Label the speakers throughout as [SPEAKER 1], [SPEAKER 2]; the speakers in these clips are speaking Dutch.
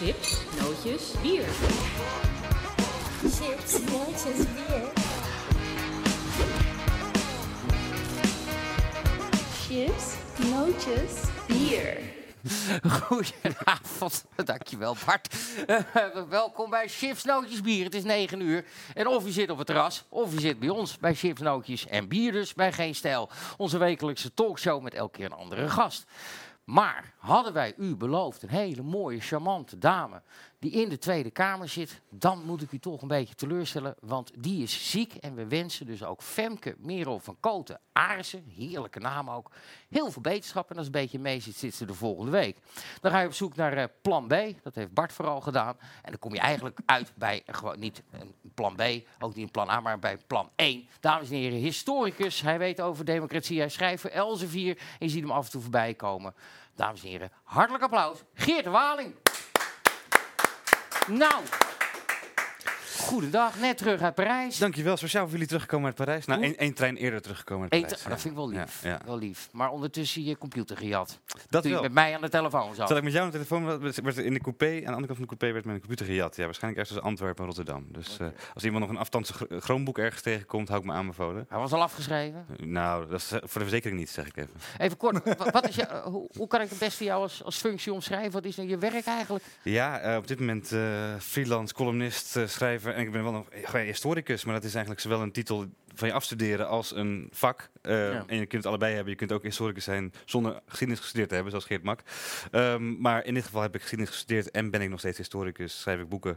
[SPEAKER 1] Chips, nootjes, bier.
[SPEAKER 2] Chips, nootjes, bier.
[SPEAKER 1] Chips, nootjes, bier.
[SPEAKER 3] Goedenavond, dankjewel Bart. Eh, welkom bij Chips Nootjes Bier. Het is 9 uur en of je zit op het terras of je zit bij ons bij Chips Nootjes en Bier dus bij Geen Stijl. Onze wekelijkse talkshow met elke keer een andere gast. Maar hadden wij u beloofd een hele mooie, charmante dame die in de Tweede Kamer zit, dan moet ik u toch een beetje teleurstellen, want die is ziek. En we wensen dus ook Femke Merel van Koten Aarsen, heerlijke naam ook, heel veel beterschap. En als een beetje mee zit, zit ze de volgende week. Dan ga je op zoek naar eh, plan B, dat heeft Bart vooral gedaan. En dan kom je eigenlijk uit bij eh, gewoon niet een plan B, ook niet een plan A, maar bij plan 1. Dames en heren, historicus, hij weet over democratie, hij schrijft voor Elsevier en je ziet hem af en toe voorbij komen. Dames en heren, hartelijk applaus. Geert Waling. Nou, goedendag, net terug uit Parijs.
[SPEAKER 4] Dankjewel, speciaal voor jullie teruggekomen uit Parijs. Nou, één, één trein eerder teruggekomen uit Parijs.
[SPEAKER 3] oh, dat vind ik wel lief.
[SPEAKER 4] Ja, ja.
[SPEAKER 3] Wel lief. Maar ondertussen je computer gejat.
[SPEAKER 4] Dat
[SPEAKER 3] Toen je
[SPEAKER 4] wel.
[SPEAKER 3] met mij aan de telefoon zat.
[SPEAKER 4] Zat ik met jou aan de telefoon, werd- werd in de coupé, aan de andere kant van de coupé werd mijn computer gejat. Ja, waarschijnlijk ergens tussen Antwerpen en Rotterdam. Dus eh, als iemand nog een afstandse gr- Chromebook ergens tegenkomt, hou ik me aanbevolen.
[SPEAKER 3] Hij was al afgeschreven.
[SPEAKER 4] Nou, dat is eh, voor de verzekering niet, zeg ik even.
[SPEAKER 3] Even kort, wa- wat is je, eh, hoe, hoe kan ik het beste jou als, als functie omschrijven? Wat is nou je werk eigenlijk?
[SPEAKER 4] Ja, eh, op dit moment eh, freelance, columnist, eh, schrijver. En ik ben wel nog gewoon historicus, maar dat is eigenlijk zowel een titel van je afstuderen als een vak. Eh,
[SPEAKER 3] Ja.
[SPEAKER 4] En je kunt het allebei hebben. Je kunt ook historicus zijn zonder geschiedenis gestudeerd te hebben, zoals Geert Mak. Ehm, maar in dit geval heb ik geschiedenis gestudeerd en ben ik nog steeds historicus. Schrijf ik boeken.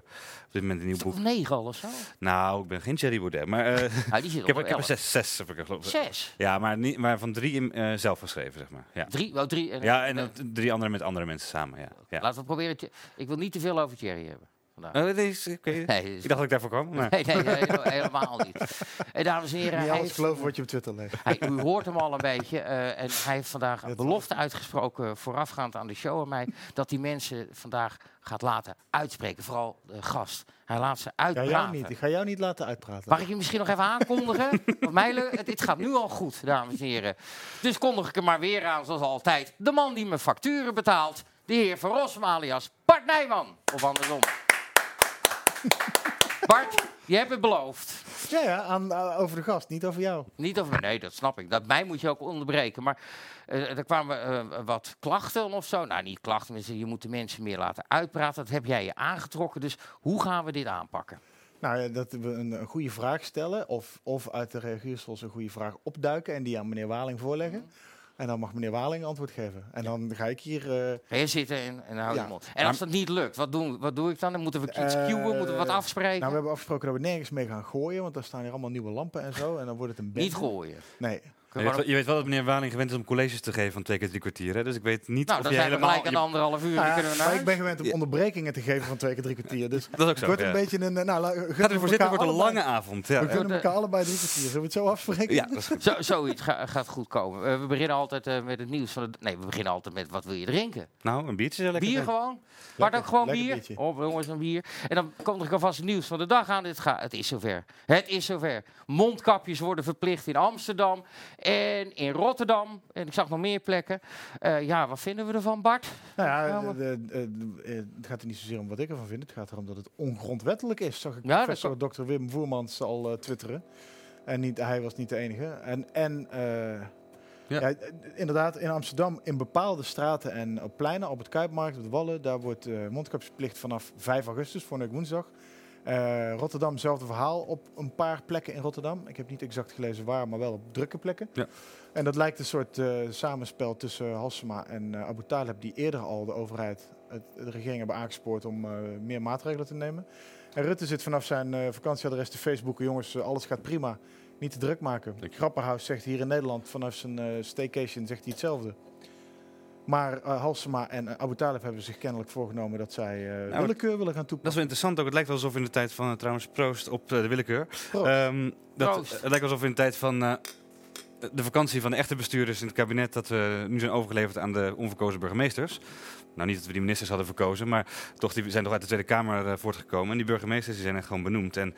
[SPEAKER 4] Op dit moment een nieuw boek.
[SPEAKER 3] Of negen al of zo?
[SPEAKER 4] Nou, ik ben geen Thierry Baudet, maar
[SPEAKER 3] die zit
[SPEAKER 4] ik heb, ik heb er zes, zes heb ik er geloof ik.
[SPEAKER 3] Zes?
[SPEAKER 4] Ja, maar, niet, maar van drie in, eh, zelf geschreven, zeg maar. Ja,
[SPEAKER 3] Drie? Oh, drie.
[SPEAKER 4] ja en
[SPEAKER 3] eh,
[SPEAKER 4] dan drie andere met andere mensen samen, ja. ja.
[SPEAKER 3] Laten we proberen. Ik wil niet te veel over Thierry hebben. Vandaag.
[SPEAKER 4] Oh.
[SPEAKER 3] Nee, is-
[SPEAKER 4] Ik dacht dat ik daarvoor kwam. Maar...
[SPEAKER 3] nee, nee, nee, helemaal niet. En dames en heren,
[SPEAKER 5] Niet
[SPEAKER 3] hij
[SPEAKER 5] alles
[SPEAKER 3] heeft-
[SPEAKER 5] geloven wat je op Twitter leest.
[SPEAKER 3] Hij, u hoort hem al een beetje. eh, en hij heeft vandaag een belofte uitgesproken voorafgaand aan de show aan mij. Dat hij mensen vandaag gaat laten uitspreken. Vooral de gast. Hij laat ze
[SPEAKER 5] Ja, jou
[SPEAKER 3] uitpraten.
[SPEAKER 5] niet. Ik ga jou niet laten uitpraten.
[SPEAKER 3] Mag ik je misschien nog even aankondigen? Want mij leuk- het, het gaat nu al goed, dames en heren. Dus kondig ik er maar weer aan, zoals altijd. De man die mijn facturen betaalt. De heer Van Rossum alias Bart Nijman. Of andersom. Bart, je hebt het beloofd.
[SPEAKER 5] Ja, ja aan, eh, over de gast, niet over jou.
[SPEAKER 3] Niet over, nee, dat snap ik. Dat mij moet je ook onderbreken. Maar eh, er kwamen eh, wat klachten of zo. Nou, niet klachten, maar je moet de mensen meer laten uitpraten. Dat heb jij je aangetrokken. Dus hoe gaan we dit aanpakken?
[SPEAKER 5] Nou, ja, dat we een, een goede vraag stellen of, of uit de reagiersels een goede vraag opduiken en die aan meneer Waling voorleggen. En dan mag meneer Waling antwoord geven. En dan ga ik hier...
[SPEAKER 3] Ga je zitten en, en hou je
[SPEAKER 5] Ja.
[SPEAKER 3] mond. En als dat niet lukt, wat, doen, wat doe ik dan? Dan moeten we iets cueën, moeten we wat afspreken?
[SPEAKER 5] nou, we hebben afgesproken dat we nergens mee gaan gooien, want daar staan hier allemaal nieuwe lampen en zo. En dan wordt het een bende.
[SPEAKER 3] niet gooien.
[SPEAKER 5] Nee.
[SPEAKER 4] Je weet, wel- je weet wel dat meneer Waling gewend is om colleges te geven van twee keer drie kwartier. Hè? Dus ik weet niet
[SPEAKER 3] Nou,
[SPEAKER 4] of
[SPEAKER 3] dan
[SPEAKER 4] je helemaal...
[SPEAKER 3] anderhalf uur.
[SPEAKER 5] Ja,
[SPEAKER 3] kunnen we naar
[SPEAKER 5] maar ik ben gewend om
[SPEAKER 4] Ja.
[SPEAKER 5] onderbrekingen te geven van twee keer drie kwartier. Dus
[SPEAKER 4] Dat is ook
[SPEAKER 5] het
[SPEAKER 4] zo.
[SPEAKER 5] wordt een beetje een... Nou,
[SPEAKER 4] Gaat u wordt een lange avond. Ja,
[SPEAKER 5] We kunnen
[SPEAKER 3] Ja.
[SPEAKER 5] elkaar allebei drie kwartier. Zullen we het zo afspreken?
[SPEAKER 4] Ja, dat is goed.
[SPEAKER 3] Zo, zoiets ga- gaat goed komen. Eh, we beginnen altijd eh, met het nieuws van de... Nee, we beginnen altijd met wat wil je drinken?
[SPEAKER 4] Nou, een biertje is lekker.
[SPEAKER 3] Bier gewoon? Bart ook gewoon bier?
[SPEAKER 5] biertje.
[SPEAKER 3] Oh, jongens, een bier. En dan komt er alvast het nieuws van de dag aan. Dit gaat, het is zover. Het is zover. Mondkapjes worden verplicht in Amsterdam en in Rotterdam. En ik zag nog meer plekken. Eh, ja, wat vinden we ervan, Bart?
[SPEAKER 5] Nou ja,
[SPEAKER 3] Ja, maar-
[SPEAKER 5] de- de- de- eh, het gaat er niet zozeer om wat ik ervan vind. Het gaat erom dat het ongrondwettelijk is. Zag ik
[SPEAKER 3] Ja, dat
[SPEAKER 5] professor Dr. Wim Voermans al eh, twitteren. En niet, hij was niet de enige. En, en eh,
[SPEAKER 4] Ja.
[SPEAKER 5] ja. inderdaad, in Amsterdam, in bepaalde straten en op pleinen, op het Kuipmarkt, op de Wallen, daar wordt eh mondkapjesplicht vanaf 5 augustus, week woensdag. Eh, Rotterdam, hetzelfde verhaal op een paar plekken in Rotterdam. Ik heb niet exact gelezen waar, maar wel op drukke plekken.
[SPEAKER 4] Ja.
[SPEAKER 5] En dat lijkt een soort eh, samenspel tussen Halsema en eh, Abu Talib, die eerder al de overheid, het, de regering hebben aangespoord om meer maatregelen te nemen. En Rutte zit vanaf zijn vakantieadres te Facebooken, jongens, alles gaat prima, niet te druk maken. Grapperhaus zegt hier in Nederland vanaf zijn staycation zegt hij hetzelfde. Maar eh, Halsema en eh, Abu Talib hebben zich kennelijk voorgenomen dat zij eh, willekeur willen gaan
[SPEAKER 4] Dat is
[SPEAKER 5] toepassen.
[SPEAKER 4] wel interessant ook. Het lijkt wel alsof in de tijd van, trouwens, proost op de willekeur.
[SPEAKER 5] Proost.
[SPEAKER 4] Ehm, dat,
[SPEAKER 3] Proost.
[SPEAKER 4] het lijkt alsof in de tijd van eh, de vakantie van de echte bestuurders in het kabinet... dat we nu zijn overgeleverd aan de onverkozen burgemeesters. Nou, niet dat we die ministers hadden verkozen, maar toch, die zijn toch uit de Tweede Kamer voortgekomen. En die burgemeesters die zijn er gewoon benoemd. En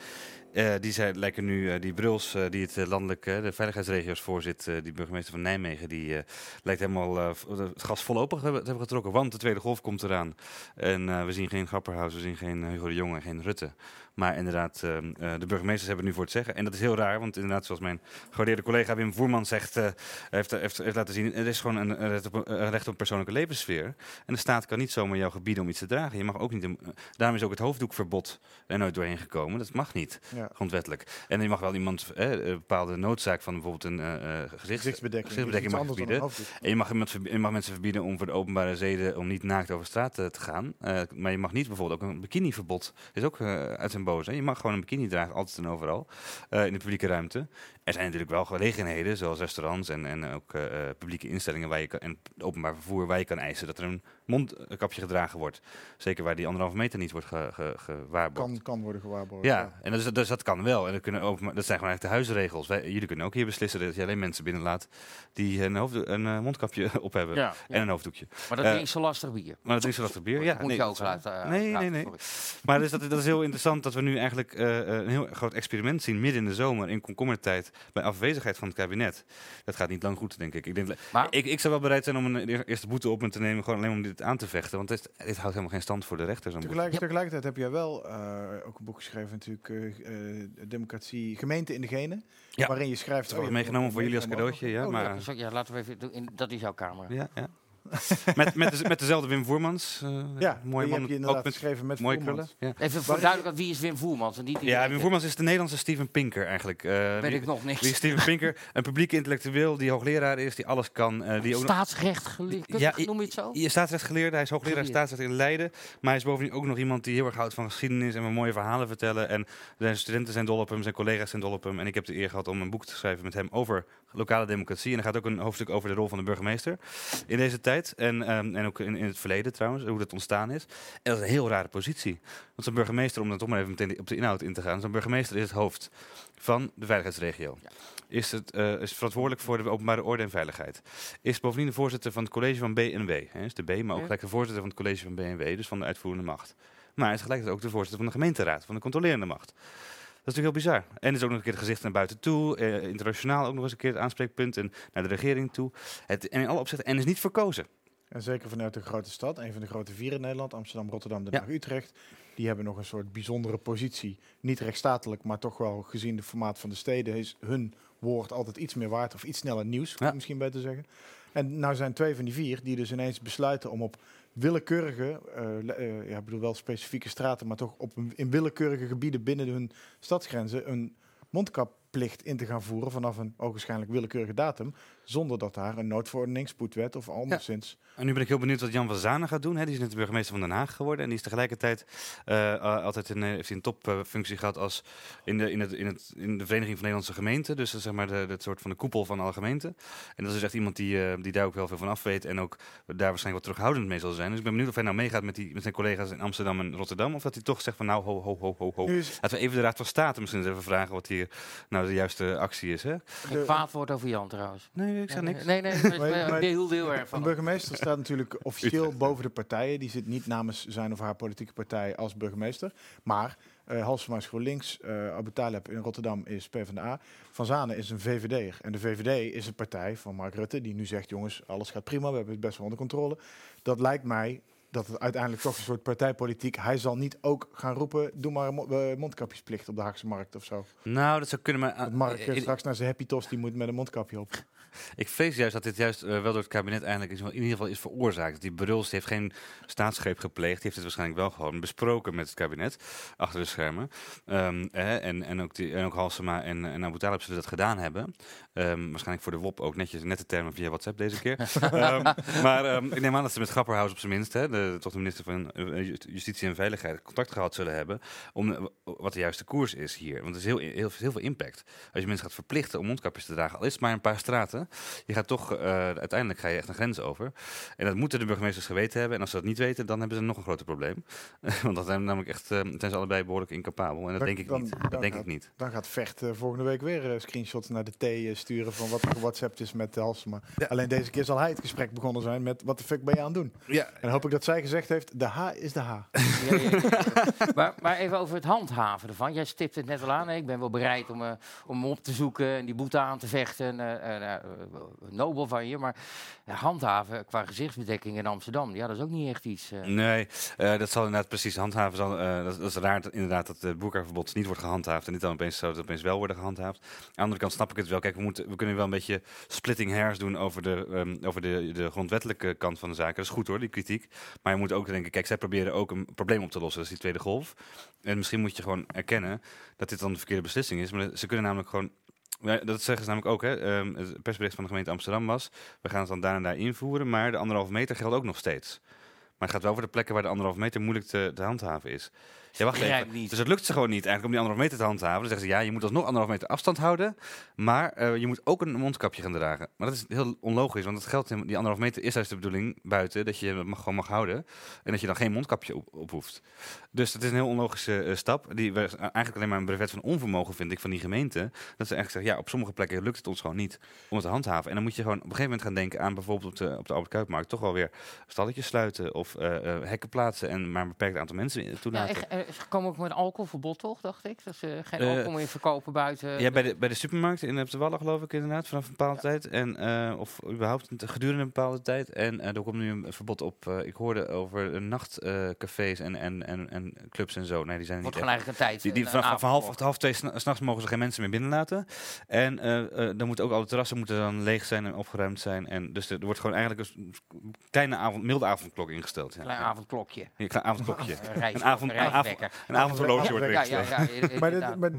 [SPEAKER 4] Eh, die zijn, lijken nu, eh, die Bruls, eh, die het landelijk, eh, de veiligheidsregio's voorzit, die burgemeester van Nijmegen, die lijkt helemaal het gas volop te hebben, getrokken. Want de tweede golf komt eraan. En we zien geen Grapperhaus, we zien geen Hugo de Jonge, geen Rutte. Maar inderdaad, eh, eh, de burgemeesters hebben het nu voor het zeggen. En dat is heel raar, want inderdaad, zoals mijn gewaardeerde collega Wim Voerman zegt, eh, heeft, heeft, heeft laten zien, er is gewoon een, recht, op, een recht op persoonlijke levenssfeer. En de staat kan niet zomaar jou gebieden om iets te dragen. Je mag ook niet, een- daarom is ook het hoofddoekverbod er nooit doorheen gekomen. Dat mag niet
[SPEAKER 5] Ja.
[SPEAKER 4] grondwettelijk. En je mag wel iemand eh, een bepaalde noodzaak van bijvoorbeeld een eh, eh, gezichts,
[SPEAKER 5] Gezichtsbedekking.
[SPEAKER 4] gezichtsbedekking
[SPEAKER 5] is
[SPEAKER 4] mag verbieden. En je mag, iemand je mag mensen verbieden om voor de openbare zeden om niet naakt over straat eh, te gaan. Eh, maar je mag niet bijvoorbeeld ook een bikiniverbod. Dat is ook eh, uit zijn boos. Hè? Je mag gewoon een bikini dragen, altijd en overal. eh, in de publieke ruimte. Er zijn natuurlijk wel gelegenheden, zoals restaurants en, en ook eh, eh, publieke instellingen waar je kan, en openbaar vervoer, waar je kan eisen dat er een mondkapje gedragen wordt. Zeker waar die anderhalve meter niet wordt ge, ge, gewaarborgd.
[SPEAKER 5] Kan, kan worden gewaarborgd.
[SPEAKER 4] Ja, en dat, is, dus dat kan wel. En dat, kunnen dat zijn gewoon eigenlijk de huisregels. Wij, jullie kunnen ook hier beslissen dat je alleen mensen binnenlaat die een, hoofd, een eh, mondkapje op hebben.
[SPEAKER 3] Ja,
[SPEAKER 4] En een hoofddoekje.
[SPEAKER 3] maar dat is niet zo lastig bier.
[SPEAKER 4] Maar dat is wel lastig bier. Ja,
[SPEAKER 3] Moet
[SPEAKER 4] nee,
[SPEAKER 3] je ook
[SPEAKER 4] is
[SPEAKER 3] laten.
[SPEAKER 4] Nee, nee, nee.
[SPEAKER 3] sorry.
[SPEAKER 4] Maar dus dat, dat is heel interessant dat we nu eigenlijk eh, een heel groot experiment zien midden in de zomer in komkommertijd bij afwezigheid van het kabinet. Dat gaat niet lang goed, denk ik. Ik, denk,
[SPEAKER 3] Maar-
[SPEAKER 4] ik, ik zou wel bereid zijn om een eerste boete op me te nemen, gewoon alleen om dit aan te vechten. Want dit, dit houdt helemaal geen stand voor de
[SPEAKER 5] Tegelijk, Tegelijkertijd heb jij wel eh, ook een boek geschreven, natuurlijk, eh, eh, Democratie, Gemeente in de Genen.
[SPEAKER 4] Ja.
[SPEAKER 5] Waarin je schrijft...
[SPEAKER 4] Dat
[SPEAKER 5] oh,
[SPEAKER 4] meegenomen voor jullie als cadeautje. Ja,
[SPEAKER 5] Oh,
[SPEAKER 4] maar,
[SPEAKER 3] ja, laten we even doen. In, dat is jouw kamer.
[SPEAKER 4] ja, ja. met, met, de- met dezelfde Wim Voermans. eh,
[SPEAKER 5] Ja,
[SPEAKER 4] mooie
[SPEAKER 5] die
[SPEAKER 4] man.
[SPEAKER 5] heb je inderdaad
[SPEAKER 4] ook met
[SPEAKER 5] geschreven met
[SPEAKER 4] mooie. Ja.
[SPEAKER 3] Even voor duidelijk, wie is Wim Voermans? En niet
[SPEAKER 4] ja, Wim Voermans is de Nederlandse Steven Pinker eigenlijk. Eh,
[SPEAKER 3] Weet
[SPEAKER 4] wie-
[SPEAKER 3] ik nog niks.
[SPEAKER 4] Wie is Steven Pinker? Een publieke intellectueel die hoogleraar is, die alles kan. eh, die
[SPEAKER 3] Staatsrecht geleerd,
[SPEAKER 4] Ja,
[SPEAKER 3] noem je het zo?
[SPEAKER 4] Je staatsrechtgeleerde, hij is hoogleraar staatsrecht in Leiden. Maar hij is bovendien ook nog iemand die heel erg houdt van geschiedenis en mooie verhalen vertellen. En zijn studenten zijn dol op hem, zijn collega's zijn dol op hem. En ik heb de eer gehad om een boek te schrijven met hem over lokale democratie. En er gaat ook een hoofdstuk over de rol van de burgemeester in deze tijd. En, ehm, en ook in, in het verleden trouwens, hoe dat ontstaan is. En dat is een heel rare positie. Want zo'n burgemeester, om dan toch maar even meteen op de inhoud in te gaan. Zo'n burgemeester is het hoofd van de veiligheidsregio.
[SPEAKER 3] Ja.
[SPEAKER 4] Is, het, eh, is verantwoordelijk voor de openbare orde en veiligheid. Is bovendien de voorzitter van het college van BNW. Hè, is de B, maar ook
[SPEAKER 3] Ja.
[SPEAKER 4] gelijk de voorzitter van het college van BNW, dus van de uitvoerende macht. Maar hij is tegelijkertijd ook de voorzitter van de gemeenteraad, van de controlerende macht. Dat is natuurlijk heel bizar. En is ook nog een keer het gezicht naar buiten toe. eh, internationaal ook nog eens een keer het aanspreekpunt. En naar de regering toe. Het, en in alle opzichten. En is niet verkozen.
[SPEAKER 5] En zeker vanuit de grote stad, een van de grote vier in Nederland, Amsterdam, Rotterdam, Den
[SPEAKER 4] Ja.
[SPEAKER 5] Haag, Utrecht. Die hebben nog een soort bijzondere positie. Niet rechtsstatelijk, maar toch wel gezien de formaat van de steden is hun woord altijd iets meer waard. Of iets sneller nieuws,
[SPEAKER 4] Ja.
[SPEAKER 5] misschien beter zeggen. En nou zijn twee van die vier die dus ineens besluiten om op willekeurige, eh, eh, ja, ik bedoel wel specifieke straten, maar toch op een, in willekeurige gebieden binnen hun stadsgrenzen een mondkapplicht in te gaan voeren vanaf een ogenschijnlijk willekeurige datum, zonder dat daar een noodverordening, spoedwet of anderszins
[SPEAKER 4] En nu ben ik heel benieuwd wat Jan van Zanen gaat doen. Hè. Die is net de burgemeester van Den Haag geworden. En die is tegelijkertijd eh, eh, altijd een, eh, heeft een topfunctie gehad als in de, in, het, in, het, in de Vereniging van Nederlandse Gemeenten. Dus zeg maar de, het soort van de koepel van alle gemeenten. En dat is dus echt iemand die, eh, die daar ook wel veel van af weet. En ook daar waarschijnlijk wat terughoudend mee zal zijn. Dus ik ben benieuwd of hij nou meegaat met, die, met zijn collega's in Amsterdam en Rotterdam. Of dat hij toch zegt van nou ho ho ho ho ho.
[SPEAKER 5] Nu is
[SPEAKER 4] Laten we even de Raad van State misschien eens even vragen wat hier nou de juiste actie is. Hè?
[SPEAKER 3] Geen kwaad woord over Jan trouwens.
[SPEAKER 4] Nee, ik zeg niks.
[SPEAKER 3] Nee, nee, nee.
[SPEAKER 5] Maar-
[SPEAKER 3] heel erg
[SPEAKER 5] Een
[SPEAKER 3] van.
[SPEAKER 5] burgemeester staat natuurlijk officieel boven de partijen. Die zit niet namens zijn of haar politieke partij als burgemeester. Maar eh Halsema is GroenLinks, eh Abu Taleb in Rotterdam is PvdA. Van Zanen is een VVD'er. En de VVD is een partij van Mark Rutte die nu zegt... jongens, alles gaat prima, we hebben het best wel onder controle. Dat lijkt mij dat het uiteindelijk toch een soort partijpolitiek... hij zal niet ook gaan roepen, doe maar een mo- eh, mondkapjesplicht op de Haagse Markt of zo.
[SPEAKER 4] Nou, dat zou kunnen, maar...
[SPEAKER 5] Mark eh,
[SPEAKER 4] in-
[SPEAKER 5] straks naar zijn happy toast, die moet met een mondkapje op.
[SPEAKER 4] Ik vrees juist dat dit juist eh, wel door het kabinet eigenlijk is, in ieder geval is veroorzaakt. Die Bruls heeft geen staatsgreep gepleegd, die heeft het waarschijnlijk wel gewoon besproken met het kabinet, achter de schermen. Ehm, eh, en, en, ook die, en ook Halsema en, en Abu Talib zullen dat gedaan hebben. Ehm, waarschijnlijk voor de WOP ook netjes, nette termen via WhatsApp deze keer. Ehm, maar ik neem aan dat ze met Grapperhaus op zijn minst, hè, de, toch de minister van eh, Justitie en Veiligheid, contact gehad zullen hebben om eh, wat de juiste koers is hier. Want het is heel, heel, heel veel impact. Als je mensen gaat verplichten om mondkapjes te dragen, al is het maar een paar straten, Je gaat toch, eh, uiteindelijk ga je echt een grens over. En dat moeten de burgemeesters geweten hebben. En als ze dat niet weten, dan hebben ze nog een groter probleem. Want dat zijn namelijk echt, zijn ze allebei behoorlijk incapabel. En dat
[SPEAKER 5] Dan-
[SPEAKER 4] denk ik
[SPEAKER 5] dan-
[SPEAKER 4] niet.
[SPEAKER 5] dan
[SPEAKER 4] Dat denk
[SPEAKER 5] gaat-
[SPEAKER 4] ik niet.
[SPEAKER 5] Dan gaat Vecht eh, volgende week weer screenshots naar de T sturen van wat er gewhatsappt is met Halsema.
[SPEAKER 4] Ja.
[SPEAKER 5] Alleen deze keer zal hij het gesprek begonnen zijn met wat de fuck ben je aan het doen?
[SPEAKER 4] Ja,
[SPEAKER 5] En dan hoop ik dat zij gezegd heeft, de H is de H.
[SPEAKER 3] Ja, ja, ja. maar, maar even over het handhaven ervan. Jij stipt het net al aan. hè. Ik ben wel bereid om, eh, om hem op te zoeken en die boete aan te vechten. eh, nobel van je. Maar ja, handhaven qua gezichtsbedekking in Amsterdam, ja, dat is ook niet echt iets. eh.
[SPEAKER 4] Nee, eh, dat zal inderdaad precies handhaven. Zal, eh, dat, dat is raar inderdaad dat het boerkaverbod niet wordt gehandhaafd en niet dan opeens zou het opeens wel worden gehandhaafd. Aan de andere kant snap ik het wel. Kijk, we, moeten, we kunnen wel een beetje splitting hairs doen over, de, ehm, over de, de grondwettelijke kant van de zaken. Dat is goed hoor, die kritiek. Maar je moet ook denken, kijk, zij proberen ook een probleem op te lossen. Dat is die tweede golf. En misschien moet je gewoon erkennen dat dit dan de verkeerde beslissing is. Maar ze kunnen namelijk gewoon dat zeggen ze namelijk ook. Hè. Ehm, het persbericht van de gemeente Amsterdam was... we gaan het dan daar en daar invoeren... maar de anderhalve meter geldt ook nog steeds. Maar het gaat wel over de plekken waar de anderhalve meter moeilijk te, te handhaven is. Ja, wacht even.
[SPEAKER 3] niet.
[SPEAKER 4] Dus het lukt ze gewoon niet eigenlijk om die anderhalve meter te handhaven. Dan zeggen ze, ja, je moet alsnog anderhalve meter afstand houden... maar eh, je moet ook een mondkapje gaan dragen. Maar dat is heel onlogisch, want het geldt, helemaal- die anderhalve meter is juist de bedoeling buiten... dat je het mag, gewoon mag houden en dat je dan geen mondkapje op, op hoeft. Dus dat is een heel onlogische eh, stap. Die we- eigenlijk alleen maar een brevet van onvermogen, vind ik, van die gemeente. Dat ze eigenlijk zeggen, ja, op sommige plekken lukt het ons gewoon niet om het te handhaven. En dan moet je gewoon op een gegeven moment gaan denken aan bijvoorbeeld op de, op de Albert Kuipmarkt toch wel weer stalletjes sluiten of eh, eh, hekken plaatsen en maar een beperkt aantal mensen
[SPEAKER 3] Ja,
[SPEAKER 4] toelaten.
[SPEAKER 3] Ze komen ook met alcoholverbod, toch, dacht ik? Dat ze geen
[SPEAKER 4] Eh,
[SPEAKER 3] alcohol meer verkopen buiten.
[SPEAKER 4] Ja, bij de, bij de supermarkt in Wallen geloof ik inderdaad, vanaf een bepaalde tijd. En, eh, of überhaupt gedurende een bepaalde tijd. En eh, er komt nu een verbod op, ik hoorde over nachtcafés en, en, en, en clubs en zo. Nee, die zijn
[SPEAKER 3] Wordt
[SPEAKER 4] niet
[SPEAKER 3] gewoon
[SPEAKER 4] echt.
[SPEAKER 3] eigenlijk een tijd.
[SPEAKER 4] Die, die
[SPEAKER 3] een
[SPEAKER 4] vanaf, van half, half twee s'na- s'nachts mogen ze geen mensen meer binnenlaten. En dan moeten ook alle terrassen moeten dan leeg zijn en opgeruimd zijn. En dus er, wordt gewoon eigenlijk een kleine avond, milde avondklok ingesteld. Ja.
[SPEAKER 3] Klein avondklokje.
[SPEAKER 4] Ja, een klein avondklokje.
[SPEAKER 3] Een,
[SPEAKER 4] Een avond-
[SPEAKER 3] een
[SPEAKER 4] avondhorloge wordt
[SPEAKER 3] Ja, ja,
[SPEAKER 4] ingesteld.
[SPEAKER 3] ja, ja,
[SPEAKER 5] Maar,
[SPEAKER 3] inderdaad.
[SPEAKER 5] dit, maar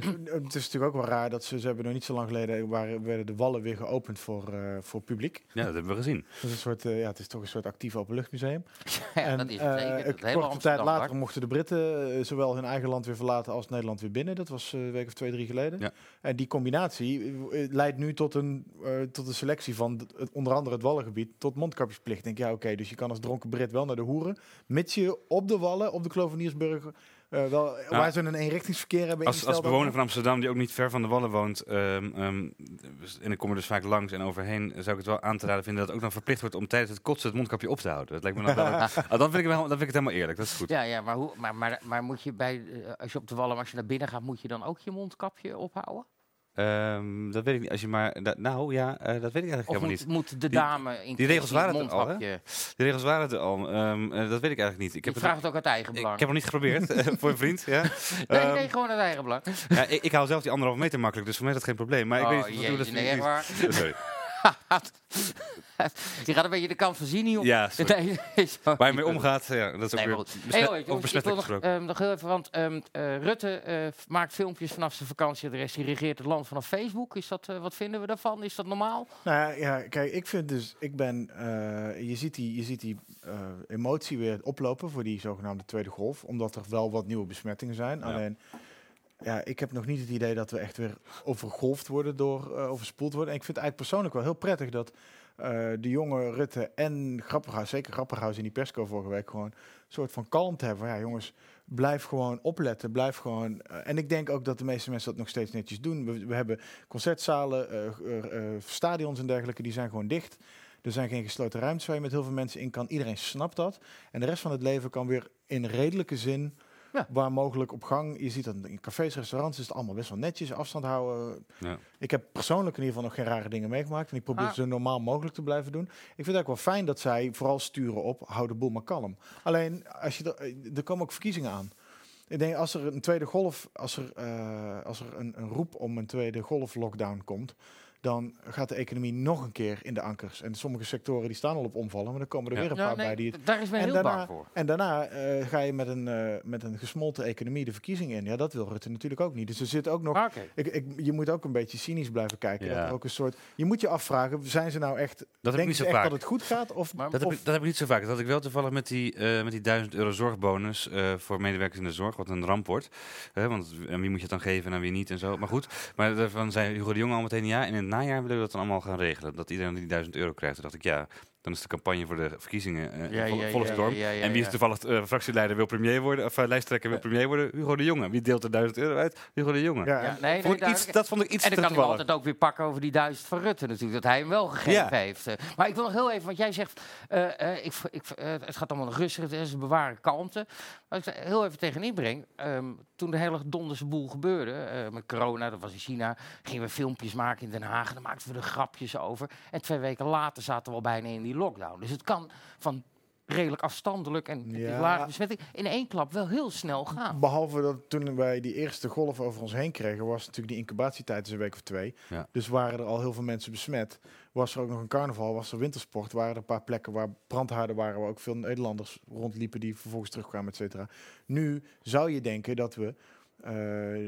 [SPEAKER 5] het is natuurlijk ook wel raar dat ze, ze hebben nog niet zo lang geleden waren, werden de wallen weer geopend voor, eh, voor publiek.
[SPEAKER 4] Ja, dat hebben we gezien.
[SPEAKER 5] Dat is een soort, eh, ja, het is toch een soort actief openluchtmuseum.
[SPEAKER 3] Ja,
[SPEAKER 5] en
[SPEAKER 3] dat is
[SPEAKER 5] eh,
[SPEAKER 3] het zeker. Dat
[SPEAKER 5] tijd later
[SPEAKER 3] hoor.
[SPEAKER 5] mochten de Britten zowel hun eigen land weer verlaten als Nederland weer binnen. Dat was eh, een week of twee, drie geleden.
[SPEAKER 4] Ja.
[SPEAKER 5] En die combinatie leidt nu tot een, eh, tot een selectie van het- onder andere het Wallengebied tot mondkapjesplicht. Ik denk, ja oké, dus je kan als dronken Brit wel naar de hoeren. Mits je op de Wallen, op de Kloveniersburg, eh, wel, waar ze een eenrichtingsverkeer hebben
[SPEAKER 4] Als, als bewoner van Amsterdam, die ook niet ver van de Wallen woont, ehm, ehm, en ik kom er dus vaak langs en overheen, zou ik het wel aan te raden vinden dat het ook dan verplicht wordt om tijdens het kotsen het mondkapje op te houden. Dat lijkt me dan ah, dan, vind ik het wel, dan vind ik het helemaal eerlijk, dat is goed.
[SPEAKER 3] Ja, ja maar, hoe, maar, maar, maar moet je bij, eh, als je op de wallen, als je naar binnen gaat, moet je dan ook je mondkapje ophouden?
[SPEAKER 4] Ehm, dat weet ik niet. Als je maar, nou ja, eh, dat weet ik eigenlijk
[SPEAKER 3] Of
[SPEAKER 4] helemaal
[SPEAKER 3] moet,
[SPEAKER 4] niet.
[SPEAKER 3] moet de
[SPEAKER 4] Die-
[SPEAKER 3] dame in
[SPEAKER 4] die regels waren
[SPEAKER 3] het
[SPEAKER 4] al, hè?
[SPEAKER 3] mondkapje?
[SPEAKER 4] De regels waren er al. Ehm, eh, dat weet ik eigenlijk niet. Ik heb, het,
[SPEAKER 3] vraag het ook uit eigen belang.
[SPEAKER 4] ik heb het nog niet geprobeerd eh, voor een vriend. Ja.
[SPEAKER 3] nee,
[SPEAKER 4] Ehm,
[SPEAKER 3] nee, gewoon uit eigen belang.
[SPEAKER 4] ja, ik, ik hou zelf die anderhalve meter makkelijk, dus voor mij is dat geen probleem. Maar ik
[SPEAKER 3] oh,
[SPEAKER 4] weet niet dat
[SPEAKER 3] nee, echt waar.
[SPEAKER 4] Sorry.
[SPEAKER 3] Je gaat een beetje de kant van zien op.
[SPEAKER 4] Ja.
[SPEAKER 3] Nee.
[SPEAKER 4] Waar je mee omgaat, ja, dat is ook
[SPEAKER 3] Nee,
[SPEAKER 4] weer
[SPEAKER 3] maar goed.
[SPEAKER 4] besmet,
[SPEAKER 3] Hey,
[SPEAKER 4] over
[SPEAKER 3] hoi, jongens, ik
[SPEAKER 4] besmettelijk
[SPEAKER 3] wil nog,
[SPEAKER 4] gesproken.
[SPEAKER 3] ehm, nog heel even, want ehm, eh, Rutte eh, maakt filmpjes vanaf zijn vakantieadres. Die regeert het land vanaf Facebook. Is dat, eh, wat vinden we daarvan? Is dat normaal?
[SPEAKER 5] Nou ja, kijk, ik vind dus, ik ben, eh, je ziet die, je ziet die eh, emotie weer oplopen voor die zogenaamde tweede golf, omdat er wel wat nieuwe besmettingen zijn.
[SPEAKER 4] Ja.
[SPEAKER 5] Alleen, ja, ik heb nog niet het idee dat we echt weer overgolfd worden door, eh, overspoeld worden. En ik vind het eigenlijk persoonlijk wel heel prettig dat eh, de jonge Rutte en Grapperhaus, zeker Grapperhaus in die persco vorige week, gewoon een soort van kalmte hebben. Ja, jongens, blijf gewoon opletten, blijf gewoon. eh, en ik denk ook dat de meeste mensen dat nog steeds netjes doen. We, we hebben concertzalen, stadions en dergelijke, die zijn gewoon dicht. Er zijn geen gesloten ruimtes waar je met heel veel mensen in kan. Iedereen snapt dat. En de rest van het leven kan weer in redelijke zin,
[SPEAKER 3] Ja.
[SPEAKER 5] waar mogelijk op gang. Je ziet dat in cafés, restaurants is het allemaal best wel netjes, afstand houden.
[SPEAKER 4] Ja.
[SPEAKER 5] Ik heb persoonlijk in ieder geval nog geen rare dingen meegemaakt. En ik probeer
[SPEAKER 3] Ah.
[SPEAKER 5] zo normaal mogelijk te blijven doen. Ik vind het ook wel fijn dat zij vooral sturen op, hou de boel maar kalm. Alleen, als je er, eh, er komen ook verkiezingen aan. Ik denk, als er een tweede golf, als er, eh, als er een, een roep om een tweede golf lockdown komt, dan gaat de economie nog een keer in de ankers. En sommige sectoren die staan al op omvallen, maar dan komen er
[SPEAKER 4] Ja.
[SPEAKER 5] weer een
[SPEAKER 3] Ja,
[SPEAKER 5] paar
[SPEAKER 3] nee,
[SPEAKER 5] bij die het
[SPEAKER 3] daar is men
[SPEAKER 5] en
[SPEAKER 3] heel
[SPEAKER 5] daarna-
[SPEAKER 3] bang voor.
[SPEAKER 5] en daarna eh, ga je met een, eh, met een gesmolten economie de verkiezingen in. Ja, dat wil Rutte natuurlijk ook niet. Dus er zit ook nog.
[SPEAKER 3] Ah.
[SPEAKER 5] Ik, ik, je moet ook een beetje cynisch blijven kijken.
[SPEAKER 4] Ja.
[SPEAKER 5] Dat ook een soort. Je moet je afvragen: zijn ze nou echt.
[SPEAKER 4] Dat
[SPEAKER 5] denken
[SPEAKER 4] niet zo
[SPEAKER 5] echt
[SPEAKER 4] vaak.
[SPEAKER 5] dat het goed gaat? Of,
[SPEAKER 3] Maar-
[SPEAKER 4] Dat heb, ik, dat heb ik niet zo vaak. Dat had ik wel toevallig met die, eh, met die 1000 euro zorgbonus eh, voor medewerkers in de zorg, wat een ramp wordt. Want aan wie moet je het dan geven en aan wie niet en zo. Maar goed, maar daarvan zei Hugo de Jonge al meteen ja. En in het najaar willen we dat dan allemaal gaan regelen. Dat iedereen die 1000 euro krijgt. Toen dacht ik, ja, dan is de campagne voor de verkiezingen eh,
[SPEAKER 3] Ja,
[SPEAKER 4] vol,
[SPEAKER 3] ja,
[SPEAKER 4] volle
[SPEAKER 3] ja,
[SPEAKER 4] storm.
[SPEAKER 3] ja, ja,
[SPEAKER 4] en wie is toevallig eh, fractieleider wil premier worden, of uh, lijsttrekker wil premier worden? Hugo de Jonge. Wie deelt er 1000 euro uit? Hugo de Jonge.
[SPEAKER 5] Ja,
[SPEAKER 3] nee,
[SPEAKER 4] Vond ik iets, dat vond ik iets
[SPEAKER 3] En
[SPEAKER 4] te
[SPEAKER 3] dan kan hij
[SPEAKER 4] toevallig.
[SPEAKER 3] altijd ook weer pakken over die duizend van Rutte natuurlijk, dat hij hem wel gegeven
[SPEAKER 4] Ja.
[SPEAKER 3] heeft. Eh, Maar ik wil nog heel even, want jij zegt, eh, eh, ik, ik, eh, het gaat allemaal rustig, het is bewaren kalmte. Maar ik heel even tegen inbreng, ehm, toen de hele donderse boel gebeurde, eh, met corona, dat was in China, gingen we filmpjes maken in Den Haag en dan maakten we er grapjes over. En twee weken later zaten we al bijna in die lockdown. Dus het kan van redelijk afstandelijk en
[SPEAKER 5] Ja.
[SPEAKER 3] lage besmetting in één klap wel heel snel gaan.
[SPEAKER 5] Behalve dat toen wij die eerste golf over ons heen kregen, was natuurlijk die incubatietijd dus een week of twee.
[SPEAKER 4] Ja.
[SPEAKER 5] Dus waren er al heel veel mensen besmet. Was er ook nog een carnaval, was er wintersport, waren er een paar plekken waar brandhaarden waren, waar ook veel Nederlanders rondliepen die vervolgens terugkwamen, et cetera. Nu zou je denken dat we eh,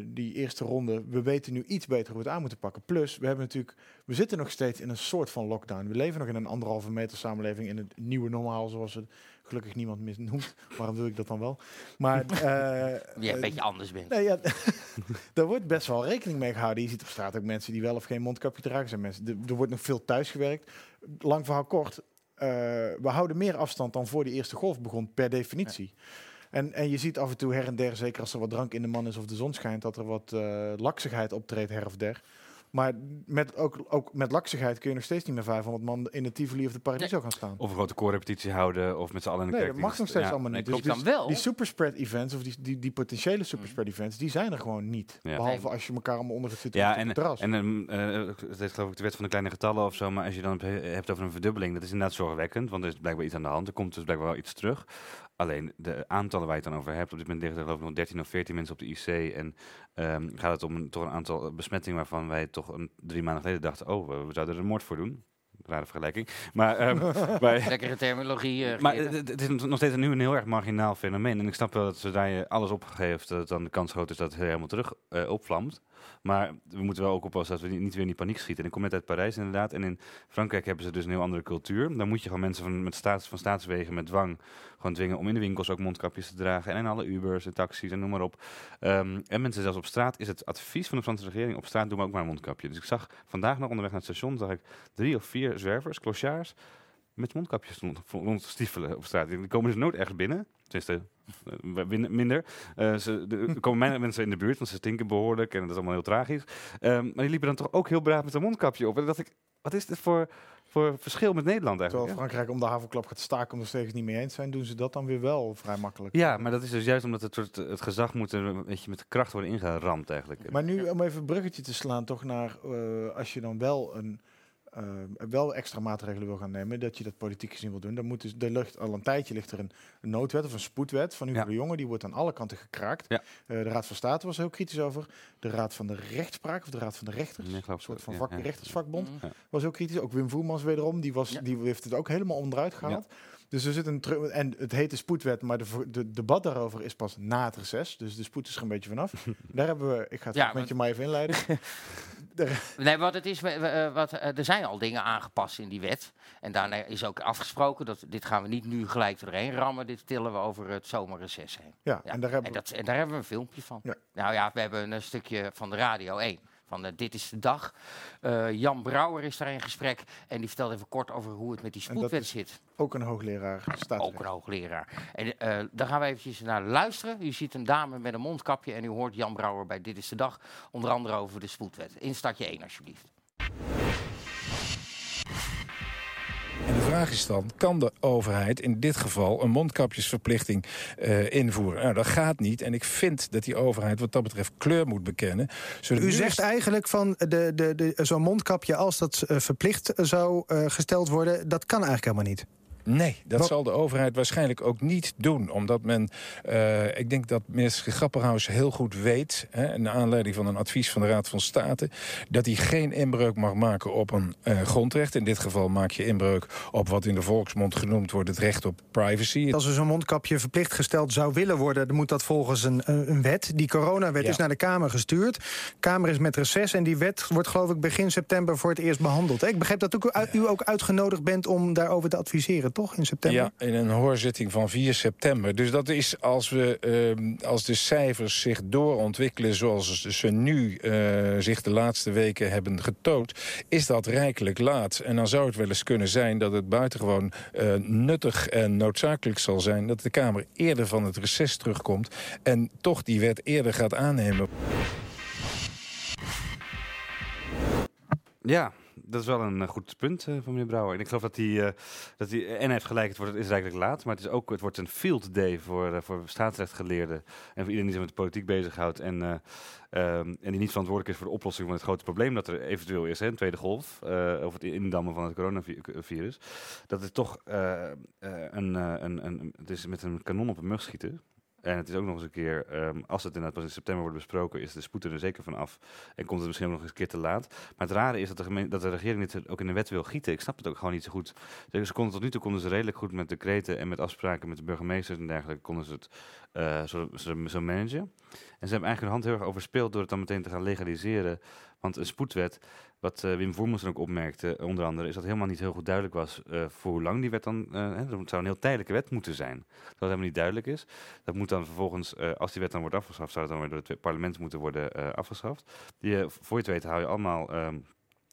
[SPEAKER 5] die eerste ronde, we weten nu iets beter hoe we het aan moeten pakken. Plus, we hebben natuurlijk, we zitten nog steeds in een soort van lockdown. We leven nog in een anderhalve meter samenleving in het nieuwe normaal, zoals het gelukkig niemand meer noemt. Waarom doe ik dat dan wel? Maar
[SPEAKER 3] Die een
[SPEAKER 5] eh,
[SPEAKER 3] beetje anders bent.
[SPEAKER 5] Nee, ja, daar wordt best wel rekening mee gehouden. Je ziet op straat ook mensen die wel of geen mondkapje dragen. Zijn mensen, er, er wordt nog veel thuis gewerkt. Lang verhaal kort. we houden meer afstand dan voor die eerste golf begon, per definitie. En, en je ziet af en toe her en der, zeker als er wat drank in de man is of de zon schijnt, dat er wat eh laksigheid optreedt her of der. Maar met, ook, ook met laksigheid kun je nog steeds niet meer 500 man in de Tivoli of de Paradiso gaan staan.
[SPEAKER 4] Of een grote koorrepetitie houden, of met z'n allen in de
[SPEAKER 5] Nee, dat mag nog steeds
[SPEAKER 4] Ja,
[SPEAKER 5] allemaal
[SPEAKER 4] nee,
[SPEAKER 5] niet. Dus
[SPEAKER 3] klopt.
[SPEAKER 5] die,
[SPEAKER 3] kan wel.
[SPEAKER 5] die superspread events, of die, die, die potentiële superspread events, die zijn er gewoon niet.
[SPEAKER 4] Ja.
[SPEAKER 5] Behalve
[SPEAKER 3] Nee.
[SPEAKER 5] als je elkaar allemaal onder het zitten
[SPEAKER 4] Ja,
[SPEAKER 5] op
[SPEAKER 4] en,
[SPEAKER 5] het terras.
[SPEAKER 4] en ehm, eh, het heeft geloof ik de wet van de kleine getallen of zo, maar als je dan heb- hebt over een verdubbeling, dat is inderdaad zorgwekkend, want er is blijkbaar iets aan de hand. Er komt dus blijkbaar wel iets terug. Alleen de aantallen waar je het dan over hebt, op dit moment liggen er geloof ik nog 13 of 14 mensen op de IC en ehm, gaat het om een, toch een aantal besmettingen waarvan wij toch een, drie maanden geleden dachten, oh, we, we zouden er een moord voor doen. Rare vergelijking. Maar, ehm, wij,
[SPEAKER 3] Lekkere terminologie. eh,
[SPEAKER 4] maar het is nog steeds nu een heel erg marginaal fenomeen. En ik snap wel dat zodra je alles opgeeft, dat dan de kans groot is dat het helemaal terug eh, opvlamt. Maar we moeten wel ook oppassen dat we niet, weer in die paniek schieten. En ik kom net uit Parijs inderdaad. En in Frankrijk hebben ze dus een heel andere cultuur. Dan moet je gewoon mensen van, met van staatswegen met dwang gewoon dwingen om in de winkels ook mondkapjes te dragen. En in alle Ubers en taxis en noem maar op. Ehm, en mensen zelfs op straat is het advies van de Franse regering. Op straat doen we ook maar een mondkapje. Dus ik zag vandaag nog onderweg naar het station, zag ik drie of vier zwervers, clochards, met mondkapjes rond, stiefelen op straat. Die komen dus nooit ergens binnen. Tenminste, eh, minder. Eh, ze, de- er komen mensen in de buurt, want ze stinken behoorlijk en dat is allemaal heel tragisch. Ehm, maar die liepen dan toch ook heel braaf met een mondkapje op. En dan dacht ik, wat is dit voor, voor verschil met Nederland
[SPEAKER 5] Terwijl
[SPEAKER 4] eigenlijk?
[SPEAKER 5] Frankrijk om de havenklap gaat staken omdat ze het niet mee eens zijn, doen ze dat dan weer wel vrij makkelijk.
[SPEAKER 4] Ja, maar dat is dus juist omdat het, soort, het gezag moet er een beetje met kracht worden ingeramd eigenlijk.
[SPEAKER 5] Maar nu om even een bruggetje te slaan, toch naar eh, als je dan wel een wel extra maatregelen wil gaan nemen, dat je dat politiek gezien wil doen, dan moet dus er ligt al een tijdje ligt er een, noodwet of een spoedwet van Hugo
[SPEAKER 4] Ja.
[SPEAKER 5] de Jonge, die wordt aan alle kanten gekraakt.
[SPEAKER 4] Ja.
[SPEAKER 5] Eh, de Raad van State was er heel kritisch over. De Raad van de Rechtspraak of de Raad van de Rechters,
[SPEAKER 4] Nee,
[SPEAKER 5] een soort van vak,
[SPEAKER 4] ja.
[SPEAKER 5] rechtersvakbond,
[SPEAKER 3] Mm.
[SPEAKER 5] was ook kritisch. Ook Wim Voermans wederom, die, was,
[SPEAKER 3] Ja.
[SPEAKER 5] die heeft het ook helemaal onderuit gehaald. Dus er zit een en het heet de spoedwet, maar de, de debat daarover is pas na het reces. Dus de spoed is er een beetje vanaf. Daar hebben we, ik ga het
[SPEAKER 3] Ja,
[SPEAKER 5] fragmentje maar even inleiden.
[SPEAKER 3] Nee, wat het is, eh, wat, eh, er zijn al dingen aangepast in die wet. En daarna is ook afgesproken dat dit gaan we niet nu gelijk erheen rammen. Dit tillen we over het zomerreces heen.
[SPEAKER 5] ja,
[SPEAKER 3] Ja,
[SPEAKER 5] en daar hebben
[SPEAKER 3] En, dat, en daar hebben we een filmpje van.
[SPEAKER 5] Ja.
[SPEAKER 3] Nou ja, we hebben een stukje van de Radio 1. Van eh, Dit is de Dag. Eh, Jan Brouwer is daar in gesprek. En die vertelt even kort over hoe het met die spoedwet zit.
[SPEAKER 5] ook een hoogleraar staatsrecht.
[SPEAKER 3] Ook een hoogleraar. En eh, daar gaan we eventjes naar luisteren. U ziet een dame met een mondkapje. En u hoort Jan Brouwer bij Dit is de Dag. Onder andere over de spoedwet. Instartje 1 alsjeblieft.
[SPEAKER 6] Kan de overheid in dit geval een mondkapjesverplichting eh, invoeren? Nou, dat gaat niet. En ik vind dat die overheid wat dat betreft kleur moet bekennen. Zodat
[SPEAKER 7] U zegt eigenlijk van de, de, de, zo'n mondkapje, als dat eh, verplicht zou eh, gesteld worden, dat kan eigenlijk helemaal niet.
[SPEAKER 6] Nee, dat
[SPEAKER 7] Wat-
[SPEAKER 6] zal de overheid waarschijnlijk ook niet doen. Omdat men, eh, ik denk dat minister Grapperhaus heel goed weet... Hè, naar aanleiding van een advies van de Raad van State... dat hij geen inbreuk mag maken op een eh, grondrecht. In dit geval maak je inbreuk op wat in de volksmond genoemd wordt... het recht op privacy.
[SPEAKER 7] Als er zo'n mondkapje verplicht gesteld zou willen worden, dan moet dat volgens een, een wet. Die coronawet
[SPEAKER 6] Ja.
[SPEAKER 7] is naar de Kamer gestuurd. Kamer is met reces en die wet wordt geloof ik begin september voor het eerst behandeld. Ik begrijp dat ook u, u ook uitgenodigd bent om daarover te adviseren, toch? in september?
[SPEAKER 6] Ja, in een hoorzitting van 4 september. Dus dat is als, we, ehm, als de cijfers zich doorontwikkelen zoals ze nu eh, zich de laatste weken hebben getoond, is dat rijkelijk laat. En dan zou het wel eens kunnen zijn dat het buitengewoon eh, nuttig en noodzakelijk zal zijn dat de Kamer eerder van het reces terugkomt en toch die wet eerder gaat aannemen.
[SPEAKER 4] Ja, dat is wel een eh, goed punt eh, van meneer Brouwer. En ik geloof dat hij, eh, dat hij en heeft gelijk, het, wordt, het is rijkelijk laat, maar het, is ook, het wordt een field day voor, voor staatsrechtgeleerden en voor iedereen die zich met de politiek bezighoudt en, eh, ehm, en die niet verantwoordelijk is voor de oplossing van het grote probleem dat er eventueel is, een tweede golf, over het indammen van het coronavirus. Dat het toch een, een, een, het is met een kanon op een mug schieten. En het is ook nog eens een keer, ehm, als het inderdaad pas in september wordt besproken, is de spoed er zeker van af. En komt het misschien ook nog eens een keer te laat. Maar het rare is dat de, dat de regering dit ook in de wet wil gieten. Ik snap het ook gewoon niet zo goed. Ze ze konden tot nu toe konden ze redelijk goed met decreten en met afspraken met de burgemeesters en dergelijke, konden ze het eh, zo, zo, zo managen. En ze hebben eigenlijk hun hand heel erg overspeeld door het dan meteen te gaan legaliseren. Want een spoedwet, wat eh, Wim Voermans ook opmerkte, eh, onder andere, is dat helemaal niet heel goed duidelijk was eh, voor hoe lang die wet dan. hè, dat zou een heel tijdelijke wet moeten zijn. Dat dat helemaal niet duidelijk is. Dat moet dan vervolgens, als die wet dan wordt afgeschaft, zou het dan weer door het parlement moeten worden afgeschaft. Die, voor je het weet hou je allemaal. ehm,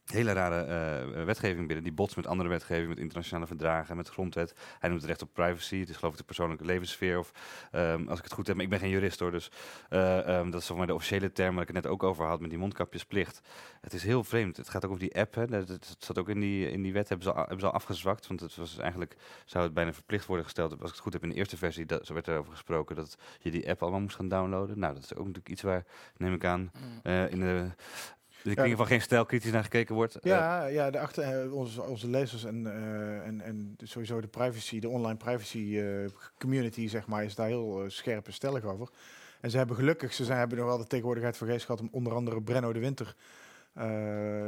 [SPEAKER 4] Hele rare eh, wetgeving binnen, die botst met andere wetgeving, met internationale verdragen, met grondwet. Hij noemt het recht op privacy, het is geloof ik de persoonlijke levenssfeer, of ehm, als ik het goed heb, maar ik ben geen jurist hoor, dus eh, ehm, dat is volgens mij de officiële term waar ik het net ook over had, met die mondkapjesplicht. Het is heel vreemd, het gaat ook over die app, hè. Dat, dat zat ook in die, in die wet, hebben ze, al, hebben ze al afgezwakt, want het was eigenlijk, zou het bijna verplicht worden gesteld, als ik het goed heb in de eerste versie, dat, zo werd er over gesproken, dat je die app allemaal moest gaan downloaden. Nou, dat is ook natuurlijk iets waar, neem ik aan, eh, in de... De kringen van geen stijl kritisch naar gekeken wordt. Eh,
[SPEAKER 5] Ja, ja de achter, eh, onze, onze lezers en, eh, en, en sowieso de privacy, de online privacy community, zeg maar, is daar heel scherp en stellig over. En ze hebben gelukkig, ze zijn, hebben nog wel de tegenwoordigheid voor geest gehad om onder andere Brenno de Winter,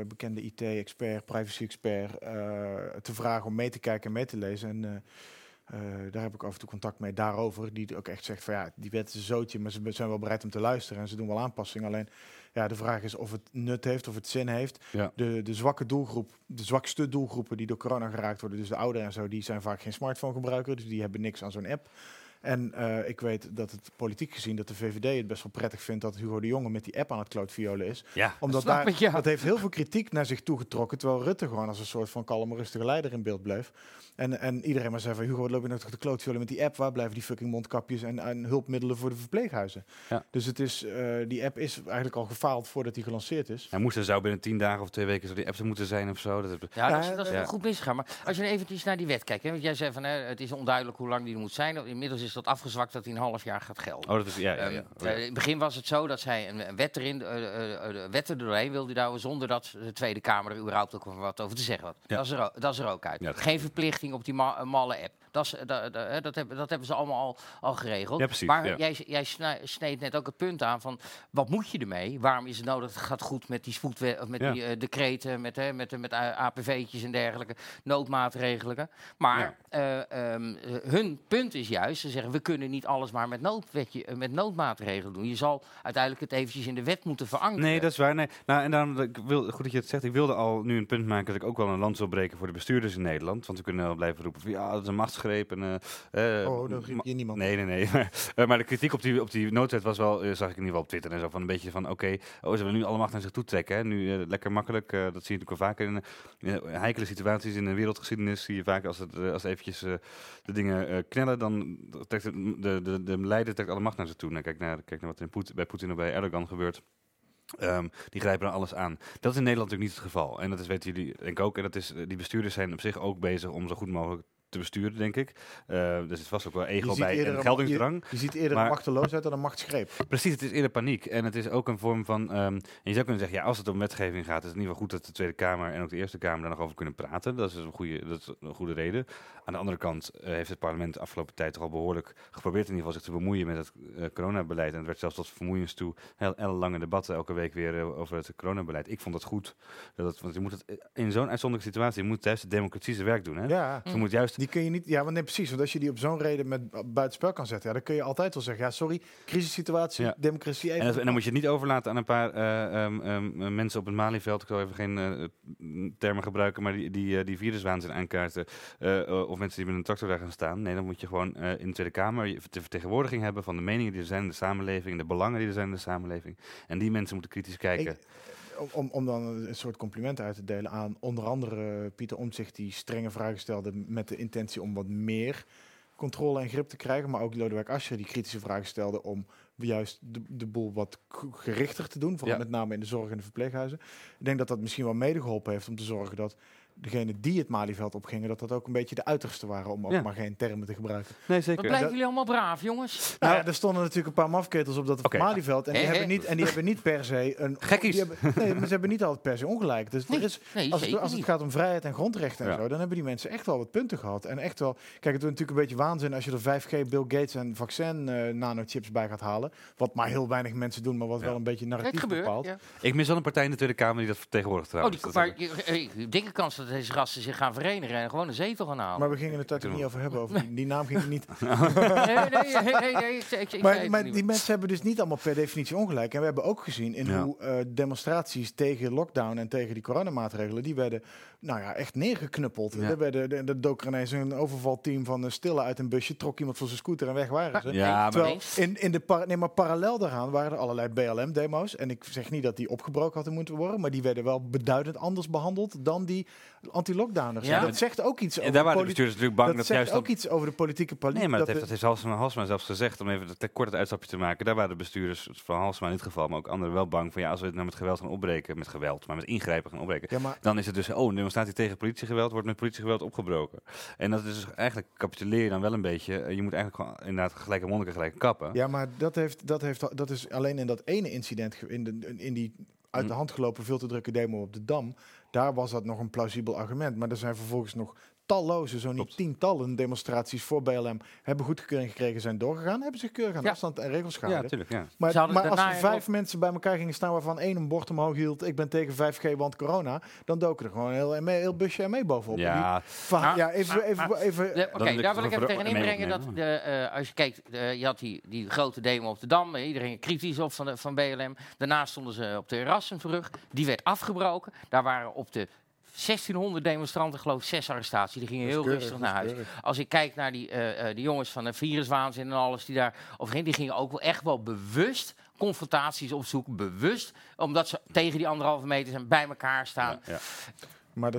[SPEAKER 5] bekende IT-expert, privacy-expert, te vragen om mee te kijken en mee te lezen. En daar heb ik af en toe contact mee daarover. Die ook echt zegt van ja, die wet is een zootje, maar ze zijn wel bereid om te luisteren en ze doen wel aanpassingen. Alleen ja, de vraag is of het nut heeft, of het zin heeft.
[SPEAKER 4] Ja.
[SPEAKER 5] De, de zwakke doelgroep, de zwakste doelgroepen die door corona geraakt worden, dus de ouderen en zo, die zijn vaak geen smartphone gebruiker, dus die hebben niks aan zo'n app. En eh, ik weet dat het politiek gezien dat de VVD het best wel prettig vindt dat Hugo de Jonge met die app aan het klootviolen is.
[SPEAKER 4] Ja,
[SPEAKER 5] Omdat
[SPEAKER 3] snap
[SPEAKER 5] daar,
[SPEAKER 3] ik, ja.
[SPEAKER 5] dat heeft heel veel kritiek naar zich toegetrokken, terwijl Rutte gewoon als een soort van kalme, rustige leider in beeld bleef. En, en iedereen maar zei van Hugo, wat loop je nou toch te klootviolen met die app? Waar blijven die fucking mondkapjes en, en hulpmiddelen voor de verpleeghuizen?
[SPEAKER 4] Ja.
[SPEAKER 5] Dus het is, eh, die app is eigenlijk al gefaald voordat die gelanceerd is.
[SPEAKER 4] Hij moest er zou binnen tien dagen of twee weken zo die apps er moeten zijn of zo. Dat heb-
[SPEAKER 3] Ja, dat is, dat is
[SPEAKER 4] ja.
[SPEAKER 3] wel goed misgegaan. Maar als je nu eventjes naar die wet kijkt. Hè, want jij zei van hè, het is onduidelijk hoe lang die moet zijn. Inmiddels is dat afgezwakt dat hij een half jaar gaat gelden.
[SPEAKER 4] Oh, dat is ja, ja, ja.
[SPEAKER 3] Ehm,
[SPEAKER 4] Oh, ja.
[SPEAKER 3] eh, in het begin was het zo dat zij een, wet erin, eh, eh, wet er doorheen wilde douwen zonder dat de Tweede Kamer er überhaupt ook wat over te zeggen had. Dat, is er, ook- dat is er ook uit. Geen verplichting op die ma- malle app. Dat, is, eh, dat, hebben, dat hebben ze allemaal al, al geregeld.
[SPEAKER 4] Ja, precies,
[SPEAKER 3] maar
[SPEAKER 4] ja.
[SPEAKER 3] jij, jij sneed net ook het punt aan van wat moet je ermee? Waarom is het nodig? Het gaat goed met die spoedwet, of met
[SPEAKER 4] Ja.
[SPEAKER 3] die eh, decreten, met, hè, met, met APV'tjes en dergelijke, noodmaatregelen. Maar eh, ehm, eh, hun punt is juist, ze zeggen we kunnen niet alles maar met, noodwetje, eh, met noodmaatregelen doen. Je zal uiteindelijk het eventjes in de wet moeten verankeren.
[SPEAKER 4] Nee, dat is waar. Nee. Nou, en daarom, ik wil, goed dat je het zegt. Ik wilde al nu een punt maken dat ik ook wel een land wil breken voor de bestuurders in Nederland. Want we kunnen wel blijven roepen van ja, dat is een En, eh, eh,
[SPEAKER 5] Oh, dat riep
[SPEAKER 4] ma-
[SPEAKER 5] je niemand.
[SPEAKER 4] Nee, nee, nee. Maar, eh, maar de kritiek op die, op die noodwet was wel, zag ik in ieder geval op Twitter en zo, van een beetje van oké, oh, ze willen nu alle macht naar zich toe trekken. Hè? Nu lekker makkelijk, dat zie je natuurlijk wel vaker in heikele situaties in de wereldgeschiedenis. Zie je vaak als het, als eventjes de dingen knellen, dan trekt het, de, de, de leider trekt alle macht naar zich toe. Nou, kijk, naar, kijk naar wat er in Poet- bij Poetin of bij Erdogan gebeurt. Ehm, die grijpen dan alles aan. Dat is in Nederland natuurlijk niet het geval. En dat is, weten jullie denk ik ook. En dat is, die bestuurders zijn op zich ook bezig om zo goed mogelijk te besturen, denk ik. Eh er zit vast ook wel ego bij en
[SPEAKER 5] een-
[SPEAKER 4] geldingsdrang.
[SPEAKER 5] Je ziet eerder
[SPEAKER 4] Maar-
[SPEAKER 5] een machteloosheid dan een machtsgreep.
[SPEAKER 4] Precies, het is eerder paniek. En het is ook een vorm van. ehm, en je zou kunnen zeggen, ja, als het om wetgeving gaat, is het in ieder geval goed dat de Tweede Kamer en ook de Eerste Kamer daar nog over kunnen praten. Dat is een goede, dat is een goede reden. Aan de andere kant eh, heeft het parlement de afgelopen tijd toch al behoorlijk geprobeerd in ieder geval zich te bemoeien met het eh, coronabeleid. En het werd zelfs tot vermoeiens toe heel, heel lange debatten elke week weer over het coronabeleid. Ik vond dat goed. Dat het, want je moet het in zo'n uitzonderlijke situatie, je moet juist de democratie zijn werk doen. Hè?
[SPEAKER 5] Ja.
[SPEAKER 4] Je moet juist
[SPEAKER 5] Die kun je niet, ja, want nee, precies. Want als je die op zo'n reden met buitenspel kan zetten, ja, dan kun je altijd wel zeggen, ja, sorry, crisissituatie,
[SPEAKER 4] Ja.
[SPEAKER 5] democratie.
[SPEAKER 4] En,
[SPEAKER 5] Even
[SPEAKER 4] dat- en dan moet je het niet overlaten aan een paar eh, ehm, ehm, mensen op het Malieveld. Ik zal even geen eh, termen gebruiken, maar die, die, eh, die viruswaanzin aankaarten. eh, eh, of mensen die met een tractor daar gaan staan. Nee, dan moet je gewoon eh, in de Tweede Kamer de vertegenwoordiging hebben van de meningen die er zijn in de samenleving, en de belangen die er zijn in de samenleving. En die mensen moeten kritisch kijken.
[SPEAKER 5] Ik- om- om, dan een soort compliment uit te delen aan onder andere Pieter Omtzigt, die strenge vragen stelde met de intentie om wat meer controle en grip te krijgen. Maar ook Lodewijk Asscher, die kritische vragen stelde om juist de, de boel wat gerichter te doen. Vooral
[SPEAKER 4] Ja.
[SPEAKER 5] met name in de zorg en de verpleeghuizen. Ik denk dat dat misschien wel mede geholpen heeft om te zorgen dat degenen die het Malieveld opgingen, dat dat ook een beetje de uiterste waren, om ook
[SPEAKER 4] Ja.
[SPEAKER 5] maar geen termen te gebruiken.
[SPEAKER 4] Nee,
[SPEAKER 3] Wat
[SPEAKER 4] zeker.
[SPEAKER 3] blijven
[SPEAKER 5] dat-
[SPEAKER 3] jullie allemaal braaf, jongens?
[SPEAKER 5] Nou, ja, er stonden natuurlijk een paar mafketels op dat. Malieveld. En die, hebben niet, en die hebben niet per se een...
[SPEAKER 4] Gekkies.
[SPEAKER 5] Die hebben, nee, maar ze hebben niet altijd per se ongelijk. Dus
[SPEAKER 3] Nee,
[SPEAKER 5] er is,
[SPEAKER 3] nee,
[SPEAKER 5] als, het, als het gaat om vrijheid en grondrechten en
[SPEAKER 4] Ja.
[SPEAKER 5] zo, dan hebben die mensen echt wel wat punten gehad. En echt wel... Kijk, het is natuurlijk een beetje waanzin als je er 5G, Bill Gates en vaccin eh, nanochips bij gaat halen. Wat maar heel weinig mensen doen, maar wat
[SPEAKER 4] Ja.
[SPEAKER 5] wel een beetje
[SPEAKER 3] Het
[SPEAKER 5] narratief
[SPEAKER 3] gebeurt.
[SPEAKER 5] bepaalt.
[SPEAKER 3] Ja.
[SPEAKER 4] Ik mis wel een partij in de Tweede Kamer die dat vertegenwoordigt
[SPEAKER 3] Oh,
[SPEAKER 4] trouwens.
[SPEAKER 3] die,
[SPEAKER 4] Dat
[SPEAKER 3] maar je- eh, dikke kans dat deze gasten zich gaan verenigen en gewoon een zetel gaan halen.
[SPEAKER 5] Maar we gingen het eigenlijk niet over hebben. Over die, die naam ging niet.
[SPEAKER 3] nee, nee, nee, nee, nee, ik, ik, ik zei
[SPEAKER 5] Maar, die mensen hebben dus niet allemaal per definitie ongelijk. En we hebben ook gezien in
[SPEAKER 4] Ja.
[SPEAKER 5] hoe eh, demonstraties tegen lockdown en tegen die coronamaatregelen, die werden nou ja, echt neergeknuppeld.
[SPEAKER 3] Ja.
[SPEAKER 5] Er werden, de, de dook ineens een overvalteam van uh, Stille uit een busje, trok iemand van zijn scooter en weg waren ze.
[SPEAKER 4] Ja, maar-
[SPEAKER 5] Terwijl in, in de par nee, maar parallel daaraan waren er allerlei BLM-demo's. En ik zeg niet dat die opgebroken hadden moeten worden, maar die werden wel beduidend anders behandeld dan die anti-lockdowners.
[SPEAKER 3] Ja.
[SPEAKER 5] En dat zegt ook iets
[SPEAKER 4] En
[SPEAKER 5] over
[SPEAKER 4] daar
[SPEAKER 5] de
[SPEAKER 4] waren de bestuurders natuurlijk bang
[SPEAKER 5] dat
[SPEAKER 4] juist
[SPEAKER 5] ook iets over de politieke poli-
[SPEAKER 4] Nee, maar dat,
[SPEAKER 5] dat
[SPEAKER 4] heeft, dat zelfs gezegd, om even te kort het uitstapje te maken. Daar waren de bestuurders van Halsema in dit geval, maar ook anderen wel bang van ja, als we het nou met geweld gaan opbreken, met geweld, maar met ingrijpen gaan opbreken,
[SPEAKER 5] Ja, maar
[SPEAKER 4] dan is het dus, oh, een demonstratie tegen politiegeweld wordt met politiegeweld opgebroken. En dat is dus eigenlijk, capituleer je dan wel een beetje, eh, je moet eigenlijk gewoon inderdaad gelijke monniken gelijk kappen.
[SPEAKER 5] Ja, maar dat, heeft, dat, heeft, dat is alleen in dat ene incident, in, de, in die uit de
[SPEAKER 4] Hm.
[SPEAKER 5] hand gelopen veel te drukke demo op de Dam, daar was dat nog een plausibel argument. Maar er zijn vervolgens nog talloze, zo niet
[SPEAKER 4] Klopt.
[SPEAKER 5] tientallen demonstraties voor BLM hebben goedkeuring gekregen, zijn doorgegaan, hebben zich keurig aan
[SPEAKER 3] Ja.
[SPEAKER 5] afstand en regels
[SPEAKER 4] Ja,
[SPEAKER 5] gehouden.
[SPEAKER 4] natuurlijk, ja.
[SPEAKER 5] maar
[SPEAKER 3] Ze hadden
[SPEAKER 5] maar als er vijf mensen bij elkaar gingen staan waarvan één een bord omhoog hield, ik ben tegen 5G, want corona, dan doken er gewoon een heel, ME heel busje mee bovenop.
[SPEAKER 4] Ja,
[SPEAKER 3] Maar-
[SPEAKER 5] ja, even,
[SPEAKER 3] maar-
[SPEAKER 5] even,
[SPEAKER 3] maar-
[SPEAKER 5] even,
[SPEAKER 3] Oké, daar wil ik even tegen
[SPEAKER 4] mee
[SPEAKER 3] inbrengen dat de, eh, als je kijkt, eh, je had die, die grote demo op de Dam, eh, iedereen kritisch op van, de, van BLM. Daarna stonden ze op de Erasmusbrug, die werd afgebroken. Daar waren op de 1600 demonstranten, geloof ik, zes arrestaties. Die gingen heel
[SPEAKER 5] keurig,
[SPEAKER 3] rustig naar huis.
[SPEAKER 5] keurig.
[SPEAKER 3] Als ik kijk naar die, eh, eh, die jongens van de viruswaanzin en alles die daar overheen, die gingen ook wel echt wel bewust confrontaties opzoeken. Bewust, omdat ze tegen die anderhalve meter zijn, bij elkaar staan.
[SPEAKER 4] ja.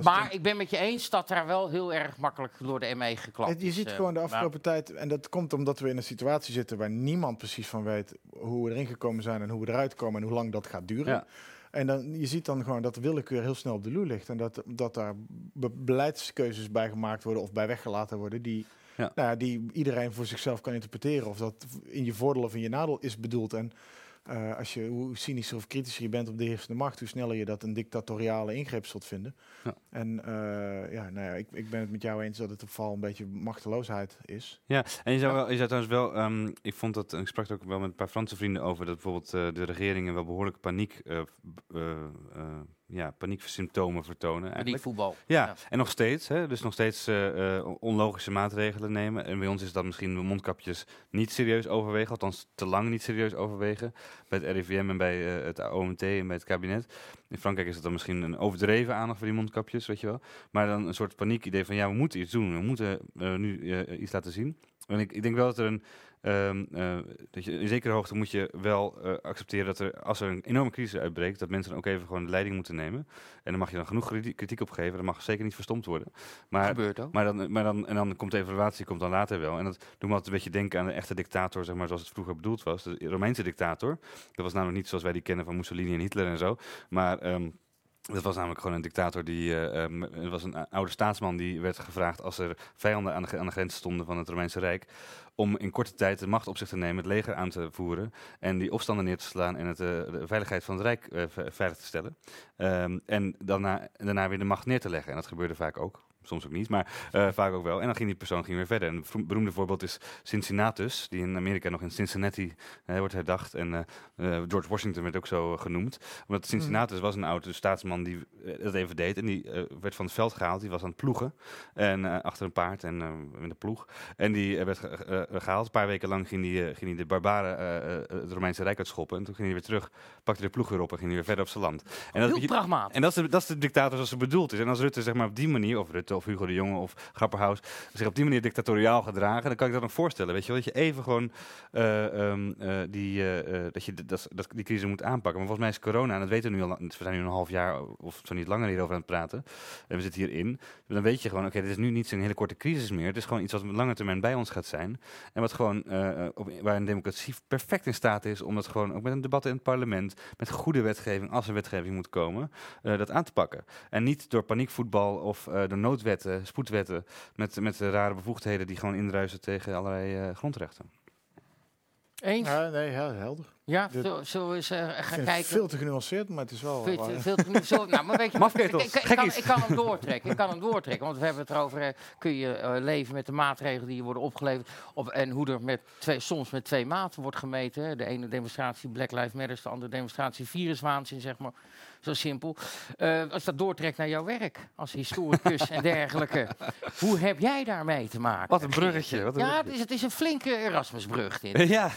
[SPEAKER 5] maar
[SPEAKER 3] ik ben met je eens dat daar wel heel erg makkelijk door de ME geklapt
[SPEAKER 5] je ziet
[SPEAKER 3] eh,
[SPEAKER 5] gewoon de afgelopen tijd, en dat komt omdat we in een situatie zitten waar niemand precies van weet hoe we erin gekomen zijn en hoe we eruit komen en hoe lang dat gaat duren.
[SPEAKER 4] Ja.
[SPEAKER 5] En dan, je ziet dan gewoon dat de willekeur heel snel op de loer ligt en dat, dat daar be- beleidskeuzes bij gemaakt worden of bij weggelaten worden die,
[SPEAKER 4] Ja.
[SPEAKER 5] Nou ja, die iedereen voor zichzelf kan interpreteren of dat in je voordeel of in je nadeel is bedoeld. En eh, als je, hoe cynischer of kritischer je bent op de heersende macht, hoe sneller je dat een dictatoriale ingreep zult vinden.
[SPEAKER 4] Ja.
[SPEAKER 5] En eh, ja, nou ja, ik, ik ben het met jou eens dat het vooral een beetje machteloosheid is.
[SPEAKER 4] Ja, en je zou, wel, je zou trouwens wel, ehm, ik vond dat, en ik sprak er ook wel met een paar Franse vrienden over, dat bijvoorbeeld eh, de regeringen wel behoorlijke paniek, ja, panieksymptomen vertonen. Eigenlijk.
[SPEAKER 3] voetbal.
[SPEAKER 4] Ja,
[SPEAKER 3] Ja.
[SPEAKER 4] en nog steeds, hè, dus nog steeds eh, eh, onlogische maatregelen nemen. En bij ons is dat misschien de mondkapjes niet serieus overwegen, althans te lang niet serieus overwegen. Bij het RIVM en bij eh, het OMT en bij het kabinet. In Frankrijk is het dan misschien een overdreven aandacht voor die mondkapjes, weet je wel. Maar dan een soort paniekidee van ja, we moeten iets doen, we moeten nu iets laten zien. En ik, ik denk wel dat er een. Dat je, in zekere hoogte moet je wel eh, accepteren dat er, als er een enorme crisis uitbreekt, dat mensen dan ook even gewoon de leiding moeten nemen. En daar mag je dan genoeg kriti- kritiek op geven. Dat mag zeker niet verstomd worden. Maar,
[SPEAKER 3] gebeurt ook.
[SPEAKER 4] maar, dan, maar dan, en dan komt de evaluatie komt dan later wel. En dat doet me altijd een beetje denken aan de echte dictator, zeg maar, zoals het vroeger bedoeld was. De Romeinse dictator. Dat was namelijk niet zoals wij die kennen van Mussolini en Hitler en zo. Maar ehm, dat was namelijk gewoon een dictator die. eh, ehm, het was een a- oude staatsman die werd gevraagd als er vijanden aan de, grens stonden van het Romeinse Rijk. om in korte tijd de macht op zich te nemen, het leger aan te voeren. en die opstanden neer te slaan en het, eh, de veiligheid van het Rijk eh, ve- veilig te stellen. Ehm, en daarna, daarna weer de macht neer te leggen. En dat gebeurde vaak ook. Soms ook niet, maar eh, vaak ook wel. En dan ging die persoon ging weer verder. En een beroemde voorbeeld is Cincinnatus, die in Amerika nog in Cincinnati eh, wordt herdacht. En eh, George Washington werd ook zo genoemd. Omdat Cincinnatus was een oude staatsman die dat even deed. En die werd van het veld gehaald. Die was aan het ploegen. En achter een paard en met de ploeg. En die werd ge- eh, gehaald. Een paar weken lang ging die de barbaren het Romeinse Rijk uitschoppen. En toen ging hij weer terug, pakte de ploeg weer op en ging hij weer verder op zijn land. En
[SPEAKER 3] Heel
[SPEAKER 4] dat,
[SPEAKER 3] pragmatisch.
[SPEAKER 4] en dat is, de, dat is de dictator zoals ze bedoeld is. En als Rutte zeg maar op die manier, of Rutte of Hugo de Jonge of Grapperhaus, zich op die manier dictatoriaal gedragen, dan kan ik dat nog voorstellen. Weet je wel, dat je even gewoon eh, ehm, eh, die, eh, dat je dat, dat, die crisis moet aanpakken. Maar volgens mij is corona, en dat weten we nu al, we zijn nu een half jaar of zo niet langer hierover aan het praten. En we zitten hierin. Dan weet je gewoon, oké, dit is nu niet zo'n hele korte crisis meer. Het is gewoon iets wat op lange termijn bij ons gaat zijn. En wat gewoon, waar een democratie perfect in staat is om dat gewoon ook met een debat in het parlement, met goede wetgeving, als er wetgeving moet komen, dat aan te pakken. En niet door paniekvoetbal of door noodwetten, spoedwetten, met, met eh, rare bevoegdheden die gewoon indruisen tegen allerlei eh, grondrechten.
[SPEAKER 3] Eens? Ja,
[SPEAKER 5] Ja, nee, helder.
[SPEAKER 3] zullen- zullen we eens eh, gaan kijken?
[SPEAKER 5] veel te genuanceerd, maar het is wel...
[SPEAKER 3] Veel te-
[SPEAKER 5] waar.
[SPEAKER 3] veel te. Zo, nou, maar weet je, ik, ik, ik, kan, ik kan hem doortrekken. Ik kan hem doortrekken. Want we hebben het erover. eh, kun je eh, leven met de maatregelen die je worden opgeleverd. Of, en hoe er met twee, soms met twee maten wordt gemeten. hè. De ene demonstratie Black Lives Matter, de andere demonstratie viruswaanzin, zeg maar. Zo simpel. Eh, als dat doortrekt naar jouw werk als historicus en dergelijke. Hoe heb jij daarmee te maken?
[SPEAKER 4] Wat een bruggetje, wat een
[SPEAKER 3] ja, het is, het is een flinke Erasmusbrug dit.
[SPEAKER 4] Ja,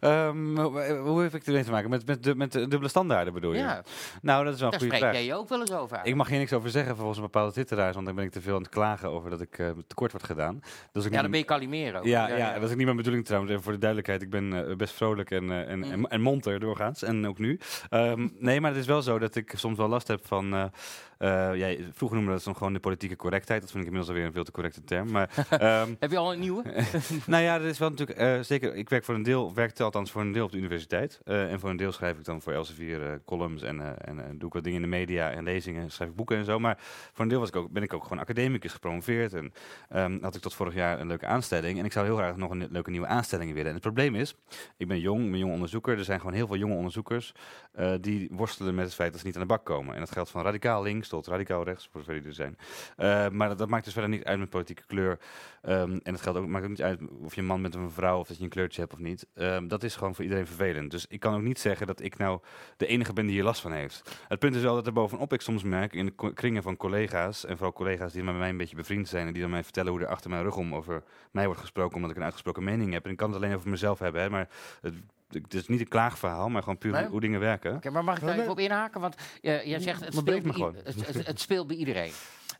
[SPEAKER 4] ehm, hoe heb ik ermee te maken? Met, met, de, met de dubbele standaarden bedoel je?
[SPEAKER 3] Ja,
[SPEAKER 4] Nou, dat is wel een
[SPEAKER 3] daar
[SPEAKER 4] goede
[SPEAKER 3] spreek
[SPEAKER 4] vraag.
[SPEAKER 3] jij je ook wel eens over uit.
[SPEAKER 4] Ik mag hier niks over zeggen volgens een bepaalde twitteraars, want dan ben ik te veel aan het klagen over dat ik eh, tekort word gedaan. Dus ik
[SPEAKER 3] ja, dan ben je Calimero.
[SPEAKER 4] Ja, ja, dat is ook niet mijn bedoeling trouwens. Even voor de duidelijkheid, ik ben eh, best vrolijk en, en, en,
[SPEAKER 3] Mm.
[SPEAKER 4] en monter doorgaans. En ook nu. Ehm, nee, maar het is wel zo dat ik soms wel last heb van... eh, ja, vroeger noemde dat dan gewoon de politieke correctheid. Dat vind ik inmiddels alweer een veel te correcte term. Maar ehm,
[SPEAKER 3] Heb je al een nieuwe?
[SPEAKER 4] nou ja, dat is wel natuurlijk eh, zeker. Ik werk voor een deel, werkte althans voor een deel op de universiteit. Eh, en voor een deel schrijf ik dan voor Elsevier columns en, en doe ik wat dingen in de media en lezingen, schrijf ik boeken en zo. Maar voor een deel was ik ook, ben ik ook gewoon academicus gepromoveerd en ehm, had ik tot vorig jaar een leuke aanstelling. En ik zou heel graag nog een leuke nieuwe aanstelling willen. En het probleem is, ik ben jong, ik ben jong onderzoeker. Er zijn gewoon heel veel jonge onderzoekers die worstelen met het feit dat ze niet aan de bak komen. En dat geldt van radicaal links tot radicaal rechts, voor zover die er zijn. Eh, maar dat, maakt dus verder niet uit met politieke kleur. Ehm, en het geldt ook, maakt ook niet uit of je een man bent of een vrouw of dat je een kleurtje hebt of niet. Ehm, dat is gewoon voor iedereen vervelend. Dus ik kan ook niet zeggen dat ik nou de enige ben die hier last van heeft. Het punt is wel dat er bovenop ik soms merk in de kringen van collega's, en vooral collega's die met mij een beetje bevriend zijn en die dan mij vertellen hoe er achter mijn rug om over mij wordt gesproken omdat ik een uitgesproken mening heb. En ik kan het alleen over mezelf hebben, hè, maar het, het is niet een klaagverhaal, maar gewoon puur
[SPEAKER 3] Nee.
[SPEAKER 4] hoe, dingen werken.
[SPEAKER 3] Maar mag ik daar even op inhaken? Want uh, jij zegt, het speelt, het, het speelt bij iedereen.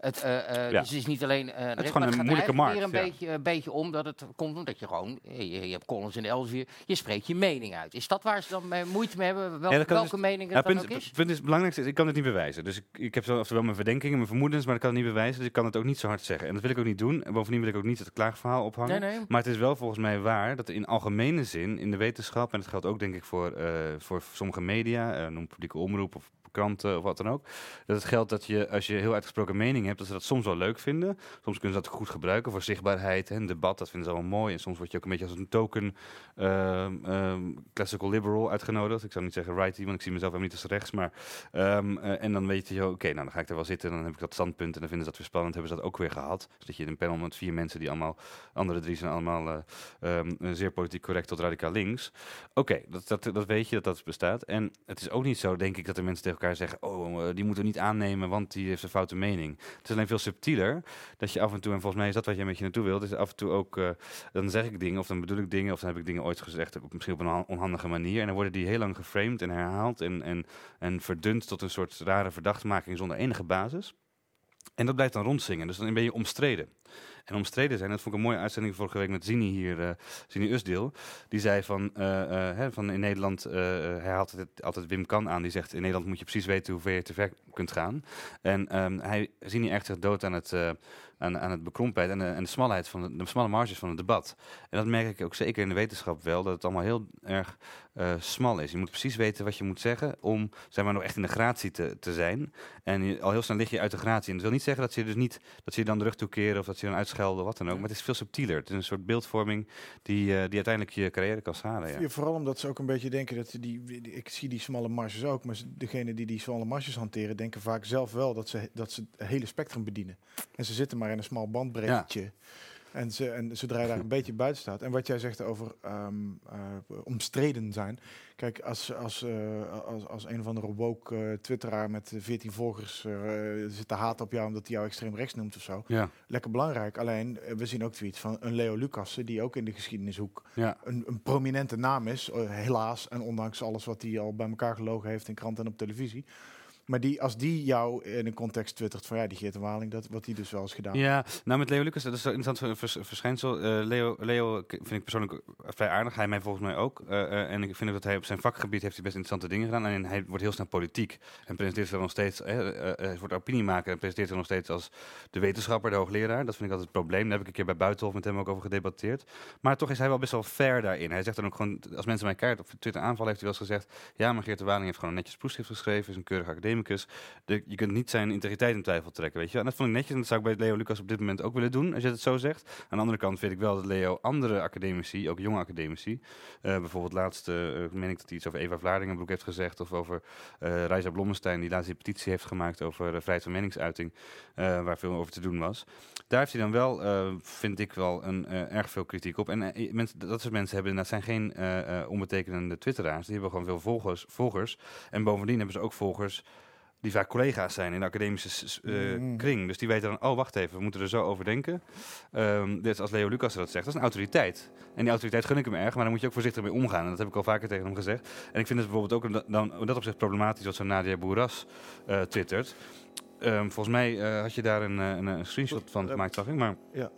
[SPEAKER 3] Het, eh, eh,
[SPEAKER 4] Ja.
[SPEAKER 3] Dus het is niet alleen... eh,
[SPEAKER 4] is
[SPEAKER 3] maar
[SPEAKER 4] gewoon een
[SPEAKER 3] gaat
[SPEAKER 4] moeilijke markt,
[SPEAKER 3] weer een
[SPEAKER 4] ja.
[SPEAKER 3] beetje, een beetje om dat het komt omdat je gewoon... Je, je hebt columns in de Elsevier, je spreekt je mening uit. Is dat waar ze dan moeite mee hebben? Welke,
[SPEAKER 4] dus-
[SPEAKER 3] mening
[SPEAKER 4] Ja,
[SPEAKER 3] het dan
[SPEAKER 4] punt,
[SPEAKER 3] ook is?
[SPEAKER 4] punt is het belangrijkste is, ik kan het niet bewijzen. Dus ik, ik heb wel mijn verdenkingen, mijn vermoedens, maar ik kan het niet bewijzen. Dus ik kan het ook niet zo hard zeggen. En dat wil ik ook niet doen. En bovendien wil ik ook niet het klaagverhaal ophangen.
[SPEAKER 3] Nee, nee.
[SPEAKER 4] Maar het is wel volgens mij waar dat er in algemene zin in de wetenschap, en dat geldt ook denk ik voor, voor sommige media, eh, noem publieke omroep of kranten of wat dan ook, dat het geldt dat je als je heel uitgesproken mening hebt, dat ze dat soms wel leuk vinden. Soms kunnen ze dat goed gebruiken voor zichtbaarheid en debat, dat vinden ze allemaal mooi. En soms word je ook een beetje als een token ehm, classical liberal uitgenodigd. Ik zou niet zeggen righty, want ik zie mezelf helemaal niet als rechts, maar ehm, eh, en dan weet je, oké, nou dan ga ik er wel zitten, dan heb ik dat standpunt en dan vinden ze dat weer spannend, hebben ze dat ook weer gehad. Dus dat je in een panel met vier mensen die allemaal, andere drie zijn allemaal eh, zeer politiek correct tot radicaal links. Oké, dat, dat, dat weet je dat dat bestaat. En het is ook niet zo, denk ik, dat de mensen tegen zeggen: Oh, eh, die moeten we niet aannemen, want die heeft een foute mening. Het is alleen veel subtieler dat je af en toe, en volgens mij is dat wat je met je naartoe wilt, is af en toe ook, eh, dan zeg ik dingen of dan bedoel ik dingen of dan heb ik dingen ooit gezegd, misschien op een on- onhandige manier. En dan worden die heel lang geframed en herhaald en, en, en verdund tot een soort rare verdachtmaking zonder enige basis. En dat blijft dan rondzingen, dus dan ben je omstreden. En omstreden zijn, dat vond ik een mooie uitzending vorige week met Zini hier, eh Zini Usdeel. Die zei van, eh, eh, van in Nederland, hij haalt altijd, altijd Wim Kan aan, die zegt in Nederland moet je precies weten hoe ver je te ver kunt gaan. En ehm, hij, Zini echt zich dood aan het, aan, aan het bekrompheid en de, en de smalheid van de, de smalle marges van het debat. En dat merk ik ook zeker in de wetenschap wel, dat het allemaal heel erg smal is. Je moet precies weten wat je moet zeggen om zeg maar, nog echt in de gratie te, te zijn. En al heel snel lig je uit de gratie. En dat wil niet zeggen dat je dus niet dat ze je dan de rug toekeren of dat ze je dan uitschelden, wat dan ook. Maar het is veel subtieler. Het is een soort beeldvorming die, eh, die uiteindelijk je carrière kan schaden. Ja.
[SPEAKER 5] Ja, vooral omdat ze ook een beetje denken dat die, ik zie die smalle marges ook, maar degene die die smalle marges hanteren, denken vaak zelf wel dat ze, dat ze het hele spectrum bedienen. En ze zitten maar in een smal bandbreedtje. En, ze, en zodra je daar een beetje buiten staat. En wat jij zegt over ehm, eh, omstreden zijn. Kijk, als, als, eh, als, als een of andere woke eh, twitteraar met 14 volgers zit te haat op jou omdat hij jou extreem rechts noemt of zo.
[SPEAKER 4] Ja,
[SPEAKER 5] Lekker belangrijk. Alleen, we zien ook tweets van een Leo Lucassen, die ook in de geschiedenishoek
[SPEAKER 4] ja.
[SPEAKER 5] een, een prominente naam is, helaas. En ondanks alles wat hij al bij elkaar gelogen heeft in krant en op televisie. Maar die, als die jou in een context twittert van ja, die Geert de Waling, dat wat hij dus wel eens gedaan.
[SPEAKER 4] Ja, nou met Leo Lucas, dat is zo interessant vers- verschijnsel. Eh, Leo, Leo vind ik persoonlijk vrij aardig. Hij mij volgens mij ook. Eh, eh, en ik vind ook dat hij op zijn vakgebied heeft hij best interessante dingen gedaan. En hij wordt heel snel politiek. En presenteert zich nog steeds, hij wordt opiniemaker en presenteert zich nog steeds als de wetenschapper, de hoogleraar. Dat vind ik altijd het probleem. Daar heb ik een keer bij Buitenhof met hem ook over gedebatteerd. Maar toch is hij wel best wel fair daarin. Hij zegt dan ook gewoon, als mensen mij kaart op Twitter aanvallen, heeft hij wel eens gezegd, ja, maar Geert de Waling heeft gewoon een netjes proefschrift geschreven, is een keurig je kunt niet zijn integriteit in twijfel trekken, weet je. En dat vond ik netjes en dat zou ik bij Leo Lucas op dit moment ook willen doen, als je het zo zegt. Aan de andere kant vind ik wel dat Leo andere academici, ook jonge academici, eh, bijvoorbeeld laatst, eh meen ik dat hij iets over Eva Vlaardingenbroek heeft gezegd, of over eh Reisa Blommestein, die laatst die petitie heeft gemaakt over vrijheid van meningsuiting, waar veel over te doen was. Daar heeft hij dan wel, vind ik wel, een, erg veel kritiek op. En dat soort mensen hebben, dat zijn geen onbetekenende twitteraars, die hebben gewoon veel volgers, volgers. En bovendien hebben ze ook volgers die vaak collega's zijn in de academische eh,
[SPEAKER 5] Mm.
[SPEAKER 4] kring. Dus die weten dan, oh wacht even, we moeten er zo over denken. Ehm dus als Leo Lucas dat zegt, dat is een autoriteit. En die autoriteit gun ik hem erg, maar daar moet je ook voorzichtig mee omgaan. En dat heb ik al vaker tegen hem gezegd. En ik vind het bijvoorbeeld ook dan, in dat opzicht problematisch wat zo'n Nadia Boeras eh twittert. Ehm, volgens mij eh, had je daar een, een, een screenshot van gemaakt, zag ik. Maar
[SPEAKER 5] Ja.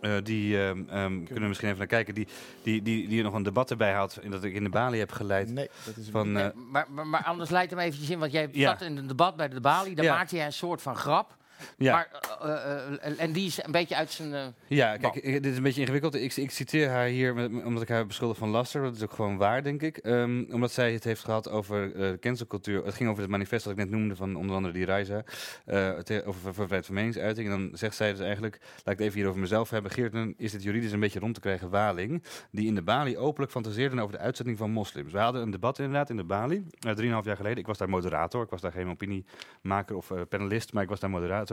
[SPEAKER 4] Eh, die ehm, ehm, kunnen we misschien even naar kijken. Die, die, die, die er nog een debat erbij had. En dat ik in de balie heb geleid.
[SPEAKER 5] Nee, dat is
[SPEAKER 4] Van,
[SPEAKER 3] Nee,
[SPEAKER 4] eh,
[SPEAKER 3] maar, maar, maar anders leidt hem eventjes in, want jij
[SPEAKER 4] Ja.
[SPEAKER 3] zat in een debat bij de Bali, daar
[SPEAKER 4] Ja.
[SPEAKER 3] maakte jij een soort van grap.
[SPEAKER 4] Ja.
[SPEAKER 3] Maar, eh, eh, en die is een beetje uit zijn... eh,
[SPEAKER 4] Ja, kijk, ik- dit is een beetje ingewikkeld. Ik, ik citeer haar hier met, omdat ik haar beschuldig van laster. Dat is ook gewoon waar, denk ik. Ehm, omdat zij het heeft gehad over eh cancelcultuur. Het ging over het manifest dat ik net noemde van onder andere die Reiza. eh, over ver- vrijheid van meningsuiting. En dan zegt zij dus eigenlijk, laat ik het even hier over mezelf hebben. Geert, is het juridisch een beetje rond te krijgen Waling. Die in de Bali openlijk fantaseerden over de uitzetting van moslims. We hadden een debat inderdaad in de Bali. eh, Drieënhalf jaar geleden. Ik was daar moderator. Ik was daar geen opiniemaker of eh, panelist. Maar ik was daar moderator.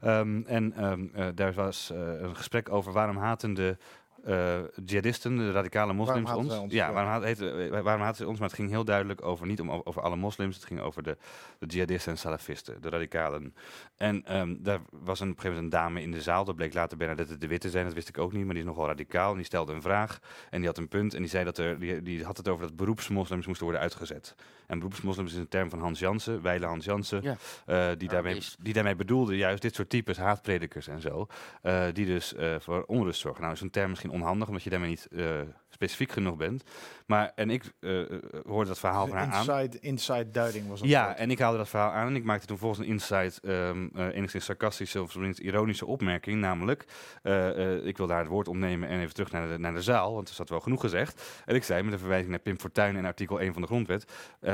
[SPEAKER 4] Ehm, en ehm, eh, daar was eh, een gesprek over waarom haten de eh jihadisten, de radicale moslims,
[SPEAKER 5] haten
[SPEAKER 4] ons.
[SPEAKER 5] ons?
[SPEAKER 4] Ja,
[SPEAKER 5] Ja.
[SPEAKER 4] waarom, haat- waarom haten ze ons? Maar het ging heel duidelijk over, niet om, over alle moslims, het ging over de, de jihadisten en salafisten, de radicalen. En ehm, daar was een, op een gegeven moment een dame in de zaal, dat bleek later Bernadette de Witte zijn, dat wist ik ook niet, maar die is nogal radicaal. En die stelde een vraag en die had een punt en die zei dat er, die, die had het over dat beroepsmoslims moesten worden uitgezet. En beroepsmoslims is een term van Hans Jansen, Weile Hans Jansen,
[SPEAKER 3] Ja.
[SPEAKER 4] eh, die, daarmee, die daarmee bedoelde juist dit soort types, haatpredikers en zo, eh, die dus eh, voor onrust zorgen. Nou is een term misschien onhandig, omdat je daarmee niet specifiek genoeg bent. Maar, en ik eh, hoorde dat verhaal van haar aan.
[SPEAKER 5] inside, inside duiding was dat.
[SPEAKER 4] Ja, en ik haalde dat verhaal aan en ik maakte toen volgens een insight ehm eh, enigszins sarcastische of tenminste ironische opmerking. Namelijk, ik wil daar het woord opnemen en even terug naar de, naar de zaal, want er zat wel genoeg gezegd. En ik zei met een verwijzing naar Pim Fortuyn en artikel 1 van de grondwet.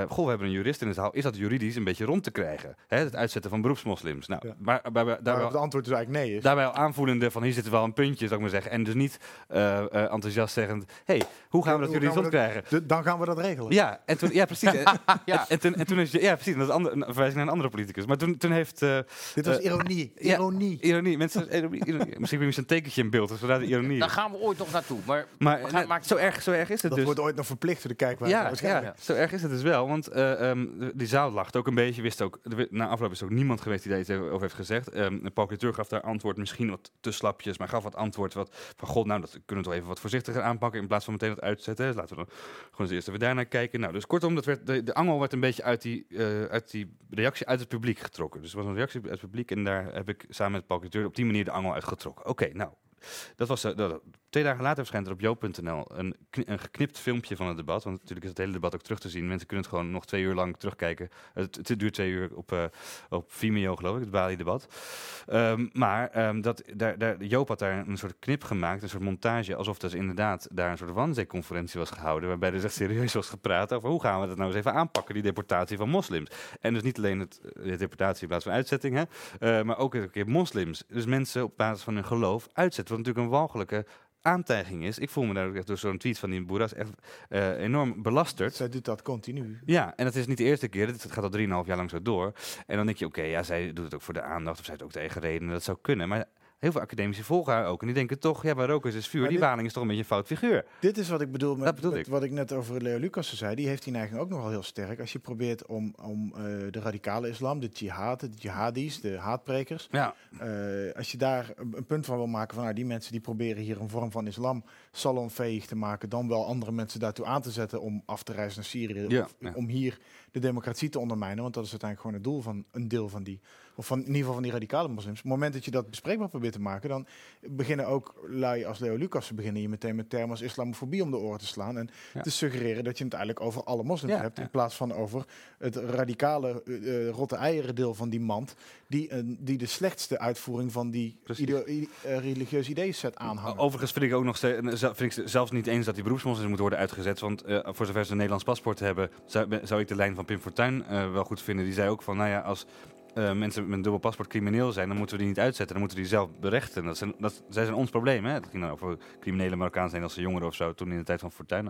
[SPEAKER 4] goh, we hebben een jurist in de zaal. Is dat juridisch een beetje rond te krijgen? Hè, het uitzetten van beroepsmoslims. Nou,
[SPEAKER 5] Ja.
[SPEAKER 4] maar, maar, maar- daar
[SPEAKER 5] het antwoord is eigenlijk nee. Is.
[SPEAKER 4] Daarbij al aanvoelende van hier zit wel een puntje, zou ik maar zeggen. En dus niet enthousiast zeggend, hey, hoe gaan we dat
[SPEAKER 5] Hoe we
[SPEAKER 4] rondkrijgen?
[SPEAKER 5] De- dan gaan we dat regelen.
[SPEAKER 4] Ja, en toen, ja, precies. En-
[SPEAKER 3] ja.
[SPEAKER 4] en, toen, en toen is, ja, precies. Dat is andere, een verwijzing naar een andere politicus. Maar toen, toen heeft. eh,
[SPEAKER 5] Dit was
[SPEAKER 4] Eh,
[SPEAKER 5] ironie.
[SPEAKER 4] ja.
[SPEAKER 5] Ironie.
[SPEAKER 4] ironie, mensen. ironie, ironie. Misschien heb je een tekentje in beeld, dus de ironie.
[SPEAKER 3] Daar gaan we ooit nog naartoe. Maar,
[SPEAKER 4] Maar
[SPEAKER 3] we gaan-
[SPEAKER 4] zo, erg, zo erg is het
[SPEAKER 5] Dat
[SPEAKER 4] dus.
[SPEAKER 5] wordt ooit nog verplicht voor de kijkwijze.
[SPEAKER 4] Ja, ja, zo erg is het dus wel. Want eh, ehm, de- die zaal lacht ook een beetje. Wist ook, na afloop is er ook niemand geweest die daar iets over heeft gezegd. Ehm Paul Cliteur gaf daar antwoord, misschien wat te slapjes, maar gaf wat antwoord wat van god, nou dat kunnen we toch even wat voorzichtiger aanpakken in plaats van meteen het uitzetten. Dus laten we dan gewoon eens eerst even daarnaar kijken. Nou, dus kortom, dat werd, de, de angel werd een beetje uit die, eh, uit die reactie uit het publiek getrokken. Dus er was een reactie uit het publiek en daar heb ik samen met Paul op die manier de angel uitgetrokken. Oké, nou. Dat was, eh, twee dagen later verschijnt er op jo.nl een, een geknipt filmpje van het debat. Want natuurlijk is het hele debat ook terug te zien. Mensen kunnen het gewoon nog twee uur lang terugkijken. Het, het duurt twee uur op, eh, op Vimeo, geloof ik, het Bali-debat. Ehm, maar ehm, dat, daar, daar, Joop had daar een soort knip gemaakt, een soort montage, alsof er inderdaad daar een soort wanzee-conferentie was gehouden, waarbij er echt serieus was gepraat over hoe gaan we dat nou eens even aanpakken, die deportatie van moslims. En dus niet alleen het, de deportatie in plaats van uitzetting, hè, eh, maar ook een keer moslims. Dus mensen op basis van hun geloof uitzetten, wat natuurlijk een walgelijke aantijging is. Ik voel me daar echt door zo'n tweet van die Boeras echt eh, enorm belasterd.
[SPEAKER 5] Zij doet dat continu.
[SPEAKER 4] Ja, en dat is niet de eerste keer. Het gaat al 3,5 jaar lang zo door. En dan denk je, oké, ja, zij doet het ook voor de aandacht. Of zij het ook tegen redenen. Dat zou kunnen. Maar heel veel academici volgen haar ook. En die denken toch, ja, waar rook is, vuur.
[SPEAKER 5] Maar
[SPEAKER 4] Die
[SPEAKER 5] dit-
[SPEAKER 4] Waling is toch een beetje een fout figuur.
[SPEAKER 5] Dit is wat ik bedoel met,
[SPEAKER 4] Dat bedoel
[SPEAKER 5] met
[SPEAKER 4] ik.
[SPEAKER 5] wat ik net over Leo Lucas zei. Die heeft die neiging ook nogal heel sterk. Als je probeert om, om eh, de radicale islam, de jihad, de jihadis, de haatprekers.
[SPEAKER 4] Ja,
[SPEAKER 5] eh, als je daar een, een punt van wil maken van nou, die mensen die proberen hier een vorm van islam salonveeg te maken. Dan wel andere mensen daartoe aan te zetten om af te reizen naar Syrië.
[SPEAKER 4] Ja,
[SPEAKER 5] of
[SPEAKER 4] ja.
[SPEAKER 5] Om hier de democratie te ondermijnen. Want dat is uiteindelijk gewoon het doel van een deel van die. Of van in ieder geval van die radicale moslims. Op het moment dat je dat bespreekbaar probeert te maken, dan beginnen ook lui als Leo Lucas beginnen je meteen met termen als islamofobie om de oren te slaan. En
[SPEAKER 4] Ja.
[SPEAKER 5] te suggereren dat je het eigenlijk over alle moslims
[SPEAKER 4] Ja,
[SPEAKER 5] hebt. In plaats van over het radicale eh, rotte eieren deel van die mand. Die, een die de slechtste uitvoering van die
[SPEAKER 4] Precies.
[SPEAKER 5] ideo- i- eh, religieuze ideeënset aanhangen.
[SPEAKER 4] Overigens vind ik ook nog vind ik zelfs niet eens dat die beroepsmoslims moeten worden uitgezet. Want voor zover ze een Nederlands paspoort hebben, zou, zou ik de lijn van Pim Fortuyn eh, wel goed vinden. Die zei ook van, nou ja, als eh, mensen met een dubbel paspoort crimineel zijn, dan moeten we die niet uitzetten. Dan moeten we die zelf berechten. Dat zijn, dat, zij zijn ons probleem. Hè? Het ging dan over criminele Marokkaans-Nederlandse jongeren of zo, toen in de tijd van Fortuyn.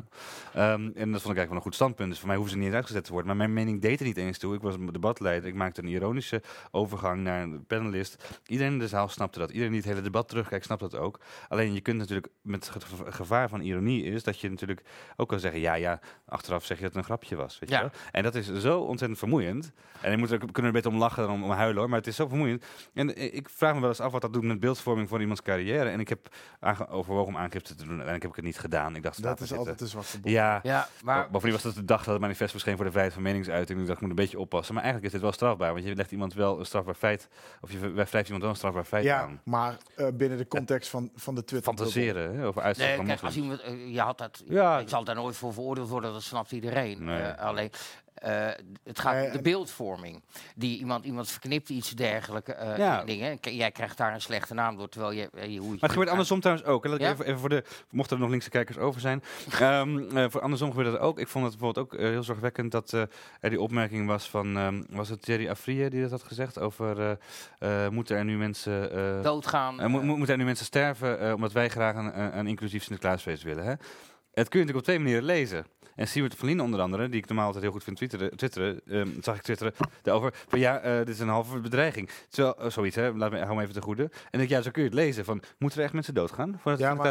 [SPEAKER 4] Ehm, en dat vond ik eigenlijk wel een goed standpunt. Dus voor mij hoeven ze niet uitgezet te worden. Maar mijn mening deed er niet eens toe. Ik was een debatleider. Ik maakte een ironische overgang naar een panelist. Iedereen in de zaal snapte dat. Iedereen die het hele debat terugkijkt, snapt dat ook. Alleen je kunt natuurlijk met het ge- gevaar van ironie is dat je natuurlijk ook kan zeggen, ja, ja, achteraf zeg je dat het een grapje was. Weet je
[SPEAKER 3] Ja.
[SPEAKER 4] wel? En dat is zo ontzettend vermoeiend. En je moet er, kunnen er beter om lachen dan om, om huilen hoor, maar het is zo vermoeiend. En eh, ik vraag me wel eens af wat dat doet met beeldvorming voor iemands carrière. En ik heb overwogen om aangifte te doen. Uiteindelijk heb ik het niet gedaan. Ik dacht,
[SPEAKER 5] dat is
[SPEAKER 4] zitten.
[SPEAKER 5] altijd de zwakste bot.
[SPEAKER 4] Ja,
[SPEAKER 3] Ja, maar
[SPEAKER 4] Bovendien was dat de dag dat het manifest verscheen voor de vrijheid van meningsuiting. Ik dacht, ik moet een beetje oppassen. Maar eigenlijk is dit wel strafbaar. Want je legt iemand wel een strafbaar feit. Of je wrijft iemand wel een strafbaar feit
[SPEAKER 5] Ja,
[SPEAKER 4] aan.
[SPEAKER 5] maar eh, binnen de context van, van de Twitter.
[SPEAKER 4] Fantaseren hè, over uitslag
[SPEAKER 3] Nee,
[SPEAKER 4] van
[SPEAKER 3] kijk, als iemand, eh, je had dat,
[SPEAKER 4] Ja.
[SPEAKER 3] ik zal daar nooit voor veroordeeld worden, dat snapt iedereen.
[SPEAKER 4] Nee.
[SPEAKER 3] Alleen, eh, het gaat om de beeldvorming. Die iemand, iemand verknipt iets dergelijke eh,
[SPEAKER 4] Ja.
[SPEAKER 3] dingen. K- Jij krijgt daar een slechte naam door, terwijl je, je hoe je
[SPEAKER 4] Maar het gebeurt andersom trouwens ook. hè. Laat ik
[SPEAKER 3] Ja?
[SPEAKER 4] even, even voor de, mochten er nog linkse kijkers over zijn. Eh, voor andersom gebeurt dat ook. Ik vond het bijvoorbeeld ook heel zorgwekkend dat er die opmerking was van, ehm, was het Thierry Afrië die dat had gezegd? Over, moeten er nu mensen...
[SPEAKER 3] doodgaan.
[SPEAKER 4] mo- mo- moeten er nu mensen sterven omdat wij graag een, een, een inclusief Sinterklaasfeest willen? Hè? Het kun je natuurlijk op twee manieren lezen. En Siewert van Lien onder andere, die ik normaal altijd heel goed vind twitteren, twitteren ehm, zag ik twitteren daarover. Van ja, eh, dit is een halve bedreiging. Terwijl, eh, zoiets, hè, laat me, hou me even te goede. En ik, ja, zo kun je het lezen. Van, moeten er echt mensen doodgaan? Voordat
[SPEAKER 5] Ja, maar-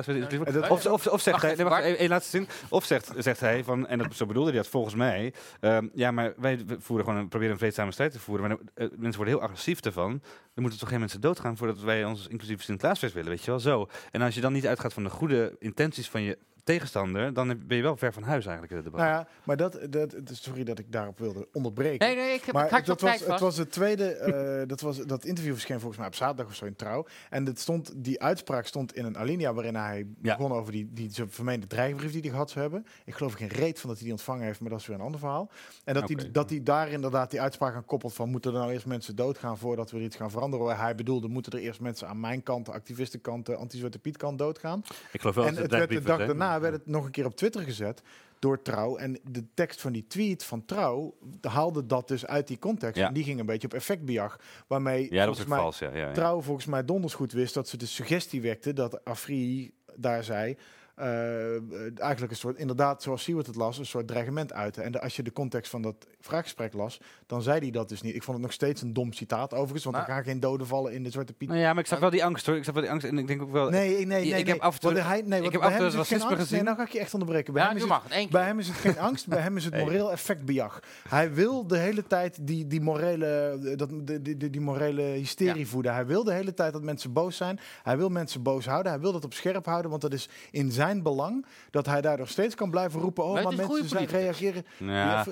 [SPEAKER 5] Ja,
[SPEAKER 4] of, of, of zegt hij, nee, wacht, één- laatste zin. Of zegt, zegt hij, van, en dat, zo bedoelde hij dat volgens mij. ehm, ja, maar wij voeren gewoon een, proberen een vreedzame strijd te voeren. Maar eh, mensen worden heel agressief ervan. Er moeten toch geen mensen doodgaan voordat wij ons inclusief Sinterklaasfeest willen, weet je wel, zo. En als je dan niet uitgaat van de goede intenties van je tegenstander, dan ben je wel ver van huis eigenlijk in het debat.
[SPEAKER 5] Nou ja, maar dat, dat, sorry dat ik daarop wilde onderbreken.
[SPEAKER 3] nee, nee, ik, heb,
[SPEAKER 5] Maar
[SPEAKER 3] ik
[SPEAKER 5] dat was, het was het tweede, eh, dat, was, dat interview verscheen volgens mij op zaterdag of zo in Trouw. En het stond, die uitspraak stond in een alinea waarin hij
[SPEAKER 4] Ja.
[SPEAKER 5] begon over die, die vermeende dreigbrief die hij gehad zou hebben. Ik geloof er geen reet van dat hij die ontvangen heeft, maar dat is weer een ander verhaal. En dat,
[SPEAKER 4] Oké.
[SPEAKER 5] hij, dat hij daar inderdaad die uitspraak aan koppelt van moeten er nou eerst mensen doodgaan voordat we er iets gaan veranderen. Hij bedoelde, moeten er eerst mensen aan mijn kant, de activistenkant, de anti-Zwarte Piet kant doodgaan.
[SPEAKER 4] Ik geloof wel
[SPEAKER 5] En
[SPEAKER 4] dat
[SPEAKER 5] het
[SPEAKER 4] het
[SPEAKER 5] werd de dag
[SPEAKER 4] hè?
[SPEAKER 5] Daarna werd het nog een keer op Twitter gezet door Trouw. En de tekst van die tweet van Trouw haalde dat dus uit die context.
[SPEAKER 4] Ja.
[SPEAKER 5] En die ging een beetje op effecteigenlijk waarmee
[SPEAKER 4] Ja, dat was
[SPEAKER 5] mij
[SPEAKER 4] vals, ja. ja, ja.
[SPEAKER 5] Trouw volgens mij donders goed wist dat ze de suggestie wekte dat Afri daar zei. Eh, eigenlijk een soort, inderdaad, zoals Siewert het las, een soort dreigement uiten. En de- als je de context van dat vraaggesprek las, dan zei hij dat dus niet. Ik vond het nog steeds een dom citaat overigens, want
[SPEAKER 3] Maar-
[SPEAKER 5] er gaan geen doden vallen in de Zwarte Piet.
[SPEAKER 4] Nou ja, maar ik zag wel die angst hoor. Ik zag wel die angst en ik denk ook wel...
[SPEAKER 5] Nee, nee, nee.
[SPEAKER 4] Ik
[SPEAKER 5] nee,
[SPEAKER 4] heb af en toe-
[SPEAKER 5] hij, nee,
[SPEAKER 4] ik heb af en toe racisme.
[SPEAKER 5] Nee,
[SPEAKER 4] gezien.
[SPEAKER 5] nou ga ik je echt onderbreken. Bij
[SPEAKER 3] Ja,
[SPEAKER 5] hem is
[SPEAKER 3] mag het
[SPEAKER 5] bij hem is het geen angst, bij hem is het moreel effectbejag. Hij wil de hele tijd die, die morele, dat, die, die, die morele hysterie
[SPEAKER 3] Ja.
[SPEAKER 5] voeden. Hij wil de hele tijd dat mensen boos zijn. Hij wil mensen boos houden. Hij wil dat op scherp houden, want dat is in zijn belang dat hij daardoor steeds kan blijven roepen. Oh,
[SPEAKER 3] Maar
[SPEAKER 5] mensen zijn, reageren.
[SPEAKER 4] Ja.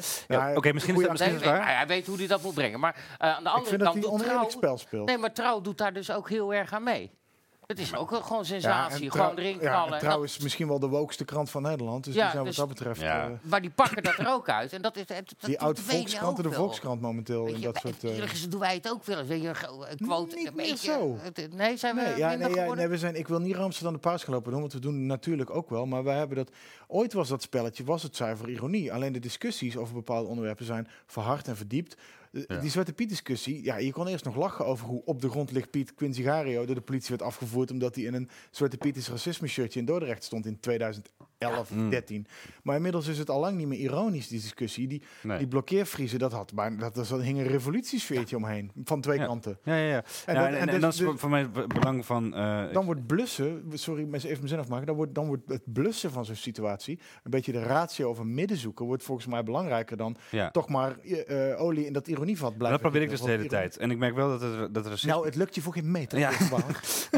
[SPEAKER 4] oké, misschien is dat- misschien
[SPEAKER 3] Nee,
[SPEAKER 4] waar.
[SPEAKER 3] hij weet hoe hij dat moet brengen. Maar eh, aan de
[SPEAKER 5] Ik
[SPEAKER 3] andere
[SPEAKER 5] vind dat
[SPEAKER 3] kant
[SPEAKER 5] hij
[SPEAKER 3] doet
[SPEAKER 5] oneerlijk
[SPEAKER 3] trouw,
[SPEAKER 5] spel speelt.
[SPEAKER 3] Nee, maar trouw doet daar dus ook heel erg aan mee. Het is ook gewoon sensatie.
[SPEAKER 5] en
[SPEAKER 3] gewoon erin
[SPEAKER 5] ja,
[SPEAKER 3] knallen.
[SPEAKER 5] en trouwens misschien wel de wokeste krant van Nederland. Dus
[SPEAKER 3] Ja,
[SPEAKER 5] die zijn
[SPEAKER 3] dus-
[SPEAKER 5] wat dat betreft...
[SPEAKER 4] Ja.
[SPEAKER 5] eh,
[SPEAKER 3] maar die pakken dat er ook uit. En dat is, dat, dat
[SPEAKER 5] die oude Volkskrant en de. Volkskrant momenteel.
[SPEAKER 3] Weet
[SPEAKER 5] in dat soort, eh,
[SPEAKER 3] Eerlijk gezegd doen wij het ook wel eens. Weet je, een quote,
[SPEAKER 5] Niet
[SPEAKER 3] een
[SPEAKER 5] meer
[SPEAKER 3] beetje,
[SPEAKER 5] zo.
[SPEAKER 3] het- Nee, zijn we
[SPEAKER 5] Nee, ja, nee, ja, nee, we zijn, ik wil niet Amsterdam de paas gelopen doen, want we doen het natuurlijk ook wel. Maar wij hebben dat. Ooit was dat spelletje, was het zuiver ironie. Alleen de discussies over bepaalde onderwerpen zijn verhard en verdiept. Die Zwarte Piet discussie, ja, je kon eerst nog lachen over hoe op de grond ligt Piet Quincy Gario door de politie werd afgevoerd omdat hij in een Zwarte Piet is racisme shirtje in Dordrecht stond in 2011,
[SPEAKER 4] Mm.
[SPEAKER 5] 13. Maar inmiddels is het al lang niet meer ironisch, die discussie. Die,
[SPEAKER 4] Nee.
[SPEAKER 5] die blokkeervriezen, dat had bijna, dat, dat hing een revolutiesfeertje omheen, van twee
[SPEAKER 4] Ja.
[SPEAKER 5] kanten.
[SPEAKER 4] Ja, ja, ja.
[SPEAKER 5] En
[SPEAKER 4] Ja,
[SPEAKER 5] dat-
[SPEAKER 4] en,
[SPEAKER 5] en
[SPEAKER 4] en,
[SPEAKER 5] dus-
[SPEAKER 4] dat is
[SPEAKER 5] dus-
[SPEAKER 4] voor, mij het belang van... eh,
[SPEAKER 5] Dan wordt blussen, sorry, maar even mijn zin afmaken, dan wordt, dan wordt het blussen van zo'n situatie, een beetje de ratio of een midden zoeken, wordt volgens mij belangrijker dan
[SPEAKER 4] ja.
[SPEAKER 5] toch maar eh, eh, olie in dat ironievat
[SPEAKER 4] En
[SPEAKER 5] blijven.
[SPEAKER 4] dat probeer ik dus de hele
[SPEAKER 5] ironie-
[SPEAKER 4] tijd. En ik merk wel dat er, dat er racisme...
[SPEAKER 5] Nou, het lukt je voor geen meter.
[SPEAKER 4] Ja.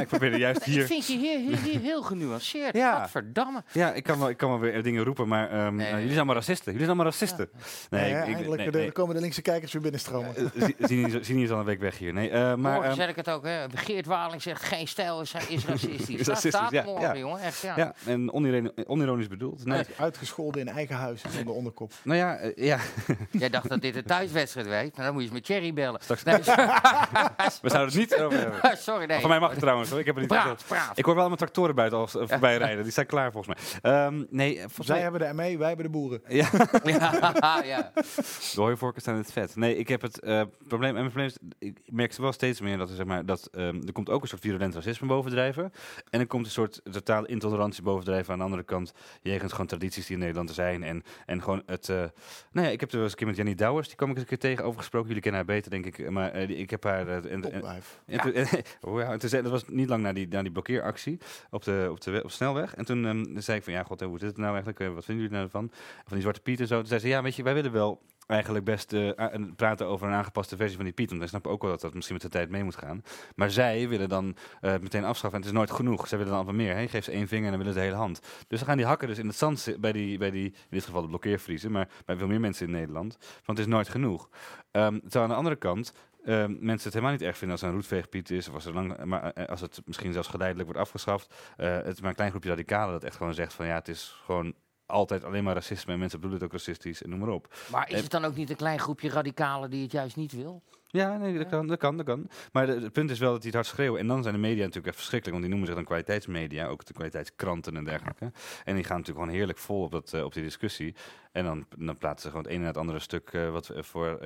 [SPEAKER 4] Ik probeer er juist
[SPEAKER 3] Ik
[SPEAKER 4] hier...
[SPEAKER 3] vind je heel, heel genuanceerd.
[SPEAKER 4] Ja.
[SPEAKER 3] Verdamme.
[SPEAKER 4] Ja, ik kan wel, ik kan wel weer dingen roepen, maar ehm,
[SPEAKER 3] Nee,
[SPEAKER 4] eh, jullie zijn allemaal racisten. Jullie zijn allemaal racisten. Nee,
[SPEAKER 5] Nee,
[SPEAKER 4] ik- ik-
[SPEAKER 5] eindelijk
[SPEAKER 4] nee,
[SPEAKER 5] de,
[SPEAKER 4] nee.
[SPEAKER 5] er komen de linkse kijkers weer binnenstromen.
[SPEAKER 4] Eh, Zie- Zien is- al een week weg hier. Nee, eh, maar...
[SPEAKER 3] morgen
[SPEAKER 4] ehm,
[SPEAKER 3] zeg ik het ook, hè. Geert Waling zegt geen stijl is, is racistisch.
[SPEAKER 4] Is
[SPEAKER 3] Dat
[SPEAKER 4] racistisch,
[SPEAKER 3] staat
[SPEAKER 4] ja,
[SPEAKER 3] morgen,
[SPEAKER 4] ja.
[SPEAKER 3] jongen. Echt, ja.
[SPEAKER 4] ja, en onironisch, onironisch bedoeld. Nee.
[SPEAKER 5] Uit- Uitgescholden in eigen huis zonder onderkop.
[SPEAKER 4] Nou ja, eh, ja,
[SPEAKER 3] Jij dacht dat dit een thuiswedstrijd was. Nou, dan moet je eens met Thierry bellen.
[SPEAKER 4] Straks-
[SPEAKER 3] Nee,
[SPEAKER 4] we zouden het niet over hebben.
[SPEAKER 3] sorry, nee.
[SPEAKER 4] Van mij mag het trouwens hoor. Ik heb het niet
[SPEAKER 3] Praat,
[SPEAKER 4] verteld.
[SPEAKER 3] praat.
[SPEAKER 4] Ik hoor wel mijn tractoren buiten al eh, voorbij rijden. Die zijn klaar volgens mij. Ehm, nee, volgens
[SPEAKER 5] Zij
[SPEAKER 4] mij...
[SPEAKER 5] hebben de ME, wij hebben de boeren.
[SPEAKER 4] Ja,
[SPEAKER 3] Ja, ja.
[SPEAKER 4] de hooivorken zijn het vet. Nee, ik heb het eh, probleem... En mijn probleem is, ik merk wel steeds meer dat er, zeg maar, dat, ehm, er komt ook een soort virulent racisme bovendrijven. En er komt een soort totale intolerantie bovendrijven aan de andere kant. Jegens gewoon tradities die in Nederland er zijn. En, en gewoon het... eh nou ja, ik heb er wel eens een keer met Jenny Douwers, die kwam ik eens een keer tegen, over gesproken. Jullie kennen haar beter, denk ik. Maar eh, die- ik heb haar... en- en- oh ja, en toen zei- dat was niet lang na die, na die blokkeeractie op de, op de, op de snelweg. En toen ehm, zei ik van, ja, hoe zit het nou eigenlijk? Eh, Wat vinden jullie nou ervan? Van die Zwarte Piet en zo. Toen zei ze, ja, weet je, wij willen wel eigenlijk best eh, praten over een aangepaste versie van die Piet. Want wij snappen ook wel dat dat misschien met de tijd mee moet gaan. Maar zij willen dan eh, meteen afschaffen. En het is nooit genoeg. Zij willen dan wat meer. Hè? Geef ze één vinger en dan willen ze de hele hand. Dus dan gaan die hakken dus in het zand bij die, bij die, in dit geval de blokkeervriezen, maar bij veel meer mensen in Nederland. Want het is nooit genoeg. Ehm terwijl aan de andere kant ehm, mensen het helemaal niet erg vinden als er een roetveegpiet is. Of als, er lang, maar eh, als het misschien zelfs geleidelijk wordt afgeschaft. Eh, het is maar een klein groepje radicalen dat echt gewoon zegt van ja, het is gewoon altijd alleen maar racisme. En mensen bedoelen het ook racistisch en noem maar op.
[SPEAKER 3] Maar is het dan ook niet een klein groepje radicalen die het juist niet wil?
[SPEAKER 4] Ja, nee, dat kan, dat kan, dat kan. Maar de- het punt is wel dat die het hard schreeuwen. En dan zijn de media natuurlijk echt verschrikkelijk, want die noemen zich dan kwaliteitsmedia, ook de kwaliteitskranten en dergelijke. En die gaan natuurlijk gewoon heerlijk vol op, dat, eh, op die discussie. En dan, dan plaatsen ze gewoon het ene en het andere stuk eh, wat eh, voor,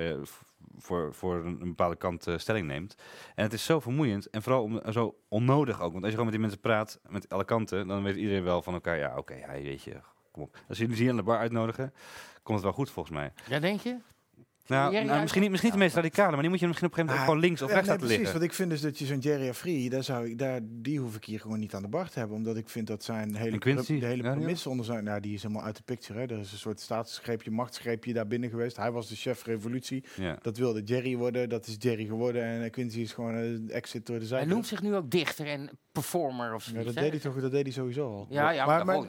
[SPEAKER 4] voor, voor een, een bepaalde kant stelling neemt. En het is zo vermoeiend en vooral om, zo onnodig ook. Want als je gewoon met die mensen praat, met alle kanten, dan weet iedereen wel van elkaar, ja, oké, ja, weet je, kom op. Als jullie ze hier aan de bar uitnodigen, komt het wel goed volgens mij.
[SPEAKER 3] Ja, denk je?
[SPEAKER 4] Nou, nou, misschien, niet, misschien niet de meest radicale, maar die moet je misschien op een gegeven moment
[SPEAKER 5] Ah,
[SPEAKER 4] gewoon links of
[SPEAKER 5] Ja,
[SPEAKER 4] rechts
[SPEAKER 5] nee,
[SPEAKER 4] laten
[SPEAKER 5] precies,
[SPEAKER 4] liggen.
[SPEAKER 5] want ik vind dus dat je zo'n Jerry Free, daar zou ik, daar, die hoef ik hier gewoon niet aan de bar te hebben. Omdat ik vind dat zijn hele,
[SPEAKER 4] En Quincy?
[SPEAKER 5] de hele
[SPEAKER 4] Ja, die
[SPEAKER 5] premisse onder zijn, nou die is helemaal uit de picture. Hè. Er is een soort staatsgreepje, machtsgreepje daar binnen geweest. Hij was de chef revolutie.
[SPEAKER 4] Ja.
[SPEAKER 5] Dat wilde Jerry worden, dat is Jerry geworden. En eh, Quincy is gewoon een exit door de
[SPEAKER 3] Hij
[SPEAKER 5] zijkant.
[SPEAKER 3] noemt zich nu ook dichter en performer of
[SPEAKER 5] Ja,
[SPEAKER 3] zoiets.
[SPEAKER 5] dat deed hij toch, dat deed hij sowieso al.
[SPEAKER 3] Ja, ja, maar,
[SPEAKER 5] waarom,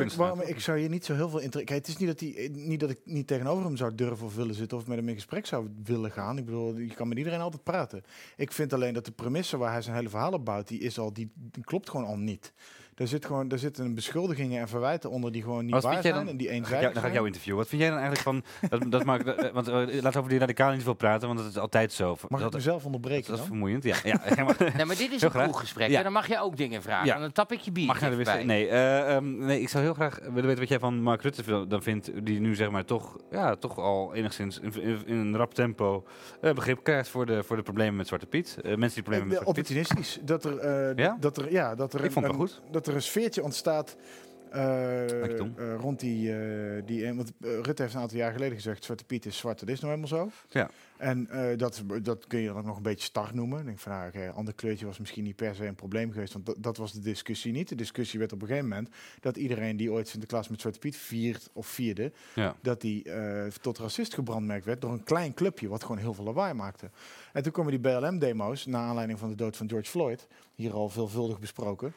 [SPEAKER 5] ik, waarom ik zou hier niet zo heel veel inter- Kijk, het is niet dat, hij, niet dat ik niet tegenover hem zou durven of willen zitten of met hem in gesprek zou willen gaan. Ik bedoel, je kan met iedereen altijd praten. Ik vind alleen dat de premisse waar hij zijn hele verhaal op bouwt, die, is al, die, die klopt gewoon al niet. Daar, zit gewoon, daar zitten beschuldigingen en verwijten onder die gewoon niet
[SPEAKER 4] Wat
[SPEAKER 5] waar
[SPEAKER 4] vind jij
[SPEAKER 5] zijn
[SPEAKER 4] dan-
[SPEAKER 5] en die
[SPEAKER 4] ik
[SPEAKER 5] eenzijdig
[SPEAKER 4] jou, dan ga ik jou interviewen. Wat vind jij dan eigenlijk van... Dat, dat maakt, want laten we over die radicalen niet veel praten, want dat is altijd zo.
[SPEAKER 5] Mag ik
[SPEAKER 4] dat,
[SPEAKER 5] mezelf onderbreken
[SPEAKER 4] dat is vermoeiend. Ja, ja, helemaal-
[SPEAKER 3] Nee, maar dit is
[SPEAKER 4] Heel
[SPEAKER 3] een kroeggesprek.
[SPEAKER 4] Ja.
[SPEAKER 3] En dan mag je ook dingen vragen.
[SPEAKER 4] Ja.
[SPEAKER 3] En dan tap ik je bier.
[SPEAKER 4] Mag je naar de wc? Nee, ehm, nee, ik zou heel graag willen weten wat jij van Mark Rutte dan vindt, die nu zeg maar toch, ja, toch al enigszins in, in, in een rap tempo eh, begrip krijgt voor de, voor de problemen met Zwarte Piet. Eh, mensen die problemen met Zwarte Piet.
[SPEAKER 5] opportunistisch. Dat er,
[SPEAKER 4] Ja?
[SPEAKER 5] dat er, ja, dat er,
[SPEAKER 4] Ik vond het wel goed.
[SPEAKER 5] dat er een sfeertje ontstaat. eh, eh, rond die, eh, die want Rutte heeft een aantal jaar geleden gezegd: Zwarte Piet is zwart, dat is nou helemaal zo.
[SPEAKER 4] Ja.
[SPEAKER 5] En dat, dat kun je dan ook nog een beetje star noemen. Ik denk van, nou, ander kleurtje was misschien niet per se een probleem geweest, want dat, was de discussie niet. De discussie werd op een gegeven moment dat iedereen die ooit Sinterklaas met Zwarte Piet viert of vierde,
[SPEAKER 4] Ja.
[SPEAKER 5] dat die tot racist gebrandmerkt werd door een klein clubje wat gewoon heel veel lawaai maakte. En toen komen die BLM-demo's, naar aanleiding van de dood van George Floyd, hier al veelvuldig besproken.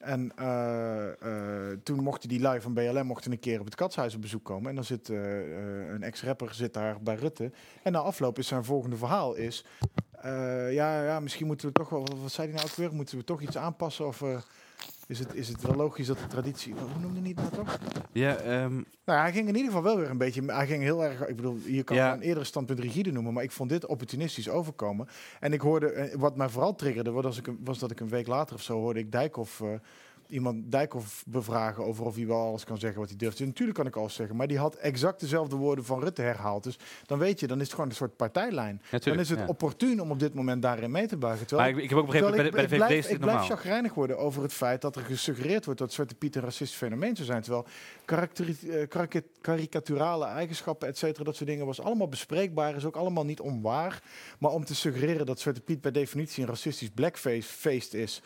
[SPEAKER 5] En eh, eh, toen mochten die lui van BLM mochten een keer op het katshuis op bezoek komen. En dan zit eh, een ex-rapper zit daar bij Rutte. En na afloop is zijn volgende verhaal is... ja, ja, misschien moeten we toch wel, wat, zei hij nou ook weer? Moeten we toch iets aanpassen? Of is, het, is het wel logisch dat de traditie, hoe noemde hij het nou toch?
[SPEAKER 4] Ja, ehm,
[SPEAKER 5] Nou, hij ging in ieder geval wel weer een beetje. Hij ging heel erg. Ik bedoel, je kan
[SPEAKER 4] Ja.
[SPEAKER 5] een eerdere standpunt rigide noemen, maar ik vond dit opportunistisch overkomen. En ik hoorde, eh, wat mij vooral triggerde, was, als ik, was dat ik een week later of zo hoorde ik Dijkhoff. eh, Iemand Dijkhoff bevragen over of hij wel alles kan zeggen wat hij durft. natuurlijk kan ik alles zeggen, maar die had exact dezelfde woorden van Rutte herhaald. Dus dan weet je, dan is het gewoon een soort partijlijn.
[SPEAKER 4] ja,
[SPEAKER 5] dan is het
[SPEAKER 4] ja.
[SPEAKER 5] opportun om op dit moment daarin mee te buigen.
[SPEAKER 4] Maar
[SPEAKER 5] Terwijl
[SPEAKER 4] ik, ik heb ook begrepen, bij de, bij de
[SPEAKER 5] ik,
[SPEAKER 4] VVD
[SPEAKER 5] ik
[SPEAKER 4] is
[SPEAKER 5] blijf, ik blijf chagrijnig worden over het feit dat er gesuggereerd wordt dat Zwarte Piet een racistisch fenomeen zou zijn. Terwijl eh, karika- karikaturale eigenschappen, et cetera, dat soort dingen was allemaal bespreekbaar, is ook allemaal niet onwaar. Maar om te suggereren dat Zwarte Piet bij definitie een racistisch blackface feest is.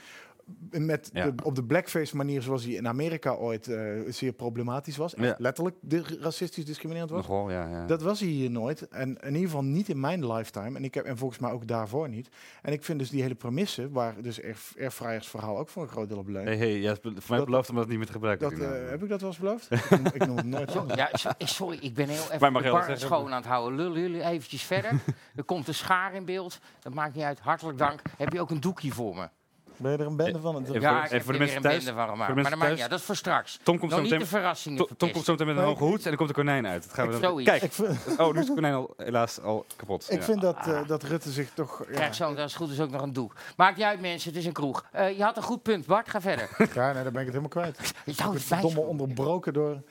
[SPEAKER 5] Met
[SPEAKER 4] Ja.
[SPEAKER 5] de, op de blackface manier zoals hij in Amerika ooit eh, zeer problematisch was. Echt
[SPEAKER 4] Ja.
[SPEAKER 5] letterlijk di- racistisch discriminerend was.
[SPEAKER 4] Nogal, ja, ja.
[SPEAKER 5] Dat was hij hier nooit. En in ieder geval niet in mijn lifetime. En, ik heb, en volgens mij ook daarvoor niet. En ik vind dus die hele premisse, waar dus Air- Airfryers verhaal ook voor een groot deel op leunt.
[SPEAKER 4] Hey, hey, ja, voor mij
[SPEAKER 5] Dat-
[SPEAKER 4] beloofd om dat niet meer te gebruiken.
[SPEAKER 5] Dat, eh, heb ik dat wel eens beloofd? ik, noem, ik noem het nooit zo.
[SPEAKER 3] Ja, eh, sorry, ik ben heel even
[SPEAKER 4] mag
[SPEAKER 3] de bar
[SPEAKER 4] zeggen.
[SPEAKER 3] schoon aan het houden. Lullen jullie eventjes verder. er komt een schaar in beeld. Dat maakt niet uit. Hartelijk dank. Heb je ook een doekje voor me?
[SPEAKER 5] Ben je er een bende van? Het-
[SPEAKER 4] Even
[SPEAKER 3] ja,
[SPEAKER 4] voor-
[SPEAKER 3] ik
[SPEAKER 4] even
[SPEAKER 3] heb
[SPEAKER 4] voor de
[SPEAKER 3] er
[SPEAKER 4] mensen
[SPEAKER 3] een
[SPEAKER 4] thuis-
[SPEAKER 3] bende van gemaakt.
[SPEAKER 4] voor de
[SPEAKER 3] Maar uit. Dat is voor straks.
[SPEAKER 4] Tom komt zo
[SPEAKER 3] Nou, niet de
[SPEAKER 4] meteen
[SPEAKER 3] verrassingen
[SPEAKER 4] Tom, Tom komt zo meteen met een
[SPEAKER 5] Nee,
[SPEAKER 4] hoge hoed en dan komt de konijn uit. Dat gaan we
[SPEAKER 5] Ik-
[SPEAKER 4] dan.
[SPEAKER 3] zoiets.
[SPEAKER 4] Kijk, oh, nu is de konijn al, helaas al kapot.
[SPEAKER 5] ik
[SPEAKER 4] Ja.
[SPEAKER 5] vind dat, eh, dat Rutte zich toch... Ja,
[SPEAKER 3] Krijg zo, dat is goed, is ook nog een doek. Maakt niet uit, mensen. Het is een kroeg. Eh, je had een goed punt, Bart. Ga verder.
[SPEAKER 5] ja, nee, dan ben ik het helemaal kwijt.
[SPEAKER 3] Je
[SPEAKER 5] Ik
[SPEAKER 3] zou
[SPEAKER 5] ben verdomme onderbroken door...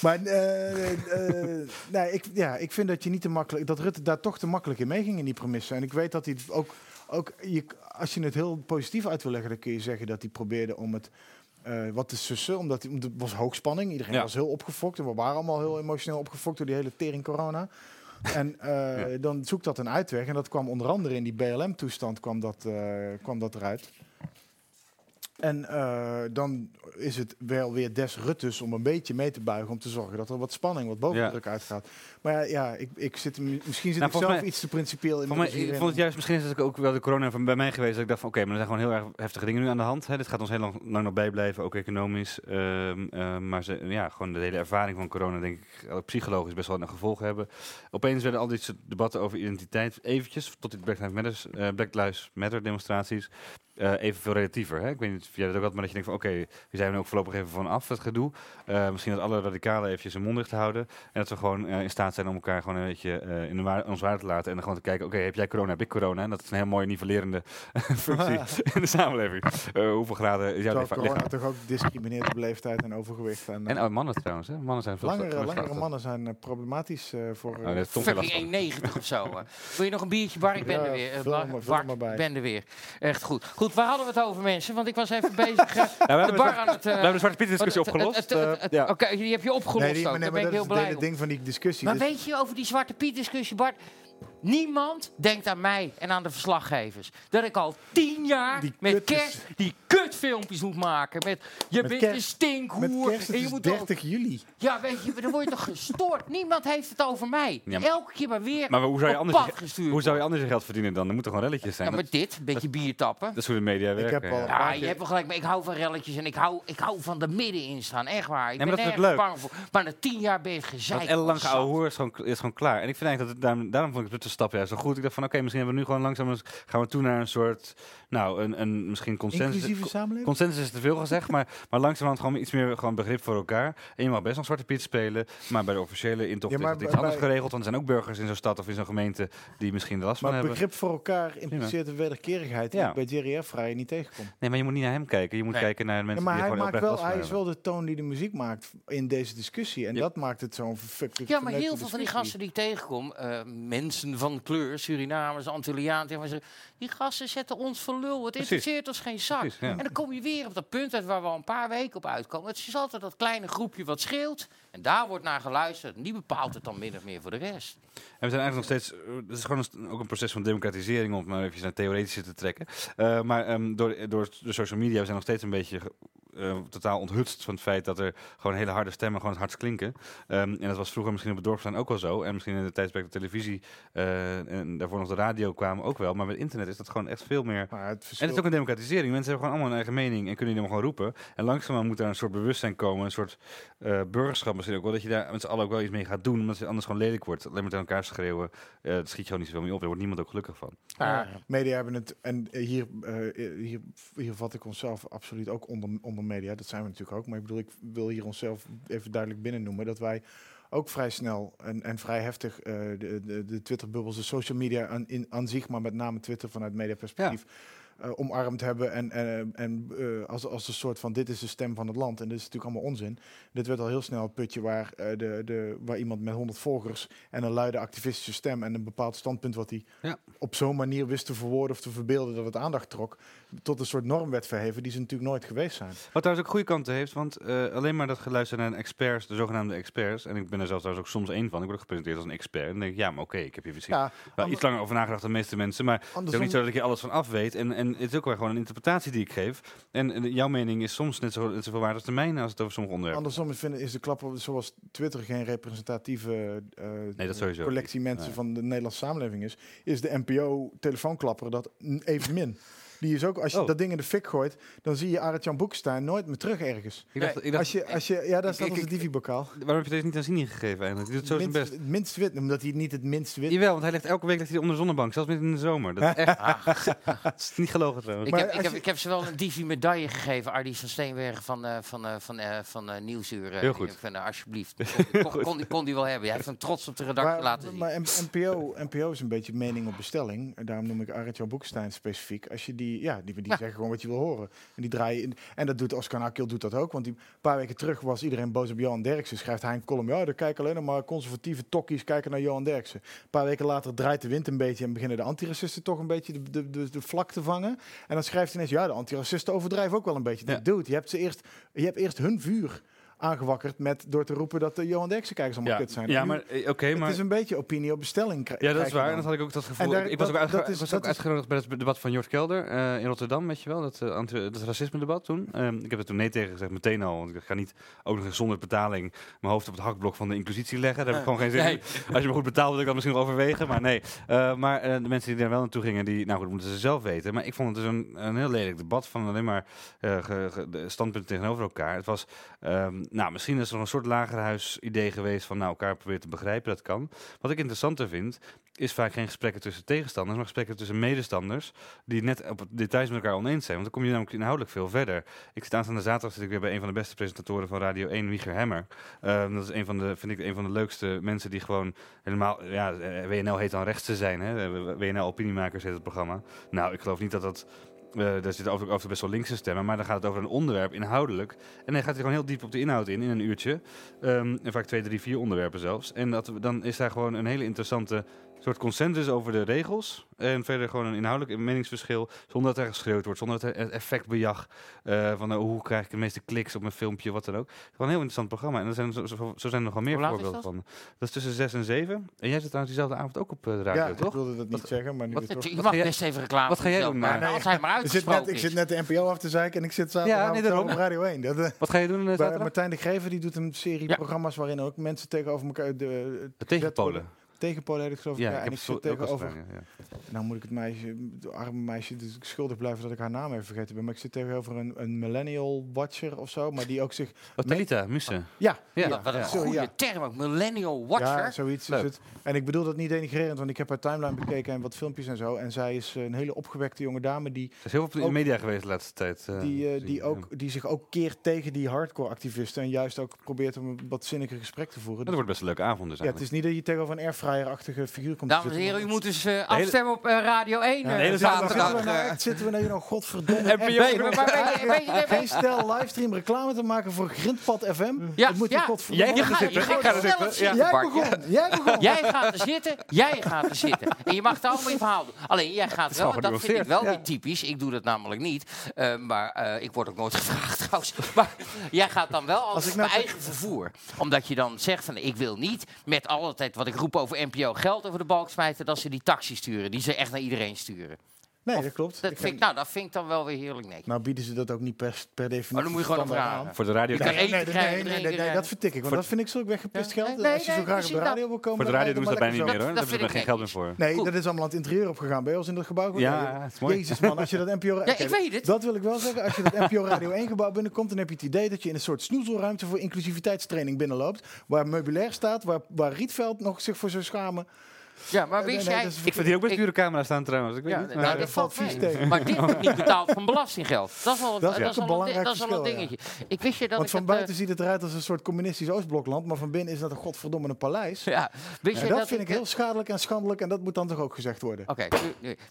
[SPEAKER 5] Maar eh, eh, nee, ik, ja, ik vind dat, je niet te makkelijk, dat Rutte daar toch te makkelijk in meeging in die premisse. En ik weet dat hij ook... ook je, als je het heel positief uit wil leggen, dan kun je zeggen dat hij probeerde om het... eh, wat te sussen, omdat het was hoogspanning. Iedereen
[SPEAKER 4] Ja.
[SPEAKER 5] was heel opgefokt en we waren allemaal heel emotioneel opgefokt door die hele tering corona. En eh, dan zoekt dat een uitweg. En dat kwam onder andere in die BLM-toestand kwam dat, eh, kwam dat eruit. En dan is het wel weer des Ruttes om een beetje mee te buigen om te zorgen dat er wat spanning, wat bovendruk uitgaat. Maar ja, ik, ik zit, misschien zit
[SPEAKER 4] Nou,
[SPEAKER 5] ik zelf
[SPEAKER 4] mij-
[SPEAKER 5] iets te principieel in
[SPEAKER 4] mij, ik vond het juist, misschien is het ook wel de corona van bij mij geweest, dat ik dacht van oké, maar er zijn gewoon heel erg heftige dingen nu aan de hand. Hè. Dit gaat ons heel lang, lang nog bijblijven, ook economisch. Ehm, ehm, maar ze, ja, gewoon de hele ervaring van corona, denk ik, ook psychologisch best wel een gevolg hebben. Opeens werden al die soort debatten over identiteit eventjes, tot die Black Lives Matter, eh, Black Lives Matter demonstraties, eh even veel relatiever. Hè. Ik weet niet of jij dat ook had, maar dat je denkt van oké, we zijn er ook voorlopig even van af, dat gedoe. Eh, misschien dat alle radicalen eventjes hun mond dicht houden. En dat we gewoon eh, in staat zijn om elkaar gewoon een beetje eh, in de waar, ons waarde te laten. En dan gewoon te kijken, oké, heb jij corona, heb ik corona? En dat is een heel mooie nivellerende functie in de samenleving. Eh, hoeveel graden is jouw
[SPEAKER 5] Terwijl
[SPEAKER 4] lichaam?
[SPEAKER 5] corona toch ook discrimineert op leeftijd en overgewicht. En,
[SPEAKER 4] En
[SPEAKER 5] eh,
[SPEAKER 4] oh, mannen trouwens, hè? Mannen zijn veel
[SPEAKER 5] langere, langere mannen zijn problematisch eh, voor...
[SPEAKER 4] Oh, last
[SPEAKER 3] Fucking
[SPEAKER 4] van.
[SPEAKER 3] 1,90 of zo. hè. Wil je nog een biertje, Bar? Ik ben
[SPEAKER 5] Ja,
[SPEAKER 3] er weer. Bar- ik ben er weer. Echt goed. Goed, waar hadden we het over, mensen? Want ik was even bezig.
[SPEAKER 4] Ja, we
[SPEAKER 3] de
[SPEAKER 4] hebben,
[SPEAKER 3] bar
[SPEAKER 4] de,
[SPEAKER 3] aan het...
[SPEAKER 4] we hebben de Zwarte Piet discussie
[SPEAKER 3] het- het-
[SPEAKER 4] opgelost.
[SPEAKER 3] het- het- het-
[SPEAKER 4] ja.
[SPEAKER 3] Oké, die heb je opgelost
[SPEAKER 5] nee, die,
[SPEAKER 3] ook.
[SPEAKER 5] maar,
[SPEAKER 3] Daar
[SPEAKER 5] nee,
[SPEAKER 3] ben ik
[SPEAKER 5] dat
[SPEAKER 3] heel
[SPEAKER 5] is het
[SPEAKER 3] blij
[SPEAKER 5] hele
[SPEAKER 3] om.
[SPEAKER 5] ding van die discussie.
[SPEAKER 3] Weet je over die Zwarte Piet discussie, Bart? Niemand denkt aan mij en aan de verslaggevers. Dat ik al tien jaar
[SPEAKER 5] Die
[SPEAKER 3] met kerst die kutfilmpjes moet maken. Met je
[SPEAKER 5] Met
[SPEAKER 3] bent
[SPEAKER 5] kerst-
[SPEAKER 3] een stinkhoer.
[SPEAKER 5] met kerst, het
[SPEAKER 3] en je
[SPEAKER 5] is
[SPEAKER 3] moet al-
[SPEAKER 5] 30 juli.
[SPEAKER 3] ja, weet je, dan word je toch gestoord. Niemand heeft het over mij.
[SPEAKER 4] Ja, maar-
[SPEAKER 3] Elke keer maar weer
[SPEAKER 4] Maar hoe zou, je anders,
[SPEAKER 3] pad gestuurd
[SPEAKER 4] hoe zou je anders je geld verdienen dan? Er moeten gewoon relletjes zijn.
[SPEAKER 3] Ja, maar dit, een beetje bier tappen.
[SPEAKER 4] dat is hoe de media werken.
[SPEAKER 5] heb al-
[SPEAKER 4] ja.
[SPEAKER 3] Je hebt wel gelijk, maar ik hou van relletjes en ik hou, ik hou van er middenin staan. Echt waar. Ik
[SPEAKER 4] Ja, maar
[SPEAKER 3] ben bang voor. Maar na tien jaar ben je gezeik.
[SPEAKER 4] Dat ellenlange
[SPEAKER 3] zat.
[SPEAKER 4] oude hoer is gewoon, is gewoon klaar. En ik vind eigenlijk dat het, daarom, daarom vond ik Rutte stap juist zo goed. Ik dacht van oké, misschien hebben we nu gewoon langzaam eens- gaan we toe naar een soort, nou, een, een misschien consensus.
[SPEAKER 5] Inclusieve samenleving?
[SPEAKER 4] Consensus is te veel gezegd, maar, maar langzamerhand gewoon iets meer gewoon begrip voor elkaar. En je mag best nog Zwarte Piet spelen, maar bij de officiële intocht
[SPEAKER 5] Ja, maar
[SPEAKER 4] is het iets anders
[SPEAKER 5] bij-
[SPEAKER 4] geregeld. Want er zijn ook burgers in zo'n stad of in zo'n gemeente die misschien last van
[SPEAKER 5] Maar
[SPEAKER 4] hebben.
[SPEAKER 5] begrip voor elkaar impliceert een wederkerigheid die
[SPEAKER 4] Ja.
[SPEAKER 5] ik bij Jerry Airfryer niet tegenkom.
[SPEAKER 4] Nee, maar je moet niet naar hem kijken. Je moet
[SPEAKER 3] Nee.
[SPEAKER 4] kijken naar de
[SPEAKER 5] Ja,
[SPEAKER 4] mensen
[SPEAKER 5] maar
[SPEAKER 4] die
[SPEAKER 5] hij,
[SPEAKER 4] gewoon
[SPEAKER 5] maakt wel,
[SPEAKER 4] last van
[SPEAKER 5] hij is wel de toon die de muziek maakt in deze discussie. En
[SPEAKER 4] Ja.
[SPEAKER 5] dat maakt het zo'n
[SPEAKER 3] Ja, maar heel veel van die gasten die ik tegenkom, eh, mensen van kleur, Surinamers, zeggen, die gasten zetten ons voor lul. Het
[SPEAKER 4] Precies.
[SPEAKER 3] interesseert ons geen zak.
[SPEAKER 4] Precies, ja.
[SPEAKER 3] En dan kom je weer op dat punt uit waar we al een paar weken op uitkomen. Het is altijd dat kleine groepje wat scheelt. En daar wordt naar geluisterd. En die bepaalt het dan min of meer voor de rest.
[SPEAKER 4] En we zijn eigenlijk nog steeds. eh, Het is gewoon een ook een proces van democratisering, om het maar even naar theoretische te trekken. Eh, maar ehm, door, door de social media we zijn nog steeds een beetje ge- eh, totaal onthutst van het feit dat er gewoon hele harde stemmen gewoon het hardst klinken. Ehm, en dat was vroeger misschien op het dorpstaan ook wel zo. En misschien in de tijdsperk de televisie eh, en daarvoor nog de radio kwamen ook wel. Maar met internet is dat gewoon echt veel meer...
[SPEAKER 5] Maar het
[SPEAKER 4] En het is ook een democratisering. Mensen hebben gewoon allemaal een eigen mening en kunnen die dan gewoon roepen. En langzaamaan moet daar een soort bewustzijn komen, een soort eh, burgerschap misschien ook wel. Dat je daar met z'n allen ook wel iets mee gaat doen, omdat het anders gewoon lelijk wordt. Alleen maar tegen elkaar schreeuwen, eh dat schiet je gewoon niet zoveel mee op. Daar wordt niemand ook gelukkig van.
[SPEAKER 5] Ja, media hebben het, en hier, eh, hier, hier vat ik onszelf absoluut ook onder, onder media. Dat zijn we natuurlijk ook. Maar ik bedoel, ik wil hier onszelf even duidelijk binnen noemen dat wij ook vrij snel en, en vrij heftig eh, de, de, de Twitter-bubbels, de social media aan, in, aan zich, maar met name Twitter vanuit mediaperspectief. eh, omarmd hebben en, en, en eh, als, als een soort van dit is de stem van het land. En dit is natuurlijk allemaal onzin. Dit werd al heel snel het putje waar, de, de, waar iemand met 100 volgers en een luide activistische stem en een bepaald standpunt wat hij
[SPEAKER 4] Ja.
[SPEAKER 5] op zo'n manier wist te verwoorden of te verbeelden dat het aandacht trok, tot een soort norm werd verheven die ze natuurlijk nooit geweest zijn.
[SPEAKER 4] Wat trouwens ook goede kanten heeft, want eh, alleen maar dat geluisterd naar experts, de zogenaamde experts, en ik ben er zelfs trouwens ook soms één van, ik word ook gepresenteerd als een expert. En dan denk ik, ja, maar oké, ik heb hier misschien
[SPEAKER 5] Ja,
[SPEAKER 4] wel iets langer over nagedacht dan de meeste mensen, maar het is ook
[SPEAKER 5] andersom-
[SPEAKER 4] niet zo dat ik hier alles van af weet. En, en het is ook wel gewoon een interpretatie die ik geef. En, jouw mening is soms net, zo, net zoveel waard als de mijne als het over sommige onderwerpen
[SPEAKER 5] Andersom is, vinden, is de klap, op- zoals Twitter geen representatieve eh,
[SPEAKER 4] Nee,
[SPEAKER 5] collectie mensen
[SPEAKER 4] Nee.
[SPEAKER 5] van de Nederlandse samenleving is, is de NPO-telefoonklapper dat n- evenmin. Die is ook, als je
[SPEAKER 4] Oh.
[SPEAKER 5] dat ding in de fik gooit, dan zie je Arend-Jan Boekestein nooit meer terug ergens.
[SPEAKER 4] Ik dacht, ik dacht,
[SPEAKER 5] Als je, als je, ja, daar staat
[SPEAKER 4] ik-
[SPEAKER 5] onze Divi-bokaal.
[SPEAKER 4] waarom heb je deze niet aan Zini gegeven eigenlijk? Die doet zo zijn
[SPEAKER 5] Minst,
[SPEAKER 4] best.
[SPEAKER 5] het minst wit, omdat hij niet het minst wit
[SPEAKER 4] Jawel, want hij ligt elke week ligt hij onder de zonnebank, zelfs midden in de zomer. Dat is echt het is niet gelogen trouwens.
[SPEAKER 3] Ik
[SPEAKER 5] Maar
[SPEAKER 3] heb, ik, heb, ik heb ze wel een Divi-medaille gegeven, Ardi van Steenbergen van, eh van, eh van, eh van eh Nieuwsuur.
[SPEAKER 4] Heel goed.
[SPEAKER 3] Ik vind, eh, alsjeblieft. Kon, kon, kon, die- kon die wel hebben. Hij heeft hem trots op de redactie
[SPEAKER 5] Maar,
[SPEAKER 3] laten zien.
[SPEAKER 5] maar NPO, NPO is een beetje mening op bestelling. En daarom noem ik Arend-Jan Boekestein specifiek. Als je die, ja, die, die
[SPEAKER 3] Ja.
[SPEAKER 5] zeggen gewoon wat je wil horen. En die draaien in. En dat doet Oscar Akil doet dat ook. Want die, een paar weken terug was iedereen boos op Johan Derksen. Schrijft hij een column. Ja, er kijken alleen maar conservatieve tokkies kijken naar Johan Derksen. Een paar weken later draait de wind een beetje en beginnen de antiracisten toch een beetje de, de, de, de vlak te vangen. En dan schrijft hij ineens, ja, de antiracisten overdrijven ook wel een beetje.
[SPEAKER 4] Ja.
[SPEAKER 5] Dude, je hebt ze eerst, je hebt eerst hun vuur aangewakkerd met door te roepen dat de Johan Derksen kijkers allemaal
[SPEAKER 4] ja,
[SPEAKER 5] kut zijn.
[SPEAKER 4] ja,
[SPEAKER 5] Nu-
[SPEAKER 4] maar eh, oké, maar...
[SPEAKER 5] het is een beetje opinie op bestelling.
[SPEAKER 4] Ja, dat is waar. En
[SPEAKER 5] dan.
[SPEAKER 4] dat had ik ook dat gevoel.
[SPEAKER 5] En daar-
[SPEAKER 4] ik was
[SPEAKER 5] dat-
[SPEAKER 4] ook, uitge-
[SPEAKER 5] dat is-
[SPEAKER 4] ik was
[SPEAKER 5] dat
[SPEAKER 4] ook
[SPEAKER 5] is-
[SPEAKER 4] uitgenodigd bij het debat van Jort Kelder eh, in Rotterdam, weet je wel. Dat, eh, anti- dat racisme-debat toen. Ehm, ik heb er toen nee tegen gezegd, meteen al. Want ik ga niet ook nog eens zonder betaling mijn hoofd op het hakblok van de inclusitie leggen. Daar heb ik gewoon geen zin
[SPEAKER 3] Nee.
[SPEAKER 4] in. Als je me goed betaalt, wil ik dat misschien wel overwegen. Maar nee. Eh, maar de mensen die daar wel naartoe gingen, die, nou goed, moeten ze zelf weten. Maar ik vond het dus een, een heel lelijk debat van alleen maar eh, ge- ge- de standpunten tegenover elkaar. Het was, ehm, nou, misschien is er een soort lagerhuis-idee geweest van nou, elkaar proberen te begrijpen. Dat kan. Wat ik interessanter vind, is vaak geen gesprekken tussen tegenstanders, maar gesprekken tussen medestanders die net op details met elkaar oneens zijn. Want dan kom je namelijk inhoudelijk veel verder. Ik zit aanstaande zaterdag zit ik weer bij een van de beste presentatoren van Radio 1, Wieger Hemmer. Ehm, dat is een van de, vind ik, een van de leukste mensen die gewoon helemaal, ja, eh, WNL heet dan rechts te zijn, hè? WNL Opiniemakers heet het programma. Nou, ik geloof niet dat dat eh daar zitten over, best wel linkse stemmen, maar dan gaat het over een onderwerp inhoudelijk. En dan gaat hij gewoon heel diep op de inhoud in, in een uurtje. Ehm, en vaak twee, drie, vier onderwerpen zelfs. En dat, dan is daar gewoon een hele interessante soort consensus over de regels. En verder gewoon een inhoudelijk meningsverschil. Zonder dat er geschreeuwd wordt, zonder dat er effectbejag. eh van eh, hoe krijg ik de meeste kliks op mijn filmpje, wat dan ook. Gewoon een heel interessant programma. En er zijn, zo, zijn er nog wel meer voorbeelden
[SPEAKER 3] dat?
[SPEAKER 4] van. Dat is tussen zes en zeven. En jij zit trouwens diezelfde avond ook op eh, de radio,
[SPEAKER 5] Ja, ik
[SPEAKER 4] toch?
[SPEAKER 5] wilde dat niet zeggen, maar nu
[SPEAKER 4] wat-
[SPEAKER 5] toch.
[SPEAKER 3] Je mag best even reclame
[SPEAKER 4] wat ga jij doen, maar-
[SPEAKER 3] als hij maar
[SPEAKER 5] Ik zit, net,
[SPEAKER 3] uitgesproken
[SPEAKER 5] ik zit net de NPO af te zeiken en ik zit zaterdag
[SPEAKER 4] nee, daarom.
[SPEAKER 5] op Radio 1. Dat, eh,
[SPEAKER 4] Wat ga je doen?
[SPEAKER 5] Martijn de Greven die doet een serie
[SPEAKER 3] Ja.
[SPEAKER 5] programma's waarin ook mensen tegenover elkaar... De,
[SPEAKER 4] De tegenpolen.
[SPEAKER 5] Tegenpolen heet het geloof ik.
[SPEAKER 4] Ja,
[SPEAKER 5] Ja,
[SPEAKER 4] ik
[SPEAKER 5] en ik zit tegenover...
[SPEAKER 4] gedaan, ja.
[SPEAKER 5] Nou moet ik het meisje, het arme meisje, dus ik schuldig blijven dat ik haar naam even vergeten ben. Maar ik zit tegenover een, een millennial watcher of zo, maar die ook zich...
[SPEAKER 4] Oh, Talita, Mussen.
[SPEAKER 5] Ja,
[SPEAKER 4] Ja,
[SPEAKER 3] Ja, wat een goede
[SPEAKER 5] ja.
[SPEAKER 3] term ook. Millennial Watcher.
[SPEAKER 5] Ja, zoiets
[SPEAKER 4] Leuk.
[SPEAKER 5] is het. En ik bedoel dat niet denigrerend, want ik heb haar timeline bekeken en wat filmpjes en zo. En zij is een hele opgewekte jonge dame die,
[SPEAKER 4] Er is heel veel in de
[SPEAKER 5] Ook-
[SPEAKER 4] media geweest de laatste tijd. eh,
[SPEAKER 5] die, eh, die, ook, die zich ook keert tegen die hardcore activisten. En juist ook probeert om een wat zinniger gesprek te voeren.
[SPEAKER 4] Dat wordt best een leuke avond dus
[SPEAKER 5] ja, het is niet dat je tegenover een airfryer-achtige figuur komt
[SPEAKER 3] Dames en heren, u moet dus eh, afstemmen op eh, Radio 1
[SPEAKER 5] Ja,
[SPEAKER 3] eh, zaterdag.
[SPEAKER 5] Zitten we, nou, echt- zitten we nou nog godverdomme
[SPEAKER 3] weet je-
[SPEAKER 5] geen stel livestream reclame te maken voor Grindpad FM?
[SPEAKER 3] Ja,
[SPEAKER 5] dat moet je
[SPEAKER 3] ja.
[SPEAKER 5] godverdomme
[SPEAKER 3] Je gaat,
[SPEAKER 4] zitten,
[SPEAKER 3] gaat
[SPEAKER 4] ik ga er zitten,
[SPEAKER 5] Jij begon, jij begon.
[SPEAKER 3] Jij gaat er zitten, jij gaat er zitten. En je mag het allemaal in verhaal doen. Alleen, jij gaat wel, en dat vind ik wel weer typisch. Ik doe dat namelijk niet. eh, maar eh, ik word ook nooit gevraagd trouwens. Maar jij gaat dan wel als,
[SPEAKER 5] ik nou
[SPEAKER 3] mijn eigen vervoer. Omdat je dan zegt van, ik wil niet met altijd wat ik roep over NPO geld over de balk smijten. Dat ze die taxi sturen, die ze echt naar iedereen sturen.
[SPEAKER 5] Nee,
[SPEAKER 3] Of-
[SPEAKER 5] dat klopt.
[SPEAKER 3] Dat
[SPEAKER 5] Ik
[SPEAKER 3] vind, ik- nou, dat vind ik dan wel weer heerlijk netjes.
[SPEAKER 5] Nou bieden ze dat ook niet per, per definitie
[SPEAKER 3] Maar dan moet je gewoon vragen.
[SPEAKER 5] aan.
[SPEAKER 4] Voor de radio.
[SPEAKER 3] Je kan
[SPEAKER 5] Nee,
[SPEAKER 3] eten
[SPEAKER 5] nee, nee,
[SPEAKER 3] krijgen,
[SPEAKER 5] nee, nee, nee, nee, dat vertik ik. Want dat vind ik zulk weggepist
[SPEAKER 3] Ja,
[SPEAKER 5] geld.
[SPEAKER 3] nee,
[SPEAKER 5] Als je zo
[SPEAKER 3] nee,
[SPEAKER 5] graag op de radio wil komen...
[SPEAKER 4] Voor de radio doen ze dat bijna niet meer hoor.
[SPEAKER 3] Dat
[SPEAKER 4] Daar hebben ze
[SPEAKER 3] vind ik
[SPEAKER 4] geen geld meer voor.
[SPEAKER 5] Nee, dat is allemaal aan het interieur opgegaan bij ons in dat gebouw.
[SPEAKER 4] Ja, het is mooi.
[SPEAKER 5] Jezus man, als je dat NPO...
[SPEAKER 3] Ja, ik weet het.
[SPEAKER 5] Dat wil ik wel zeggen. Als je dat NPO Radio 1 gebouw binnenkomt, dan heb je het idee dat je in een soort snoezelruimte voor inclusiviteitstraining binnenloopt. Waar meubilair staat, waar, waar Rietveld nog zich voor zou schamen.
[SPEAKER 3] Ja, maar
[SPEAKER 5] Nee,
[SPEAKER 3] wist
[SPEAKER 5] nee,
[SPEAKER 3] jij...
[SPEAKER 4] Ik vind hier ook best dure camera's staan trouwens. Ik weet
[SPEAKER 3] Ja,
[SPEAKER 4] niet.
[SPEAKER 3] nou,
[SPEAKER 4] maar-
[SPEAKER 5] dat
[SPEAKER 3] dat
[SPEAKER 5] valt
[SPEAKER 3] valt
[SPEAKER 5] vies
[SPEAKER 3] mee.
[SPEAKER 5] tegen.
[SPEAKER 3] Maar dit wordt niet betaald van belastinggeld. Dat is al,
[SPEAKER 5] Dat is
[SPEAKER 3] dat
[SPEAKER 5] echt
[SPEAKER 3] is
[SPEAKER 5] een
[SPEAKER 3] al,
[SPEAKER 5] belangrijk
[SPEAKER 3] dat is al een
[SPEAKER 5] ja.
[SPEAKER 3] dingetje. Ik wist je dat
[SPEAKER 5] Want
[SPEAKER 3] ik
[SPEAKER 5] van
[SPEAKER 3] het, eh,
[SPEAKER 5] buiten ziet het eruit als een soort communistisch Oostblokland, maar van binnen is dat een godverdomme een paleis.
[SPEAKER 3] Ja, wist
[SPEAKER 5] En
[SPEAKER 3] je
[SPEAKER 5] dat
[SPEAKER 3] dat
[SPEAKER 5] vind ik heel schadelijk en schandelijk en dat moet dan toch ook gezegd worden.
[SPEAKER 3] Oké,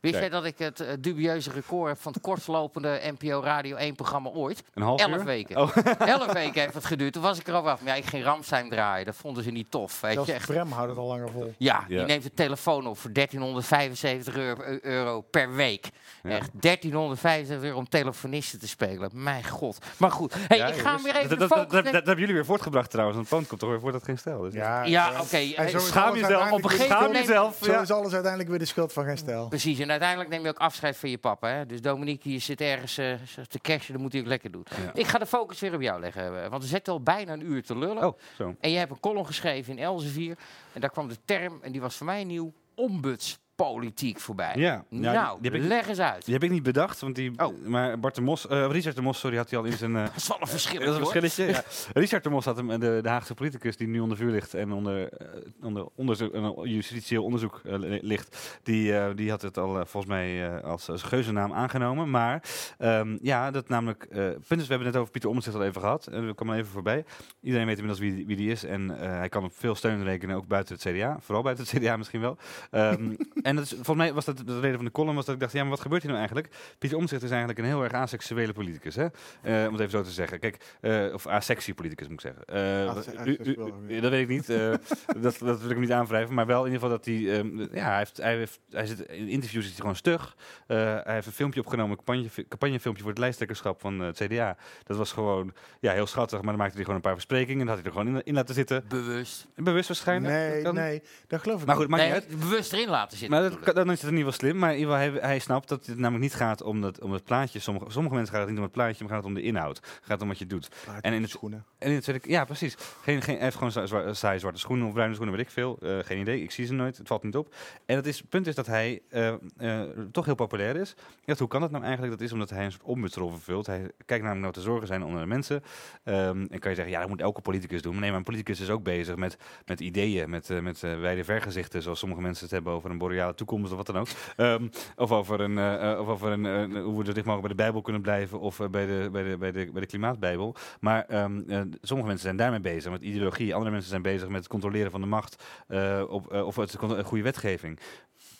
[SPEAKER 3] wist jij dat ik het eh, dubieuze record heb van het kortlopende NPO Radio 1 programma ooit?
[SPEAKER 4] Een half
[SPEAKER 3] Elf
[SPEAKER 4] uur?
[SPEAKER 3] weken.
[SPEAKER 4] Oh.
[SPEAKER 3] Elf weken heeft het geduurd. Toen was ik erover af. Maar ja, ik ging Ramstein draaien. Dat vonden ze niet tof. Weet
[SPEAKER 5] Zelfs
[SPEAKER 3] je, echt.
[SPEAKER 5] Prem houdt het al langer vol.
[SPEAKER 3] Ja, die neemt de telefoon op voor 1375 euro, per week.
[SPEAKER 4] Ja.
[SPEAKER 3] Echt 1375 euro om telefonisten te spelen. Mijn god. Maar goed, hey,
[SPEAKER 4] Ja,
[SPEAKER 3] ik ga hem weer even
[SPEAKER 4] Dat,
[SPEAKER 3] de
[SPEAKER 4] dat, dat,
[SPEAKER 3] focus
[SPEAKER 4] dat,
[SPEAKER 3] leggen.
[SPEAKER 4] dat hebben jullie weer voortgebracht trouwens. Want Poont komt toch weer voor dat geen stijl. Dus
[SPEAKER 5] Ja,
[SPEAKER 3] Ja, oké.
[SPEAKER 4] Schaam jezelf.
[SPEAKER 3] Op een gegeven
[SPEAKER 4] Schaam
[SPEAKER 3] moment-
[SPEAKER 4] jezelf.
[SPEAKER 5] Zo
[SPEAKER 4] Ja.
[SPEAKER 5] is alles uiteindelijk weer de schuld van geen stijl.
[SPEAKER 3] Precies, en uiteindelijk neem je ook afscheid van je papa. Hè? Dus Dominique, je zit ergens eh, te cashen, dat moet hij ook lekker doen.
[SPEAKER 4] Ja.
[SPEAKER 3] Ik ga de focus weer op jou leggen, eh, want we zitten al bijna een uur te lullen.
[SPEAKER 4] Oh, zo.
[SPEAKER 3] En jij hebt een column geschreven in Elsevier. En daar kwam de term, en die was voor mij nieuw, ombudspolitiek voorbij.
[SPEAKER 4] Ja,
[SPEAKER 3] nou,
[SPEAKER 4] die, die heb ik,
[SPEAKER 3] leg eens uit.
[SPEAKER 4] die heb ik niet bedacht. Want die,
[SPEAKER 3] Oh.
[SPEAKER 4] Maar Bart de Mos, eh, Richard de Mos, sorry, had hij al in zijn... eh,
[SPEAKER 3] Dat is wel een verschil.
[SPEAKER 4] dat is een verschilletje. Ja. Richard de Mos had hem, eh, de, de Haagse politicus die nu onder vuur ligt en onder, onder onderzoek, een justitieel onderzoek li- ligt, die, die had het al volgens mij als, als geuzennaam aangenomen. Maar ehm, ja, dat namelijk, punt is, we hebben het net over Pieter Omtzigt al even gehad. En we kwamen even voorbij. Iedereen weet inmiddels wie, die- wie die is en hij kan op veel steun rekenen, ook buiten het CDA. Vooral buiten het CDA misschien wel. Ehm, en dat is, volgens mij was dat de reden van de column, was dat ik dacht, ja, maar wat gebeurt hier nou eigenlijk? Pieter Omtzigt is eigenlijk een heel erg aseksuele politicus, hè? Eh, om het even zo te zeggen. Kijk, eh, of asexie politicus moet ik zeggen. Eh,
[SPEAKER 5] Ase-
[SPEAKER 4] u- u-
[SPEAKER 5] aseksueel,
[SPEAKER 4] u-
[SPEAKER 5] ja.
[SPEAKER 4] dat weet ik niet. eh, dat, dat wil ik hem niet aanwrijven. Maar wel in ieder geval dat hij, ehm, ja, hij, heeft, hij, heeft, hij zit in interviews is hij gewoon stug. Eh, hij heeft een filmpje opgenomen, een campagne, campagnefilmpje voor het lijsttrekkerschap van het CDA. Dat was gewoon, ja, heel schattig. Maar dan maakte hij gewoon een paar versprekingen. En dat had hij er gewoon in, in laten zitten.
[SPEAKER 3] Bewust.
[SPEAKER 4] Bewust waarschijnlijk.
[SPEAKER 5] Nee,
[SPEAKER 4] Dat kan.
[SPEAKER 5] nee, dat geloof ik
[SPEAKER 4] Maar goed,
[SPEAKER 5] niet.
[SPEAKER 4] maakt
[SPEAKER 3] Nee,
[SPEAKER 4] niet uit.
[SPEAKER 3] bewust erin laten zitten.
[SPEAKER 4] Maar dat, dan is het in ieder geval slim. Maar in ieder geval, hij, hij snapt dat het namelijk niet gaat om, dat, om het plaatje. Sommige, sommige mensen gaat het niet om het plaatje, maar gaat het om de inhoud. Gaat om wat je doet. En in
[SPEAKER 5] de
[SPEAKER 4] het-
[SPEAKER 5] schoenen.
[SPEAKER 4] En in het ja, precies. Geen, geen, hij heeft gewoon zwa- saaie zwarte schoenen of bruine schoenen, weet ik veel. Eh, geen idee, ik zie ze nooit, het valt niet op. En het, is, punt is dat hij eh, eh, toch heel populair is. Hoe kan dat nou eigenlijk? Dat is omdat hij een soort ombudsrol vervult. Hij kijkt namelijk naar wat de zorgen zijn onder de mensen. Ehm, en kan je zeggen, ja, dat moet elke politicus doen. Maar nee, maar een politicus is ook bezig met, met ideeën, met, met wijde vergezichten, zoals sommige mensen het hebben over een toekomst of wat dan ook. Ehm, of over, een, eh, eh, of over een, eh, hoe we zo dicht mogelijk bij de Bijbel kunnen blijven of bij, de, bij, de, bij, de, bij de klimaatbijbel. Maar ehm, eh, sommige mensen zijn daarmee bezig, met ideologie. Andere mensen zijn bezig met het controleren van de macht op, of het goede wetgeving.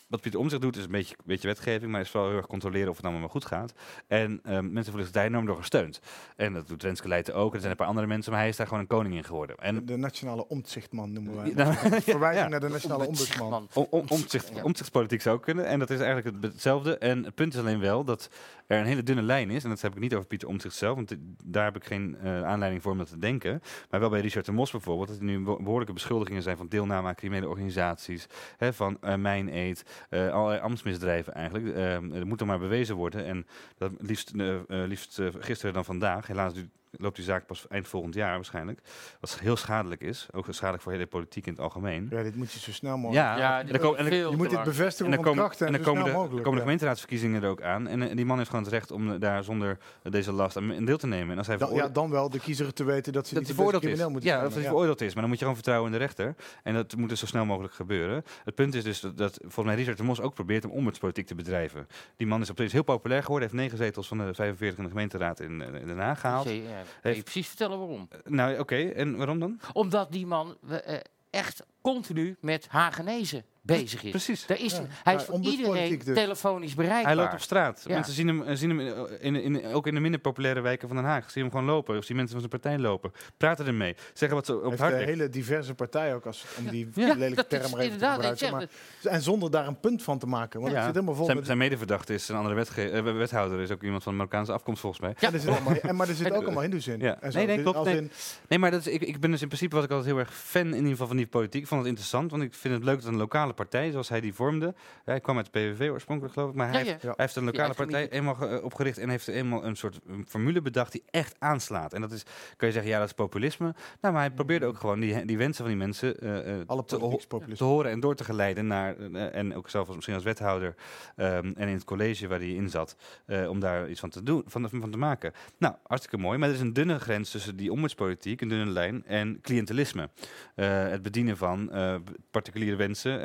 [SPEAKER 4] Wat Pieter Omtzigt doet is een beetje, beetje wetgeving, maar is vooral heel erg controleren of het allemaal maar goed gaat. En ehm, mensen voelen zich daar enorm door gesteund. En dat doet Renske Leijten ook. Er zijn een paar andere mensen, maar hij is daar gewoon een koning in geworden. En
[SPEAKER 5] De nationale omzichtman noemen wij.
[SPEAKER 4] Nou,
[SPEAKER 5] Verwijzing
[SPEAKER 4] ja.
[SPEAKER 5] naar de nationale
[SPEAKER 3] Ombudsman.
[SPEAKER 5] ombudsman.
[SPEAKER 4] Om, om, omzicht, omzichtspolitiek zou kunnen. En dat is eigenlijk het, hetzelfde. En het punt is alleen wel dat er een hele dunne lijn is. En dat heb ik niet over Pieter Omtzigt zelf. Want daar heb ik geen eh, aanleiding voor om dat te denken. Maar wel bij Richard de Mos bijvoorbeeld. Dat er nu be- behoorlijke beschuldigingen zijn van deelname aan criminele organisaties. Hè, van uh, mijn eet. eh, allerlei ambtsmisdrijven eigenlijk. Eh, dat moet dan maar bewezen worden. En dat liefst, eh, eh, liefst eh, gisteren dan vandaag. Helaas du- loopt die zaak pas eind volgend jaar waarschijnlijk. Wat heel schadelijk is. Ook schadelijk voor de hele politiek in het algemeen.
[SPEAKER 5] Ja, dit moet je zo snel mogelijk.
[SPEAKER 4] Ja,
[SPEAKER 3] Ja,
[SPEAKER 4] en
[SPEAKER 3] die
[SPEAKER 4] dan komen- en dan-
[SPEAKER 3] veel
[SPEAKER 5] Je moet dit bevestigen
[SPEAKER 4] en dan komen, en
[SPEAKER 5] en
[SPEAKER 4] dan komen, de,
[SPEAKER 5] mogelijk.
[SPEAKER 4] komen de gemeenteraadsverkiezingen er ook aan. En, die man heeft gewoon het recht om daar zonder deze last aan deel te nemen. En als hij
[SPEAKER 5] Dan, ja, dan wel de kiezer te weten dat ze
[SPEAKER 4] dat
[SPEAKER 5] niet
[SPEAKER 4] veroordeeld is.
[SPEAKER 5] moeten
[SPEAKER 4] Ja, dat hij
[SPEAKER 5] Ja.
[SPEAKER 4] veroordeeld is. Maar dan moet je gewoon vertrouwen in de rechter. En dat moet dus zo snel mogelijk gebeuren. Het punt is dus dat, dat volgens mij Richard de Mos ook probeert om ombudspolitiek te bedrijven. Die man is opeens heel populair geworden. Heeft negen zetels van de 45 in de gemeenteraad in, eh, in Den Haag gehaald.
[SPEAKER 3] Zie je, ja, Kan je
[SPEAKER 4] Heeft-
[SPEAKER 3] precies vertellen waarom?
[SPEAKER 4] Eh, Nou, oké. En waarom dan?
[SPEAKER 3] Omdat die man eh, echt continu met Hagenezen bezig is.
[SPEAKER 4] Precies.
[SPEAKER 3] Daar is
[SPEAKER 5] Ja.
[SPEAKER 3] hij is
[SPEAKER 5] Ja,
[SPEAKER 3] voor
[SPEAKER 5] ombudspolitiek
[SPEAKER 3] iedereen
[SPEAKER 5] dus.
[SPEAKER 3] telefonisch bereikbaar.
[SPEAKER 4] Hij loopt op straat.
[SPEAKER 3] Ja.
[SPEAKER 4] Mensen zien hem, eh, zien hem in, in, in- ook in de minder populaire wijken van Den Haag. Zien hem gewoon lopen. Of zien mensen van zijn partij lopen. Praten ermee. Zeggen wat ze op
[SPEAKER 5] heeft
[SPEAKER 4] hart
[SPEAKER 5] een hele diverse partij ook, als, om die
[SPEAKER 3] Ja,
[SPEAKER 5] lelijke term maar even te gebruiken. Maar, en zonder daar een punt van te maken. Want
[SPEAKER 4] Ja.
[SPEAKER 5] het zit helemaal vol
[SPEAKER 4] Zijn,
[SPEAKER 5] met...
[SPEAKER 4] zijn medeverdachte is een andere wetge- eh, wethouder. Is ook iemand van Marokkaanse afkomst volgens mij.
[SPEAKER 3] Ja.
[SPEAKER 5] En er zit allemaal, en, maar er zitten ook allemaal hindoes in.
[SPEAKER 4] Ja.
[SPEAKER 5] En zo.
[SPEAKER 4] Nee, nee,
[SPEAKER 5] Dus
[SPEAKER 4] klopt, nee.
[SPEAKER 5] in-
[SPEAKER 4] Nee, maar dat is, ik, ik ben dus in principe was ik altijd heel erg fan in ieder geval van die politiek. Ik vond het interessant, want ik vind het leuk dat een lokale partij zoals hij die vormde. Hij kwam uit de PVV oorspronkelijk, geloof ik. Maar hij,
[SPEAKER 3] Ja,
[SPEAKER 4] heeft,
[SPEAKER 3] ja.
[SPEAKER 4] hij heeft een lokale
[SPEAKER 3] Ja,
[SPEAKER 4] partij eenmaal eh, opgericht en heeft eenmaal een soort formule bedacht die echt aanslaat. En dat is, kan je zeggen, ja, dat is populisme. Nou, maar hij probeerde ook gewoon die, die wensen van die mensen eh, eh,
[SPEAKER 5] Alle
[SPEAKER 4] te, te horen en door te geleiden naar, en ook zelf als, misschien als wethouder ehm, en in het college waar hij in zat, eh, om daar iets van te doen, van, van te maken. Nou, hartstikke mooi, maar er is een dunne grens tussen die ombudspolitiek, een dunne lijn, en cliëntelisme. Eh, het bedienen van eh, particuliere wensen,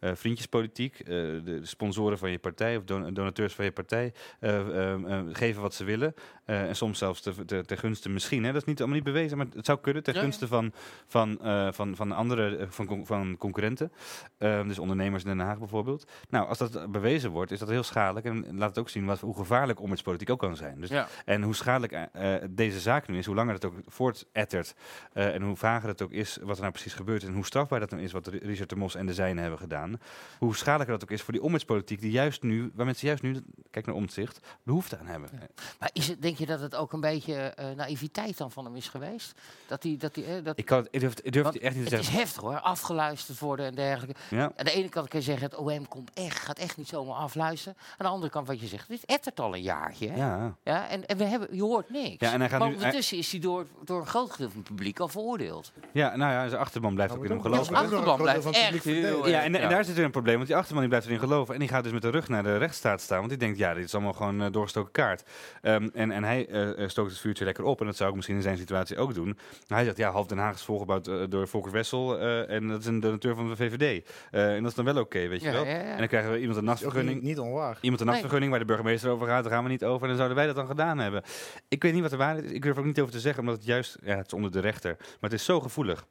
[SPEAKER 4] vriendjespolitiek, eh, de sponsoren van je partij of don- donateurs van je partij eh, eh, eh, geven wat ze willen. Eh, en soms zelfs te, te, ten gunste misschien, hè, dat is niet, allemaal niet bewezen, maar het zou kunnen, ten gunste van, van, eh, van, van andere, eh, van, van concurrenten. Eh, dus ondernemers in Den Haag bijvoorbeeld. Nou, als dat bewezen wordt, is dat heel schadelijk. En laat het ook zien wat, hoe gevaarlijk ombudspolitiek ook kan zijn. Dus
[SPEAKER 3] Ja.
[SPEAKER 4] en hoe schadelijk eh, eh, deze zaak nu is, hoe langer het ook voortettert eh, en hoe vager het ook is wat er nou precies gebeurt en hoe strafbaar dat nou is wat Ri- Richard de Mos en de zijnen hebben gedaan, hoe schadelijker dat ook is voor die ombudspolitiek die juist nu, waar mensen juist nu, kijk naar omzicht, behoefte aan hebben.
[SPEAKER 3] Maar is het, denk je dat het ook een beetje eh, naïviteit dan van hem is geweest? Dat hij, dat hij, eh, dat,
[SPEAKER 4] Ik, kan, het- ik durf, ik durf het echt niet te
[SPEAKER 3] het is
[SPEAKER 4] zeggen.
[SPEAKER 3] heftig hoor, afgeluisterd worden en dergelijke.
[SPEAKER 4] Ja.
[SPEAKER 3] Aan de ene kant kan je zeggen, het OM komt echt, gaat echt niet zomaar afluisteren. Aan de andere kant wat je zegt, dit ettert al een jaartje. Hè?
[SPEAKER 4] Ja.
[SPEAKER 3] Ja, en, en we hebben, je hoort niks.
[SPEAKER 4] Ja, en hij gaat
[SPEAKER 3] maar
[SPEAKER 4] nu- hij-
[SPEAKER 3] ondertussen is hij door, door een groot gedeelte van het publiek al veroordeeld.
[SPEAKER 4] ja, nou ja, zijn achterban blijft
[SPEAKER 5] Nou,
[SPEAKER 4] ook in hem geloven.
[SPEAKER 5] Nog
[SPEAKER 3] achterban blijft echt
[SPEAKER 5] publiek
[SPEAKER 3] heel.
[SPEAKER 4] Ja, en, en daar zit weer een probleem, want die achterman die blijft erin geloven. En die gaat dus met de rug naar de rechtsstaat staan, want die denkt, ja, dit is allemaal gewoon eh, doorgestoken kaart. Ehm, en, en hij eh, eh, stookt het vuurtje lekker op, en dat zou ik misschien in zijn situatie ook doen. Maar hij zegt, ja, half Den Haag is volgebouwd eh, door Volker Wessel, eh, en dat is een donateur van de VVD. Eh, en dat is dan wel oké, weet je wel.
[SPEAKER 3] ja, ja.
[SPEAKER 4] En dan krijgen we iemand een nachtvergunning.
[SPEAKER 5] niet, niet onwaar.
[SPEAKER 4] Iemand een
[SPEAKER 3] Nee.
[SPEAKER 4] nachtvergunning waar de burgemeester over gaat, daar gaan we niet over. En dan zouden wij dat dan gedaan hebben. Ik weet niet wat de waarheid is. Ik durf er ook niet over te zeggen, omdat het juist, ja, het is onder de rechter. Maar het is zo gevoelig.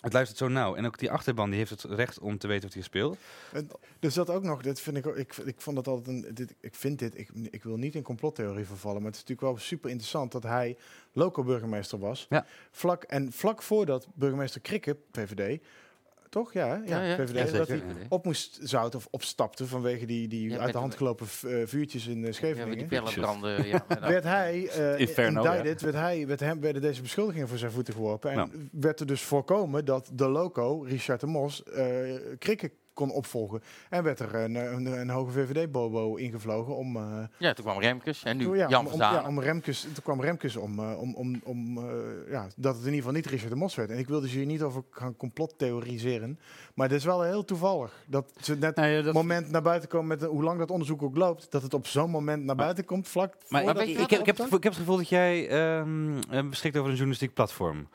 [SPEAKER 4] Het luistert zo nauw. En ook die achterban die heeft het recht om te weten wat hij speelt.
[SPEAKER 5] Dus dat ook nog, dit vind ik, ik, ik vond dat altijd een, dit, ik vind dit, ik, ik wil niet in complottheorie vervallen, maar het is natuurlijk wel super interessant dat hij loco-burgemeester was.
[SPEAKER 4] Ja.
[SPEAKER 5] Vlak, en vlak voordat burgemeester Krikke, VVD, toch? Ja, ja,
[SPEAKER 3] Ja, ja.
[SPEAKER 5] VVD,
[SPEAKER 4] Ja,
[SPEAKER 5] dat hij op moest zout of opstapte vanwege die, die
[SPEAKER 3] Ja,
[SPEAKER 5] uit de hand gelopen eh, vuurtjes in uh,
[SPEAKER 3] Ja, met
[SPEAKER 5] Scheveningen.
[SPEAKER 3] die pellenbranden. Ja,
[SPEAKER 5] werd hij eh
[SPEAKER 4] Inferno, ja.
[SPEAKER 5] indicted, werd hij, werd hem, werden deze beschuldigingen voor zijn voeten geworpen. En
[SPEAKER 4] Nou.
[SPEAKER 5] werd er dus voorkomen dat de loco, Richard de Mos, eh Krikke kon opvolgen. En werd er een, een, een hoge VVD-bobo ingevlogen om... eh,
[SPEAKER 3] ja, toen kwam Remkes en nu
[SPEAKER 5] ja,
[SPEAKER 3] Jan
[SPEAKER 5] om, ja, om Remkes, toen kwam Remkes om, eh, om, om, om eh, ja, dat het in ieder geval niet Richard de Mos werd. En ik wil dus hier niet over gaan complot theoriseren. Maar het is wel heel toevallig dat ze net
[SPEAKER 4] Nee,
[SPEAKER 5] het
[SPEAKER 4] dat-
[SPEAKER 5] moment naar buiten komen met een- hoe lang dat onderzoek ook loopt, dat het op zo'n moment naar buiten komt, vlak
[SPEAKER 4] Maar
[SPEAKER 3] je
[SPEAKER 4] ik, ik, heb, ik, heb,
[SPEAKER 5] het
[SPEAKER 4] gevoel- ik heb het gevoel dat jij ehm, eh, beschikt over een journalistiek platform.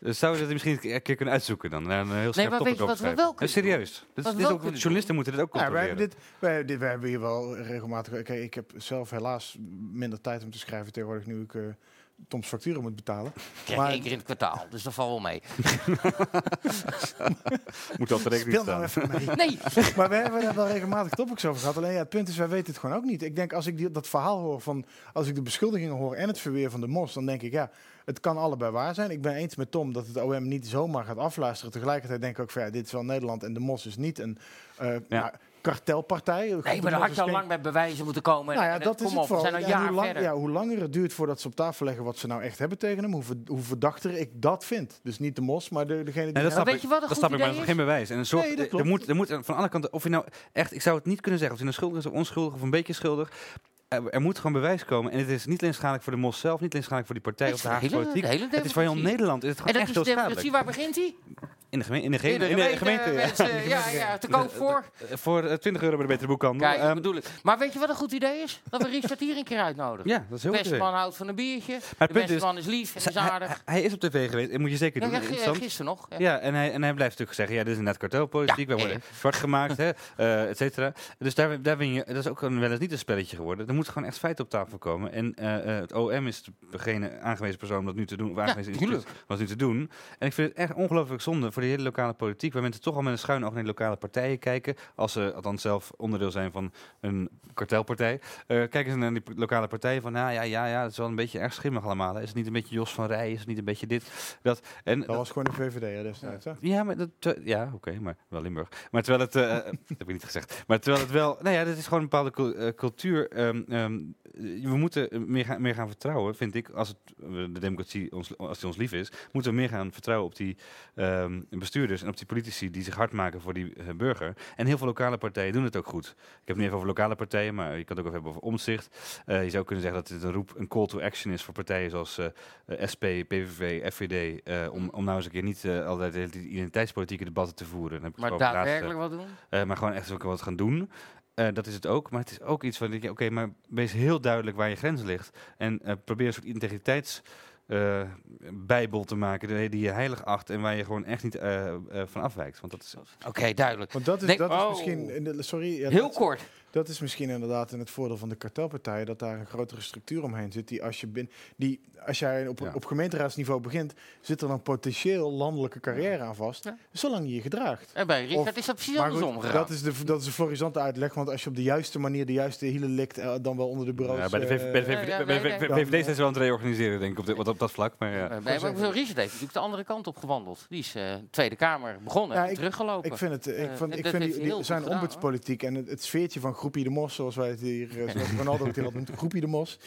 [SPEAKER 4] Dus zou je dat misschien een keer kunnen uitzoeken dan? Een heel scherp
[SPEAKER 3] maar weet
[SPEAKER 4] topic
[SPEAKER 3] je wat we
[SPEAKER 4] schrijven.
[SPEAKER 3] wel kunnen
[SPEAKER 4] serieus. Dit,
[SPEAKER 3] we
[SPEAKER 4] dit ook, journalisten moeten dit ook
[SPEAKER 5] Ja, wij
[SPEAKER 4] controleren.
[SPEAKER 5] hebben, dit, wij, dit, wij hebben hier wel regelmatig. Kijk, ik heb zelf helaas minder tijd om te schrijven tegenwoordig nu ik eh Toms facturen moet betalen.
[SPEAKER 3] krijg
[SPEAKER 5] maar-
[SPEAKER 3] je één keer in het kwartaal, dus dat valt wel mee.
[SPEAKER 4] Moet altijd rekening
[SPEAKER 5] Speel nou
[SPEAKER 4] staan.
[SPEAKER 5] even mee.
[SPEAKER 3] Nee,
[SPEAKER 5] Maar we hebben daar wel regelmatig topics over gehad. Alleen ja, het punt is, wij weten het gewoon ook niet. Ik denk als ik die, dat verhaal hoor van, als ik de beschuldigingen hoor en het verweer van de mos, dan denk ik ja, het kan allebei waar zijn. Ik ben eens met Tom dat het OM niet zomaar gaat afluisteren. Tegelijkertijd denk ik ook van ja, dit is wel Nederland en de mos is niet een eh, ja, kartelpartij.
[SPEAKER 3] nee, maar dan had je al lang met bewijzen moeten komen.
[SPEAKER 5] Nou ja,
[SPEAKER 3] en
[SPEAKER 5] dat is het vooral.
[SPEAKER 3] zijn jaar
[SPEAKER 5] hoe, lang, ja, hoe langer het duurt voordat ze op tafel leggen wat ze nou echt hebben tegen hem, hoe, ver- hoe verdachter ik dat vind. Dus niet de mos, maar de, degene die...
[SPEAKER 4] Nee, dat snap
[SPEAKER 3] weet
[SPEAKER 4] ik.
[SPEAKER 3] je wat een
[SPEAKER 4] dat
[SPEAKER 3] goed
[SPEAKER 4] snap ik, maar
[SPEAKER 3] idee
[SPEAKER 4] dat is geen bewijs. En een soort,
[SPEAKER 5] Nee, dat
[SPEAKER 4] er, moet, er moet van alle kanten, of je nou echt, ik zou het niet kunnen zeggen of hij nou schuldig is of onschuldig of een beetje schuldig. Er, moet gewoon bewijs komen. En het is niet alleen schadelijk voor de Mos zelf, niet alleen schadelijk voor die partij of de Haagse politiek. het is voor heel. Nederland. Is het
[SPEAKER 3] En
[SPEAKER 4] gewoon
[SPEAKER 3] dat
[SPEAKER 4] echt
[SPEAKER 3] is
[SPEAKER 4] heel
[SPEAKER 3] democratie,
[SPEAKER 4] schadelijk.
[SPEAKER 3] waar begint hij?
[SPEAKER 4] In de gemeente. In de, in de gemeente, ja.
[SPEAKER 3] ja, ja, te koop voor.
[SPEAKER 4] Eh, Voor eh, 20 euro bij de betere boekhandel.
[SPEAKER 3] Kijk,
[SPEAKER 4] Ehm,
[SPEAKER 3] bedoel ik. Maar weet je wat een goed idee is? Dat we Richard hier een keer uitnodigen.
[SPEAKER 4] ja, dat is heel
[SPEAKER 3] De
[SPEAKER 4] goed.
[SPEAKER 3] beste man houdt van een biertje. De beste
[SPEAKER 4] is-
[SPEAKER 3] man is lief en is aardig.
[SPEAKER 4] hij- hij is op tv geweest. Dat moet je zeker doen.
[SPEAKER 3] ja, gisteren nog. Ja.
[SPEAKER 4] Ja, en hij, en hij blijft natuurlijk zeggen, ja, dit is inderdaad kartelpolitiek, wij worden
[SPEAKER 3] eh.
[SPEAKER 4] zwart gemaakt, hè, eh, et cetera. Dus daar, daar win je, dat is ook een- wel eens niet een spelletje geworden. Er moet gewoon echt feiten op tafel komen. En eh, eh, het OM is degene aangewezen persoon om dat nu te doen, of aangewezen dat nu te doen. En ik vind het echt ongelooflijk zonde voor de hele lokale politiek, waar mensen toch al met een schuin oog naar de lokale partijen kijken, als ze althans zelf onderdeel zijn van een kartelpartij. Eh, kijken ze naar die lokale partijen van, nou ja, ja, ja, het is wel een beetje erg schimmig allemaal. Hè. Is het niet een beetje Jos van Rij, is het niet een beetje dit, dat. En
[SPEAKER 5] Dat was gewoon de VVD destijds. Hè?
[SPEAKER 4] ja, maar dat, ja, oké, maar wel Limburg. Maar terwijl het, eh, dat heb ik niet gezegd. Maar terwijl het wel, nou ja, dat is gewoon een bepaalde cul- eh, cultuur. ehm, ehm, we moeten meer gaan, meer gaan vertrouwen, vind ik, als het, eh, de democratie ons, als die ons lief is, moeten we meer gaan vertrouwen op die ehm, bestuurders en op die politici die zich hard maken voor die eh, burger. En heel veel lokale partijen doen het ook goed. Ik heb het niet even over lokale partijen, maar je kan het ook even hebben over omzicht. Eh, je zou kunnen zeggen dat dit een roep, een call to action is voor partijen zoals eh, SP, PVV, FVD, om, om nou eens een keer niet altijd de identiteitspolitieke debatten te voeren. Dan heb ik
[SPEAKER 3] Maar daadwerkelijk wat doen?
[SPEAKER 4] maar gewoon echt ook wat gaan doen. Dat is het ook. Maar het is ook iets van, denk je, oké, maar wees heel duidelijk waar je grens ligt. En probeer een soort integriteits... eh, bijbel te maken die die je heilig acht en waar je gewoon echt niet eh, eh, van afwijkt. Want dat is
[SPEAKER 3] Oké, duidelijk.
[SPEAKER 5] Want dat is,
[SPEAKER 3] Nee,
[SPEAKER 5] dat is
[SPEAKER 3] oh.
[SPEAKER 5] misschien... in de- Sorry. ja,
[SPEAKER 3] Heel
[SPEAKER 5] dat-
[SPEAKER 3] kort.
[SPEAKER 5] Dat is misschien inderdaad in het voordeel van de kartelpartijen dat daar een grotere structuur omheen zit. Die als je bin, die als jij op,
[SPEAKER 4] Ja.
[SPEAKER 5] op gemeenteraadsniveau begint, zit er dan potentieel landelijke carrière aan vast.
[SPEAKER 3] Ja.
[SPEAKER 5] Zolang je je gedraagt.
[SPEAKER 3] En bij Richard
[SPEAKER 5] Of-
[SPEAKER 3] is dat precies andersom gegaan.
[SPEAKER 5] dat is de dat is de florisante uitleg, want als je op de juiste manier de juiste hielen likt, eh, dan wel onder de bureaus.
[SPEAKER 4] Ja, bij de VVD, zijn ze wel aan het reorganiseren, denk ik, op, dit- wat op dat vlak. Maar ja.
[SPEAKER 3] Eh, nee, maar Richard heeft natuurlijk de andere kant op gewandeld. Die is eh, Tweede Kamer begonnen
[SPEAKER 5] Ja,
[SPEAKER 3] en
[SPEAKER 5] ik-
[SPEAKER 3] teruggelopen.
[SPEAKER 5] Ik vind het, ik
[SPEAKER 3] en
[SPEAKER 5] ik vind die, zijn ombudspolitiek en het, het sfeertje van Groepie de Mos, zoals wij het hier, eh, zoals Ronaldo het hier noemt, Groepie de Mos.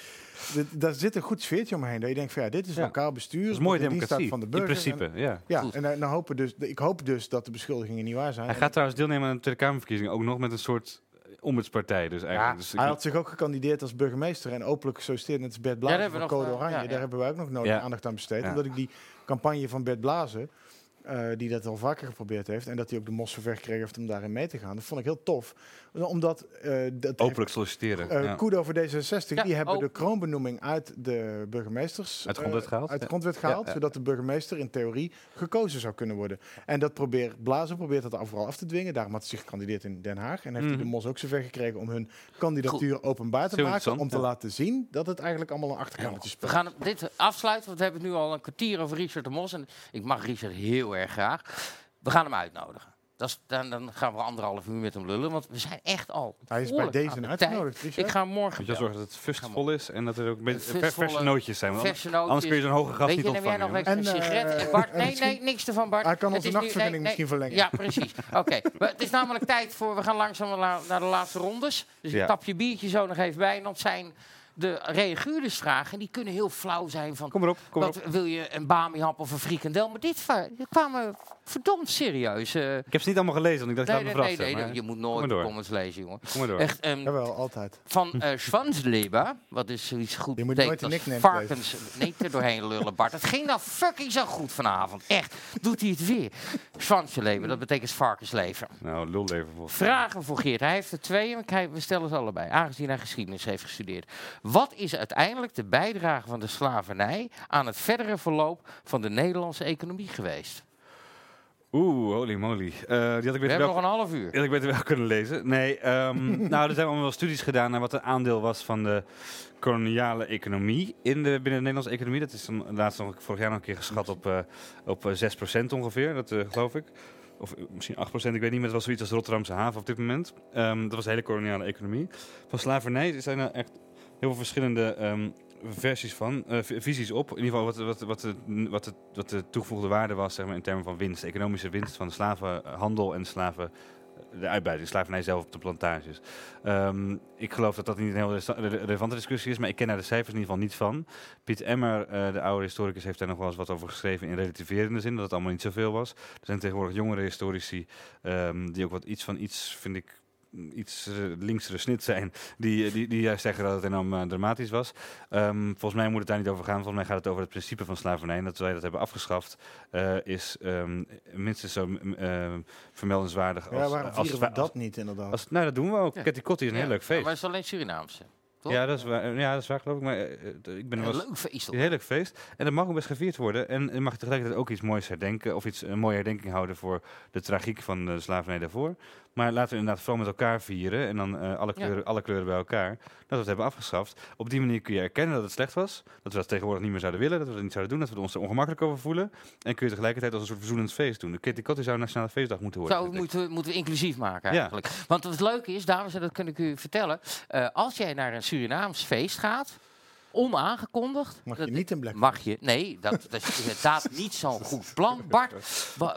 [SPEAKER 5] Daar zit een goed sfeertje omheen. Dat je denkt van ja, dit is
[SPEAKER 4] Ja.
[SPEAKER 5] lokaal bestuur.
[SPEAKER 4] Dat is
[SPEAKER 5] in staat
[SPEAKER 4] democratie,
[SPEAKER 5] van de
[SPEAKER 4] in
[SPEAKER 5] burger.
[SPEAKER 4] principe. Ja.
[SPEAKER 5] En, ja, en dan, dan hopen dus, ik hoop dus dat de beschuldigingen niet waar zijn.
[SPEAKER 4] Hij
[SPEAKER 5] En-
[SPEAKER 4] gaat trouwens deelnemen aan de Tweede Kamerverkiezingen, ook nog met een soort eh, ombudspartij. Dus
[SPEAKER 5] ja,
[SPEAKER 4] eigenlijk. dus
[SPEAKER 5] hij had zich ook gekandideerd als burgemeester en openlijk gesolliciteerd net als Bert
[SPEAKER 3] daar
[SPEAKER 5] Blazen
[SPEAKER 3] hebben
[SPEAKER 5] van
[SPEAKER 3] we nog,
[SPEAKER 5] Code
[SPEAKER 3] eh,
[SPEAKER 5] Oranje.
[SPEAKER 3] ja, ja.
[SPEAKER 5] Daar hebben wij ook nog nodig
[SPEAKER 4] Ja.
[SPEAKER 5] aandacht aan besteed.
[SPEAKER 4] Ja.
[SPEAKER 5] Omdat ik die campagne van Bert Blazen, eh, die dat al vaker geprobeerd heeft en dat hij ook de mos zover gekregen heeft om daarin mee te gaan, dat vond ik heel tof. Omdat eh, dat
[SPEAKER 4] Openlijk solliciteren.
[SPEAKER 5] Eh
[SPEAKER 4] ja.
[SPEAKER 5] Kudo voor D66,
[SPEAKER 3] Ja,
[SPEAKER 5] die hebben de kroonbenoeming uit de burgemeesters...
[SPEAKER 4] Uit de grondwet
[SPEAKER 5] eh,
[SPEAKER 4] gehaald?
[SPEAKER 5] Uit de grondwet gehaald,
[SPEAKER 4] ja.
[SPEAKER 5] zodat de burgemeester in theorie gekozen zou kunnen worden. En dat probeert Blazen probeert dat overal af te dwingen. Daarom had hij zich gekandideerd in Den Haag. En heeft hij
[SPEAKER 4] Mhm.
[SPEAKER 5] de MOS ook zover gekregen om hun kandidatuur openbaar te
[SPEAKER 4] Zo
[SPEAKER 5] maken. Om te
[SPEAKER 4] ja.
[SPEAKER 5] laten zien dat het eigenlijk allemaal een achterkamertje
[SPEAKER 3] We
[SPEAKER 5] speelt.
[SPEAKER 3] gaan dit afsluiten, want we hebben het nu al een kwartier over Richard de Mos. En ik mag Richard heel erg graag. We gaan hem uitnodigen. Dat is, dan, dan gaan we anderhalf uur met hem lullen, want we zijn echt al.
[SPEAKER 5] Hij is bij deze uitgenodigd.
[SPEAKER 3] Ik ga morgen
[SPEAKER 4] Moet je zorgen dat het fustvol is en dat er ook verse nootjes zijn. Want
[SPEAKER 3] Verse
[SPEAKER 4] anders, anders kun je
[SPEAKER 3] nootjes.
[SPEAKER 4] zo'n hoge gast
[SPEAKER 3] Weet
[SPEAKER 4] niet
[SPEAKER 3] je, neem jij nog even een
[SPEAKER 5] En,
[SPEAKER 3] sigaret?
[SPEAKER 5] eh,
[SPEAKER 3] En Bart,
[SPEAKER 5] en
[SPEAKER 3] nee, nee, niks ervan Bart.
[SPEAKER 5] Hij kan onze
[SPEAKER 3] nee,
[SPEAKER 5] misschien verlengen.
[SPEAKER 3] Ja, precies. Oké, maar het is namelijk tijd voor, we gaan langzaam la- naar de laatste rondes. Dus
[SPEAKER 4] Ja.
[SPEAKER 3] ik tap je biertje zo nog even bij. En dat zijn de reaguurdersvragen. Die kunnen heel flauw zijn van...
[SPEAKER 4] Kom maar op, kom maar op.
[SPEAKER 3] Wat wil je, een bami-hap of een frikandel? Maar dit kwamen verdomd serieus. eh.
[SPEAKER 4] Ik heb ze niet allemaal gelezen, want ik dacht,
[SPEAKER 3] nee,
[SPEAKER 4] me
[SPEAKER 3] nee, nee, nee, je moet nooit de comments lezen, jongen.
[SPEAKER 4] Kom maar door.
[SPEAKER 3] Echt, ehm,
[SPEAKER 5] Jawel, altijd.
[SPEAKER 3] van eh Schwanzleber, wat is zoiets goed
[SPEAKER 5] Je moet
[SPEAKER 3] betekent
[SPEAKER 5] nooit
[SPEAKER 3] als varkens... Nee, er doorheen lullen, Bart. Het ging nou fucking zo goed vanavond. Echt. Doet hij het weer. Schwanzleber, dat betekent varkenslever.
[SPEAKER 4] Nou, lulleven volgens
[SPEAKER 3] Vragen voor Geert. Hij heeft er twee en we stellen ze allebei. Aangezien hij geschiedenis heeft gestudeerd. Wat is uiteindelijk de bijdrage van de slavernij... aan het verdere verloop van de Nederlandse economie geweest?
[SPEAKER 4] Oeh, holy moly. Eh, die had ik
[SPEAKER 3] We hebben
[SPEAKER 4] wel,
[SPEAKER 3] nog een half uur.
[SPEAKER 4] die had ik beter wel kunnen lezen. Nee, ehm, nou, er zijn allemaal wel studies gedaan naar wat het aandeel was van de koloniale economie in de, binnen de Nederlandse economie. Dat is dan laatst nog, vorig jaar nog een keer geschat op, eh op eh, 6% ongeveer, dat eh, geloof ik. Of eh, misschien 8%, ik weet niet, maar het was zoiets als Rotterdamse haven op dit moment. Ehm, dat was de hele koloniale economie. Van slavernij zijn er echt veel verschillende ehm, versies van, eh, visies op. In ieder geval wat, wat, wat, de, wat, de, wat de toegevoegde waarde was zeg maar, in termen van winst. De economische winst van de slavenhandel en slaven, de uitbuiting, slavernij zelf op de plantages. Ehm, ik geloof dat dat niet een heel relevante discussie is, maar ik ken daar de cijfers in ieder geval niet van. Piet Emmer, eh, de oude historicus, heeft daar nog wel eens wat over geschreven in relativerende zin, dat het allemaal niet zoveel was. Er zijn tegenwoordig jongere historici ehm, die ook wat iets van iets, vind ik, iets eh, linksere snit zijn, die, die, die juist zeggen dat het enorm eh, dramatisch was. Ehm, volgens mij moet het daar niet over gaan. Volgens mij gaat het over het principe van slavernij. En dat wij dat hebben afgeschaft, eh, is ehm, minstens zo mm, eh, vermeldenswaardig als...
[SPEAKER 5] Ja, waarom
[SPEAKER 4] als,
[SPEAKER 5] vieren we
[SPEAKER 4] als-
[SPEAKER 5] dat niet inderdaad?
[SPEAKER 4] als- nou, dat doen we ook.
[SPEAKER 3] Ja.
[SPEAKER 4] Ketty Kotti is een
[SPEAKER 3] Ja,
[SPEAKER 4] heel leuk
[SPEAKER 3] Maar
[SPEAKER 4] feest.
[SPEAKER 3] het is alleen Surinaamse. toch?
[SPEAKER 4] Ja, dat is waar, ja, dat is waar geloof ik. Maar eh, eh, ik ben er
[SPEAKER 3] Een leuk feest.
[SPEAKER 4] een heel leuk feest. En dat mag ook best gevierd worden. En je mag tegelijkertijd ook iets moois herdenken. Of iets, een mooie herdenking houden voor de tragiek van de slavernij daarvoor. Maar laten we inderdaad vooral met elkaar vieren. En dan eh, alle,
[SPEAKER 3] Ja.
[SPEAKER 4] kleuren, alle kleuren bij elkaar. Dat we het hebben afgeschaft. Op die manier kun je erkennen dat het slecht was. Dat we dat tegenwoordig niet meer zouden willen. Dat we dat niet zouden doen. Dat we ons er ongemakkelijk over voelen. En kun je tegelijkertijd als een soort verzoenend feest doen. De Kitty zou een nationale feestdag moeten worden.
[SPEAKER 3] Zo
[SPEAKER 4] vind ik.
[SPEAKER 3] moeten we, moeten we inclusief maken
[SPEAKER 4] Ja.
[SPEAKER 3] eigenlijk. Want het leuke is, dames en dat kan ik u vertellen. eh, als jij naar een Surinaams feest gaat, onaangekondigd.
[SPEAKER 5] Mag je
[SPEAKER 3] Dat-
[SPEAKER 5] niet in Black
[SPEAKER 3] Mag je? Nee, dat, dat is inderdaad niet zo'n goed plan, Bart.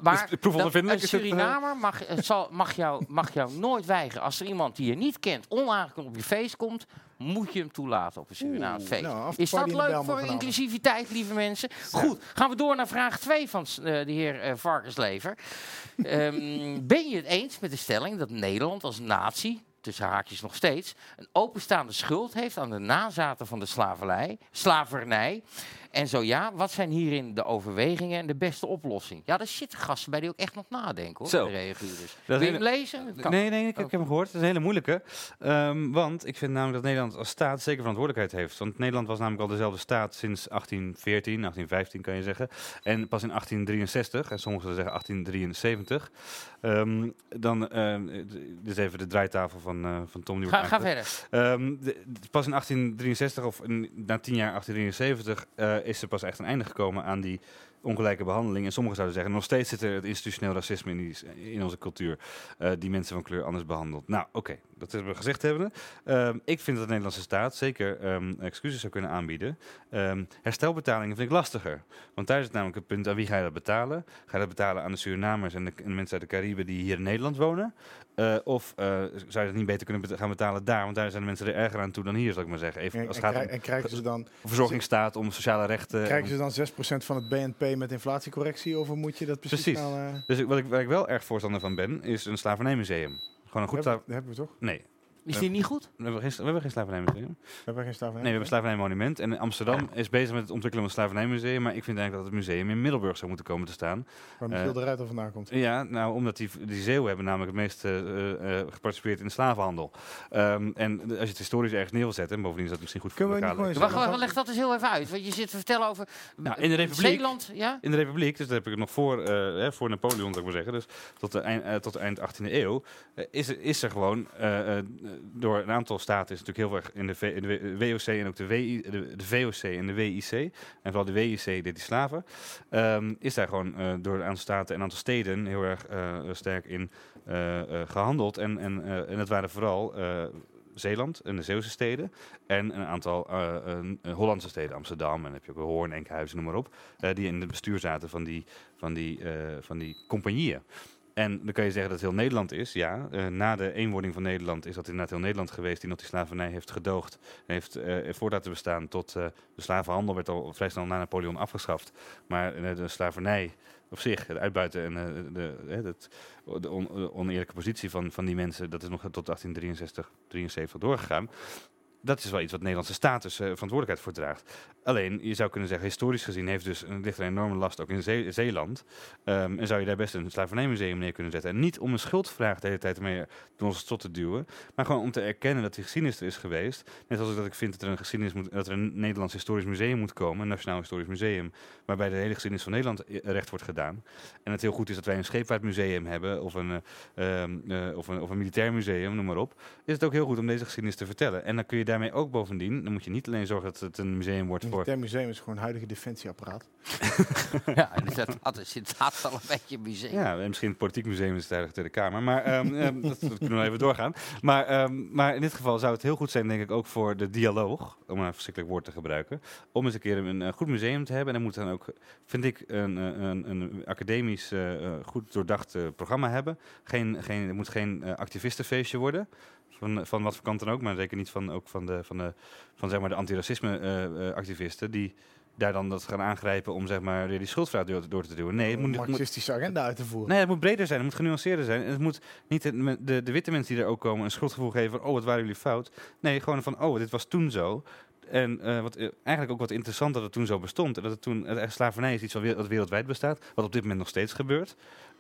[SPEAKER 3] Maar
[SPEAKER 4] Dus
[SPEAKER 3] dat- een
[SPEAKER 4] eh,
[SPEAKER 3] Surinamer mag, eh, zal, mag, jou, mag jou nooit weigeren. Als er iemand die je niet kent onaangekondigd op je feest komt, moet je hem toelaten op een Surinaams feest.
[SPEAKER 5] nou,
[SPEAKER 3] is dat leuk voor inclusiviteit, lieve mensen? Goed, gaan we door naar vraag 2 van eh, de heer Varkenslever. Ehm, ben je het eens met de stelling dat Nederland als natie, tussen haakjes nog steeds, een openstaande schuld heeft aan de nazaten van de slavernij, slavernij? En zo ja, wat zijn hierin de overwegingen en de beste oplossing? Ja, er zitten gasten bij die ook echt nog nadenken hoor,
[SPEAKER 4] Zo.
[SPEAKER 3] de Wil je hem lezen? Kan.
[SPEAKER 4] Nee, nee, ik, ik
[SPEAKER 3] Oh.
[SPEAKER 4] heb hem gehoord. Het is een hele moeilijke. Ehm, want ik vind namelijk dat Nederland als staat zeker verantwoordelijkheid heeft. Want Nederland was namelijk al dezelfde staat sinds 1814, 1815 kan je zeggen. En pas in 1863, en sommigen zeggen 1873. Ehm, dan, ehm, dit is even de draaitafel van, eh, van Tom. Die
[SPEAKER 3] Ga, ga verder.
[SPEAKER 4] De- de- pas in 1863 of in- na tien jaar 1873 eh, is er pas echt een einde gekomen aan die ongelijke behandeling. En sommigen zouden zeggen, nog steeds zit er het institutioneel racisme in, die, in onze cultuur. eh, die mensen van kleur anders behandelt. Nou, oké, dat hebben we gezegd hebben. Ehm, ik vind dat de Nederlandse staat zeker ehm, excuses zou kunnen aanbieden. Ehm, herstelbetalingen vind ik lastiger. Want daar is het namelijk het punt, aan wie ga je dat betalen? Ga je dat betalen aan de Surinamers en de, en de mensen uit de Cariben die hier in Nederland wonen? Eh, of eh, zou je dat niet beter kunnen bet- gaan betalen daar? Want daar zijn de mensen er erger aan toe dan hier, zal ik maar zeggen. Even,
[SPEAKER 5] En,
[SPEAKER 4] als
[SPEAKER 5] en,
[SPEAKER 4] gaat om
[SPEAKER 5] en krijgen ze dan,
[SPEAKER 4] verzorgingsstaat, om sociale rechten.
[SPEAKER 5] krijgen ze dan 6% van het BNP met inflatiecorrectie? Of moet je dat precies
[SPEAKER 4] Precies.
[SPEAKER 5] nou, eh,
[SPEAKER 4] Dus wat ik, waar ik wel erg voorstander van ben, is een slavernijmuseum. Gewoon een goed
[SPEAKER 5] dat hebben we toch?
[SPEAKER 4] Nee,
[SPEAKER 3] Is die niet goed?
[SPEAKER 4] we hebben geen, we hebben geen slavernijmuseum.
[SPEAKER 5] We hebben geen slavernij.
[SPEAKER 4] Nee, we hebben een slavernijmonument. En Amsterdam is bezig met het ontwikkelen van een slavernijmuseum. Maar ik vind eigenlijk dat het museum in Middelburg zou moeten komen te staan.
[SPEAKER 5] Waar Michiel
[SPEAKER 4] eh,
[SPEAKER 5] de Ruiter vandaan komt.
[SPEAKER 4] Ja, nou, omdat die, die Zeeuwen hebben namelijk het meest eh, eh, geparticipeerd in de slavenhandel. Ehm, en als je het historisch ergens neer wil zetten, en bovendien is dat misschien goed voor
[SPEAKER 5] Kunnen we
[SPEAKER 4] lokale...
[SPEAKER 5] gewoon
[SPEAKER 3] Wacht, wacht, leg dat eens heel even uit. Want je zit te vertellen over
[SPEAKER 4] Nou, in de Republiek-
[SPEAKER 3] Zeeland, ja?
[SPEAKER 4] In de Republiek, dus dat heb ik nog voor, eh, hè, voor Napoleon, zou ik maar zeggen, dus tot de eind, eh, tot de eind 18e eeuw, is, er, is er gewoon eh, eh, door een aantal staten, is natuurlijk heel erg in de, V- WOC en ook de, de, VOC en de WIC, en vooral de WIC deed die slaven, ehm, is daar gewoon eh, door een aantal staten en aantal steden heel erg eh, sterk in eh, eh, gehandeld. En, en, eh, en dat waren vooral eh, Zeeland en de Zeeuwse steden. En een aantal eh, eh, Hollandse steden, Amsterdam en heb je ook Hoorn, Enkhuizen, noem maar op. eh, die in het bestuur zaten van die, van die, eh, van die compagnieën. En dan kan je zeggen dat heel Nederland is. Ja, Eh, na de eenwording van Nederland is dat inderdaad heel Nederland geweest die nog die slavernij heeft gedoogd. En heeft eh voor laten bestaan tot eh, de slavenhandel werd al vrij snel na Napoleon afgeschaft. Maar eh, de slavernij op zich, het uitbuiten en eh, de, eh, het, de oneerlijke positie van, van die mensen, dat is nog tot 1863, 73 doorgegaan. Dat is wel iets wat Nederlandse status eh, verantwoordelijkheid voor draagt. Alleen, je zou kunnen zeggen, historisch gezien heeft dus, een- ligt er een enorme last ook in Zee- Zeeland. Ehm, en zou je daar best een slavernijmuseum neer kunnen zetten. En niet om een schuldvraag de hele tijd mee door ons tot te duwen. Maar gewoon om te erkennen dat die geschiedenis er is geweest. Net zoals dat ik vind dat er een geschiedenis moet, dat er een Nederlands historisch museum moet komen. Een Nationaal Historisch Museum. Waarbij de hele geschiedenis van Nederland eh, recht wordt gedaan. En het heel goed is dat wij een scheepvaartmuseum hebben. Of een, eh, ehm, eh, of een, of een militair museum, noem maar op. Is het ook heel goed om deze geschiedenis te vertellen. En dan kun je daarmee ook bovendien. Dan moet je niet alleen zorgen dat het een museum wordt
[SPEAKER 5] Het
[SPEAKER 4] voor.
[SPEAKER 5] Militair Museum is gewoon een huidige defensieapparaat.
[SPEAKER 3] Ja, en dat, is inderdaad wel een beetje museum.
[SPEAKER 4] Ja, en misschien het politiek museum is het de Kamer. Maar ehm, ehm, dat, dat kunnen we even doorgaan. Maar, ehm, maar in dit geval zou het heel goed zijn, denk ik, ook voor de dialoog, om een verschrikkelijk woord te gebruiken, om eens een keer een, eh, goed museum te hebben. En dan moet dan ook, vind ik, een, eh, een, een academisch eh, goed doordacht programma hebben. Geen, geen, het moet geen activistenfeestje worden. Van, van wat voor kant dan ook, maar zeker niet van, ook van, de, van, de, van zeg maar de antiracisme-activisten. die daar dan dat gaan aangrijpen om zeg maar, weer die schuldvraag door, door te duwen. Nee, het moet,
[SPEAKER 5] een
[SPEAKER 4] moet,
[SPEAKER 5] marxistische agenda uit te voeren.
[SPEAKER 4] Nee, het moet breder zijn, het moet genuanceerder zijn. En het moet niet de, de, de witte mensen die er ook komen een schuldgevoel geven van, oh, wat waren jullie fout. Nee, gewoon van, oh, dit was toen zo. En eh, wat, eh, eigenlijk ook wat interessant dat het toen zo bestond. En dat het toen, eh, slavernij is iets wat wereldwijd bestaat, wat op dit moment nog steeds gebeurt.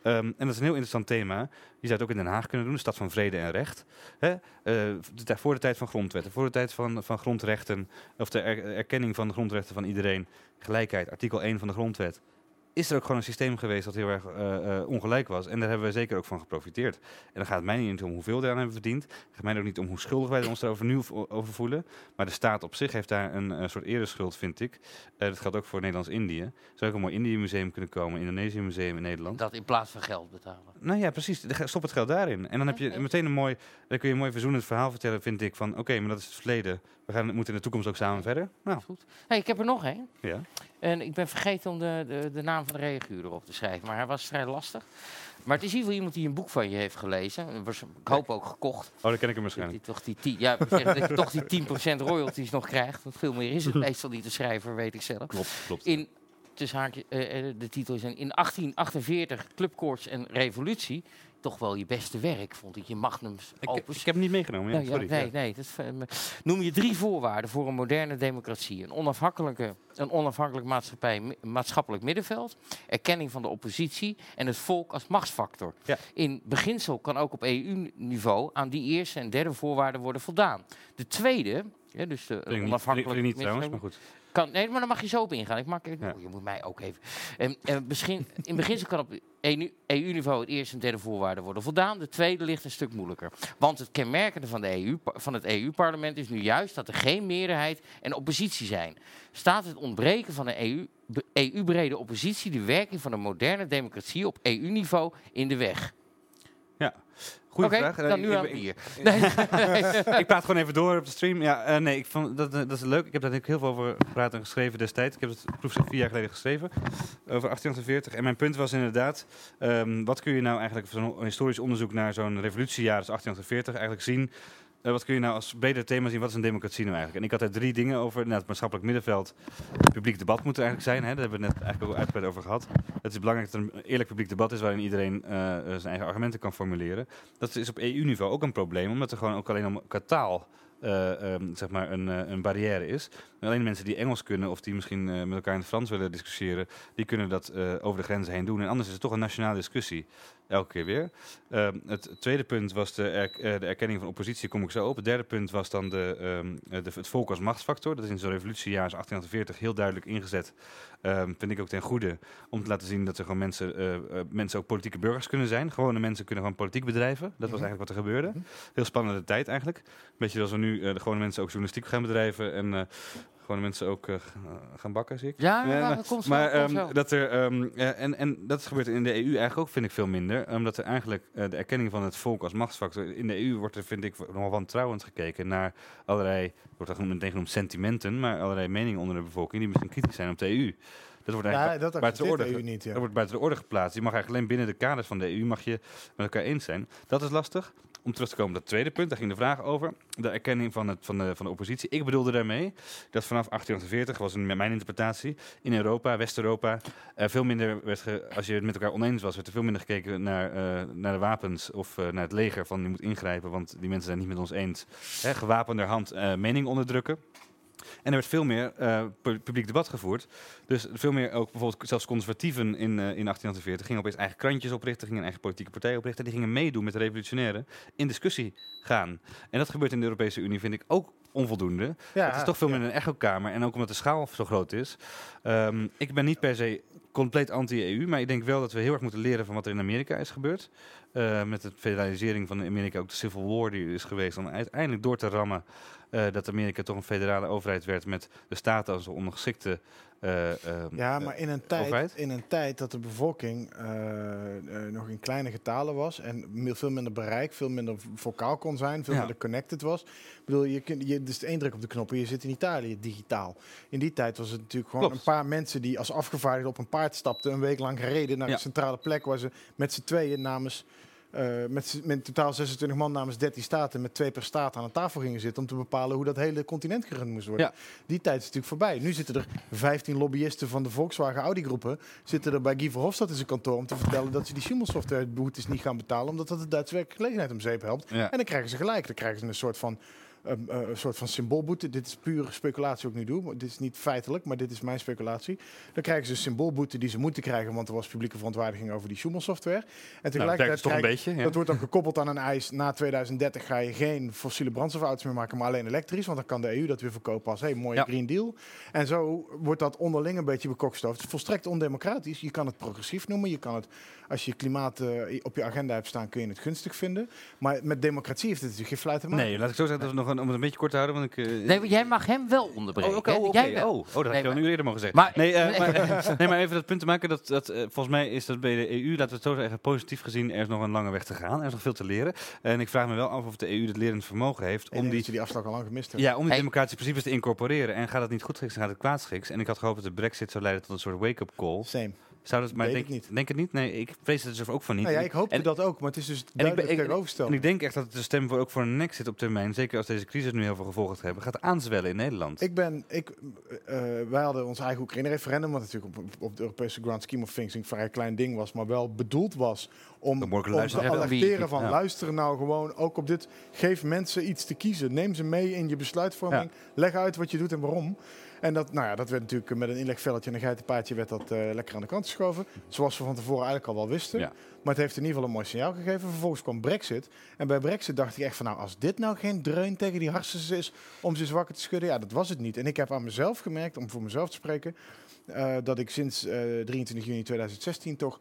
[SPEAKER 4] Ehm, en dat is een heel interessant thema. Je zou het ook in Den Haag kunnen doen, de stad van vrede en recht. Hè? Eh, voor de tijd van grondwetten, voor de tijd van, van grondrechten, of de er- erkenning van de grondrechten van iedereen, gelijkheid, artikel 1 van de grondwet. Is er ook gewoon een systeem geweest dat heel erg eh, eh, ongelijk was. En daar hebben we zeker ook van geprofiteerd. En dan gaat het mij niet om hoeveel we daaraan hebben verdiend. Het gaat mij ook niet om hoe schuldig wij ons erover nu over voelen. Maar de staat op zich heeft daar een soort ereschuld, vind ik. Eh, dat geldt ook voor Nederlands-Indië. Er zou ook een mooi Indië-museum kunnen komen, Indonesië-museum in Nederland.
[SPEAKER 3] Dat in plaats van geld betalen.
[SPEAKER 4] Nou ja, precies. Stop het geld daarin. En dan heb je meteen een mooi, dan kun je een mooi verzoenend verhaal vertellen, vind ik. Van oké, maar dat is het verleden. We gaan, moeten in de toekomst ook samen verder. Nou,
[SPEAKER 3] Goed. Hey, ik heb er nog één.
[SPEAKER 4] ja.
[SPEAKER 3] En ik ben vergeten om de, de, de naam van de reaguur erop te schrijven. Maar hij was vrij lastig. Maar het is in ieder geval iemand die een boek van je heeft gelezen. Ik hoop ook gekocht.
[SPEAKER 4] Oh, dan ken ik hem
[SPEAKER 3] Dat
[SPEAKER 4] waarschijnlijk.
[SPEAKER 3] je toch die, 10 ja, dat je toch die 10% royalties nog krijgt. Want veel meer is het meestal niet de schrijver, weet ik zelf.
[SPEAKER 4] Klopt, klopt.
[SPEAKER 3] In, tussen haakje, eh, eh, de titel is in 1848 Clubkoorts en Revolutie. Toch wel je beste werk, vond ik. Je magnums
[SPEAKER 4] Ik,
[SPEAKER 3] opus.
[SPEAKER 4] ik heb hem niet meegenomen. Ja,
[SPEAKER 3] Nou
[SPEAKER 4] sorry.
[SPEAKER 3] nee,
[SPEAKER 4] Ja.
[SPEAKER 3] nee. Dat, is, eh, noem je drie voorwaarden voor een moderne democratie. Een, onafhankelijke, een onafhankelijk maatschappij, maatschappelijk middenveld. Erkenning van de oppositie. En het volk als machtsfactor.
[SPEAKER 4] Ja.
[SPEAKER 3] In beginsel kan ook op EU-niveau aan die eerste en derde voorwaarden worden voldaan. De tweede, ja, dus de
[SPEAKER 4] ik niet, ik trouwens, maar goed.
[SPEAKER 3] Kan, nee, maar dan mag je zo op ingaan. Ik maak, ik-
[SPEAKER 4] Ja.
[SPEAKER 3] oh, je moet mij ook even. En, en begin, in beginsel kan op EU-niveau het eerste en derde voorwaarde worden voldaan. De tweede ligt een stuk moeilijker. Want het kenmerkende van, de EU, van het EU-parlement is nu juist dat er geen meerderheid en oppositie zijn. Staat het ontbreken van een EU, EU-brede oppositie de werking van een moderne democratie op EU-niveau in de weg?
[SPEAKER 4] Goeie vraag.
[SPEAKER 3] Dan nu
[SPEAKER 4] ik-
[SPEAKER 3] aan
[SPEAKER 4] ik-
[SPEAKER 3] bier.
[SPEAKER 4] ik praat gewoon even door op de stream. Ja, eh, nee, ik vond dat, eh, dat is leuk. Ik heb daar natuurlijk heel veel over gepraat en geschreven destijds. Ik heb het proefschrift vier jaar geleden geschreven over 1848. En mijn punt was inderdaad, ehm, wat kun je nou eigenlijk van zo'n historisch onderzoek naar zo'n revolutiejaar als 1848 eigenlijk zien? Eh, wat kun je nou als breder thema zien? Wat is een democratie nou eigenlijk? En ik had er drie dingen over. Nou, het maatschappelijk middenveld. Publiek debat moet er eigenlijk zijn. Hè? Daar hebben we het net eigenlijk ook uitgebreid over gehad. Het is belangrijk dat er een eerlijk publiek debat is waarin iedereen eh, eh, zijn eigen argumenten kan formuleren. Dat is op EU-niveau ook een probleem, omdat er gewoon ook alleen om qua taal eh, ehm, zeg maar een, een barrière is. En alleen mensen die Engels kunnen of die misschien met elkaar in het Frans willen discussiëren, die kunnen dat over de grenzen heen doen. En anders is het toch een nationale discussie, elke keer weer. Ehm, het tweede punt was de, er- eh, de erkenning van oppositie, kom ik zo op. Het derde punt was dan de, ehm, eh, de, het volk als machtsfactor. Dat is in zo'n revolutiejaar als 1848 heel duidelijk ingezet. Ehm, vind ik ook ten goede om te laten zien dat er gewoon mensen, eh, mensen ook politieke burgers kunnen zijn. Gewone mensen kunnen gewoon politiek bedrijven. Dat was eigenlijk wat er gebeurde. Heel spannende tijd eigenlijk. Beetje zoals we nu de gewone mensen ook journalistiek gaan bedrijven en gewone mensen ook eh, eh, gaan bakken, zie ik.
[SPEAKER 3] Ja,
[SPEAKER 4] Ja,
[SPEAKER 3] maar,
[SPEAKER 4] maar-
[SPEAKER 3] dat komt zo.
[SPEAKER 4] Maar
[SPEAKER 3] komt
[SPEAKER 4] ehm, dat er, ehm, eh, en, en dat is gebeurd in de EU eigenlijk ook, vind ik veel minder. Omdat er eigenlijk eh, de erkenning van het volk als machtsfactor. In de EU wordt er, vind ik, nogal wantrouwend gekeken naar allerlei, wordt dat meteen genoemd sentimenten, maar allerlei meningen onder de bevolking die misschien kritisch zijn op de EU. Dat wordt
[SPEAKER 5] Ja,
[SPEAKER 4] eigenlijk
[SPEAKER 5] dat
[SPEAKER 4] buiten de orde
[SPEAKER 5] de EU niet. Ja.
[SPEAKER 4] dat wordt buiten de orde geplaatst. Je mag eigenlijk alleen binnen de kaders van de EU mag je met elkaar eens zijn. Dat is lastig. Om terug te komen op dat tweede punt, daar ging de vraag over. De erkenning van, het, van, de, van de oppositie. Ik bedoelde daarmee dat vanaf 1848, was een, mijn interpretatie, in Europa, West-Europa, veel minder werd, als je het met elkaar oneens was, werd er veel minder gekeken naar, eh, naar de wapens of eh, naar het leger van die moet ingrijpen, want die mensen zijn niet met ons eens. Hè, gewapenderhand eh mening onderdrukken. En er werd veel meer eh, pu- publiek debat gevoerd. Dus veel meer ook bijvoorbeeld zelfs conservatieven in, eh, in 1848 gingen opeens eigen krantjes oprichten, gingen eigen politieke partij oprichten. En die gingen meedoen met de revolutionairen in discussie gaan. En dat gebeurt in de Europese Unie, vind ik ook onvoldoende.
[SPEAKER 5] Ja,
[SPEAKER 4] het is toch veel
[SPEAKER 5] ja.
[SPEAKER 4] meer een echokamer. En ook omdat de schaal zo groot is. Ehm, ik ben niet per se compleet anti-EU, maar ik denk wel dat we heel erg moeten leren van wat er in Amerika is gebeurd. Eh, met de federalisering van Amerika, ook de Civil War die er is geweest, om uiteindelijk door te rammen dat Amerika toch een federale overheid werd met de staten als een ondergeschikte eh, ehm,
[SPEAKER 5] Ja,
[SPEAKER 4] eh,
[SPEAKER 5] maar in een, tijd, in een tijd dat de bevolking eh, eh, nog in kleine getalen was en veel minder bereik, veel minder vocaal kon zijn, veel
[SPEAKER 4] Ja.
[SPEAKER 5] minder connected was. Ik bedoel, je kunt, je, dus één druk op de knop en je zit in Italië digitaal. In die tijd was het natuurlijk gewoon
[SPEAKER 4] Klopt.
[SPEAKER 5] een paar mensen die als afgevaardigden op een paard stapten, een week lang gereden naar
[SPEAKER 4] Ja.
[SPEAKER 5] de centrale plek waar ze met z'n tweeën namens eh, met, met totaal 26 man namens 13 staten, met twee per staat aan een tafel gingen zitten om te bepalen hoe dat hele continent gerund moest worden.
[SPEAKER 4] Ja.
[SPEAKER 5] Die tijd is natuurlijk voorbij. Nu zitten er 15 lobbyisten van de Volkswagen Audi groepen zitten er bij Guy Verhofstadt in zijn kantoor om te vertellen dat ze die Siemens software boetes niet gaan betalen omdat dat de Duitse werkgelegenheid om zeep helpt.
[SPEAKER 4] Ja.
[SPEAKER 5] En dan krijgen ze gelijk. Dan krijgen ze een soort van een, eh, een soort van symboolboete. Dit is pure speculatie wat ik nu doe. Dit is niet feitelijk, maar dit is mijn speculatie. Dan krijgen ze een symboolboete die ze moeten krijgen, want er was publieke verontwaardiging over die Schumann-software. En
[SPEAKER 4] Nou,
[SPEAKER 5] tegelijkertijd
[SPEAKER 4] toch een
[SPEAKER 5] krijg-
[SPEAKER 4] beetje. Ja.
[SPEAKER 5] dat wordt dan gekoppeld aan een eis. Na 2030 ga je geen fossiele brandstofauto's meer maken, maar alleen elektrisch. Want dan kan de EU dat weer verkopen als hey, mooie
[SPEAKER 4] Ja.
[SPEAKER 5] Green Deal. En zo wordt dat onderling een beetje bekokstoofd. Het is volstrekt ondemocratisch. Je kan het progressief noemen. Je kan het, als je klimaat eh, op je agenda hebt staan, kun je het gunstig vinden. Maar met democratie heeft het natuurlijk geen fluit te maken.
[SPEAKER 4] Nee, laat ik zo zeggen dat we nog een, om het een beetje kort te houden. Want ik, eh,
[SPEAKER 3] Nee, maar jij mag hem wel onderbreken.
[SPEAKER 4] Oh, oh,
[SPEAKER 3] Jij
[SPEAKER 4] oh, oh, dat had wel
[SPEAKER 3] maar-
[SPEAKER 4] nu eerder mogen zeggen.
[SPEAKER 3] Maar-
[SPEAKER 4] nee, eh, maar, nee, maar even dat punt te maken. Dat, dat, eh, volgens mij is dat bij de EU, laten we het zo zeggen, positief gezien, er is nog een lange weg te gaan. Er is nog veel te leren. En ik vraag me wel af of de EU het lerend vermogen heeft om die,
[SPEAKER 5] dat je die afslag al lang gemist hebt.
[SPEAKER 4] ja, om die
[SPEAKER 3] Hey.
[SPEAKER 4] democratische principes te incorporeren. En gaat het niet goed schiks, dan gaat het kwaad schiks. En ik had gehoopt dat de brexit zou leiden tot een soort wake-up call.
[SPEAKER 5] Same.
[SPEAKER 4] Zou dat, maar denk,
[SPEAKER 5] ik niet.
[SPEAKER 4] Denk het niet? Nee, ik vrees het dus ook van niet.
[SPEAKER 5] Nou ja, ik hoopte
[SPEAKER 4] En-
[SPEAKER 5] dat ook, maar het is dus
[SPEAKER 4] En ik,
[SPEAKER 5] duidelijk
[SPEAKER 4] ben, ik, en ik denk echt dat de stem voor, ook voor een exit op termijn, zeker als deze crisis nu heel veel gevolgen gaat hebben, gaat aanzwellen in Nederland.
[SPEAKER 5] Ik ben, ik, eh, wij hadden ons eigen Oekraïne-referendum, wat natuurlijk op, op de Europese grand scheme of things een vrij klein ding was, maar wel bedoeld was om, om te alerteren van
[SPEAKER 4] Ja.
[SPEAKER 5] luisteren nou gewoon ook op dit. Geef mensen iets te kiezen. Neem ze mee in je besluitvorming. Leg uit wat je doet en waarom. En dat, nou ja, dat werd natuurlijk met een inlegvelletje en een geitenpaadje werd dat eh, lekker aan de kant geschoven. Zoals we van tevoren eigenlijk al wel wisten.
[SPEAKER 4] Ja.
[SPEAKER 5] Maar het heeft in ieder geval een mooi signaal gegeven. Vervolgens kwam Brexit. En bij Brexit dacht ik echt van nou, als dit nou geen dreun tegen die hersens is om ze wakker te schudden, ja, dat was het niet. En ik heb aan mezelf gemerkt, om voor mezelf te spreken, eh, dat ik sinds eh 23 juni 2016 toch.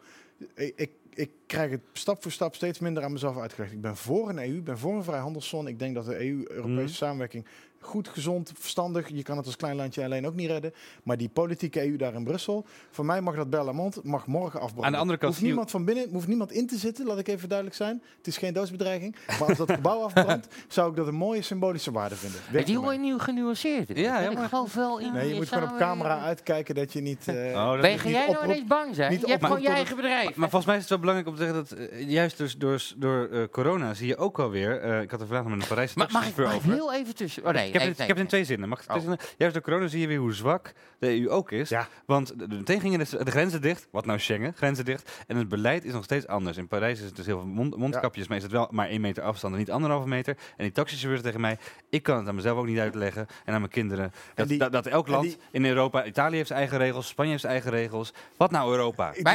[SPEAKER 5] Ik, ik, ik krijg het stap voor stap steeds minder aan mezelf uitgelegd. Ik ben voor een EU, ik ben voor een vrijhandelszone. Ik denk dat de EU, Europese
[SPEAKER 4] Mhm.
[SPEAKER 5] samenwerking, goed, gezond, verstandig. Je kan het als klein landje alleen ook niet redden. Maar die politieke EU daar in Brussel, voor mij mag dat Berlamont mag morgen afbranden.
[SPEAKER 4] Aan de andere kant
[SPEAKER 5] hoeft niemand van binnen, hoeft niemand in te zitten, laat ik even duidelijk zijn. Het is geen doodsbedreiging. Maar als dat gebouw afbrandt, zou ik dat een mooie symbolische waarde vinden. Weg
[SPEAKER 3] Die je nu genuanceerd.
[SPEAKER 4] Ja, ja,
[SPEAKER 3] ik
[SPEAKER 4] maar-
[SPEAKER 3] geloof wel in
[SPEAKER 5] Nee, je moet gewoon op
[SPEAKER 3] samenwerking.
[SPEAKER 5] camera uitkijken dat je niet... eh,
[SPEAKER 4] Oh, dat
[SPEAKER 3] Ben jij nou
[SPEAKER 5] oproep-
[SPEAKER 3] ineens bang zijn?
[SPEAKER 5] niet
[SPEAKER 3] Je hebt gewoon je eigen bedrijf.
[SPEAKER 4] Maar volgens mij is het wel belangrijk om te zeggen dat eh, juist dus door, door eh, corona zie je ook alweer. eh ik had er vandaag nog met een Parijse
[SPEAKER 3] Maar mag ik,
[SPEAKER 4] taxichauffeur
[SPEAKER 3] mag ik
[SPEAKER 4] over.
[SPEAKER 3] heel even tussen? Oh nee,
[SPEAKER 4] heb,
[SPEAKER 3] nee,
[SPEAKER 4] het,
[SPEAKER 3] nee,
[SPEAKER 4] ik heb het in twee zinnen. Mag ik het in
[SPEAKER 3] Oh.
[SPEAKER 4] zinnen? Juist door corona zie je weer hoe zwak de EU ook is.
[SPEAKER 5] Ja.
[SPEAKER 4] Want meteen gingen de, de grenzen dicht. Wat nou Schengen? Grenzen dicht. En het beleid is nog steeds anders. In Parijs is het dus heel veel mond, mondkapjes. Maar is het wel maar één meter afstand en niet anderhalve meter. En die taxichauffeur tegen mij. Ik kan het aan mezelf ook niet uitleggen. En aan mijn kinderen. Dat,
[SPEAKER 5] die-
[SPEAKER 4] dat, dat elk land
[SPEAKER 5] die-
[SPEAKER 4] in Europa. Italië heeft zijn eigen regels. Spanje heeft zijn eigen regels. Wat nou Europa?
[SPEAKER 3] Ja,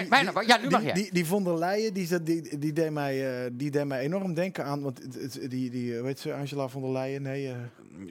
[SPEAKER 3] nu
[SPEAKER 5] die,
[SPEAKER 3] mag jij.
[SPEAKER 5] Die, die von der Leyen, die, die, die, deed mij, eh, die deed mij enorm denken aan... Want die, die, eh, weet ze, Angela von der Leyen? Nee, eh,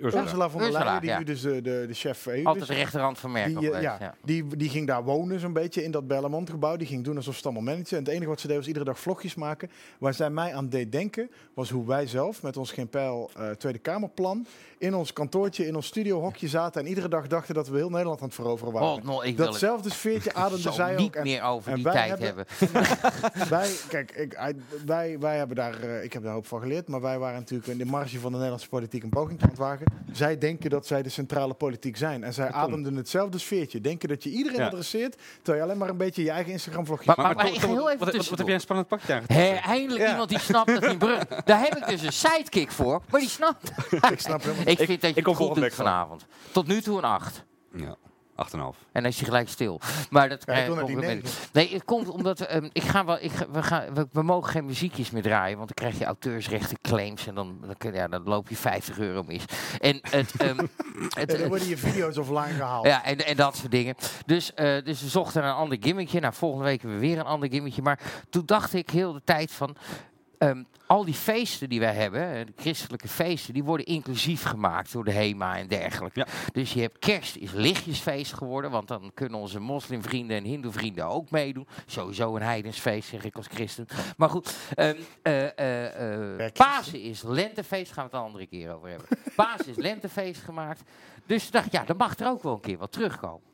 [SPEAKER 4] Ursula.
[SPEAKER 5] Ursula von der Leyen, die nu dus de, de, de chef EU
[SPEAKER 3] Altijd
[SPEAKER 5] is.
[SPEAKER 3] de rechterhand van Merkel
[SPEAKER 5] Die, eh, ja. Die, die ging daar wonen zo'n beetje in dat Bellamont-gebouw. Die ging doen alsof ze het allemaal managen. En het enige wat ze deed was iedere dag vlogjes maken. Waar zij mij aan deed denken, was hoe wij zelf met ons Geen Pijl eh, Tweede Kamerplan... in ons kantoortje, in ons studiohokje zaten... en iedere dag dachten dat we heel Nederland aan het veroveren waren.
[SPEAKER 3] Oh, no, ik wil het
[SPEAKER 5] Datzelfde sfeertje ademde zij
[SPEAKER 3] niet
[SPEAKER 5] ook. En
[SPEAKER 3] meer over
[SPEAKER 5] en
[SPEAKER 3] die
[SPEAKER 5] wij
[SPEAKER 3] tijd
[SPEAKER 5] hebben-
[SPEAKER 3] hebben.
[SPEAKER 5] wij, kijk, ik, wij, wij hebben daar, eh, ik heb daar hoop van geleerd, maar wij waren natuurlijk in de marge van de Nederlandse politiek een poging aan het wagen. Zij denken dat zij de centrale politiek zijn en zij
[SPEAKER 4] Dat
[SPEAKER 5] ademden hetzelfde sfeertje. Denken dat je iedereen
[SPEAKER 4] Ja.
[SPEAKER 5] adresseert, terwijl je alleen maar een beetje je eigen Instagram vlogje
[SPEAKER 3] Maar-
[SPEAKER 5] maakt.
[SPEAKER 3] maar ik heel even
[SPEAKER 4] wat, wat, wat heb jij een spannend pakje aangetrokken?
[SPEAKER 3] Hé, eindelijk
[SPEAKER 4] Ja.
[SPEAKER 3] iemand die snapt dat hij brun. Daar heb ik dus een sidekick voor, maar die snapt.
[SPEAKER 5] ik snap helemaal
[SPEAKER 3] Ik vind dat je
[SPEAKER 4] ik kom
[SPEAKER 3] goed doet vanavond. Tot nu toe een 8.
[SPEAKER 4] Ja, 8,5.
[SPEAKER 3] En dan is hij gelijk stil. Maar dat
[SPEAKER 5] Ja,
[SPEAKER 3] eh,
[SPEAKER 5] ik naar die
[SPEAKER 3] compliment. Nee, het komt omdat we, ehm, ik ga wel, ik, ga- we, gaan, we, we mogen geen muziekjes meer draaien, want dan krijg je auteursrechten claims en dan, dan, ja, dan loop je 50 euro mis. En het, ehm, het,
[SPEAKER 5] Ja, dan worden je video's offline gehaald.
[SPEAKER 3] ja, en, en dat soort dingen. Dus, eh, dus we zochten een ander gimmickje. Nou, volgende week hebben we weer een ander gimmickje. Maar toen dacht ik heel de tijd van... ehm, al die feesten die wij hebben, de christelijke feesten, die worden inclusief gemaakt door de HEMA en dergelijke.
[SPEAKER 4] Ja.
[SPEAKER 3] Dus je hebt kerst is lichtjesfeest geworden, want dan kunnen onze moslimvrienden en hindoevrienden ook meedoen. Sowieso een heidensfeest, zeg ik als christen. Maar goed, ehm, eh, eh, eh, Pasen is lentefeest, gaan we het een andere keer over hebben. Pasen is lentefeest gemaakt. Dus ik dacht, ja, dan mag er ook wel een keer wat terugkomen.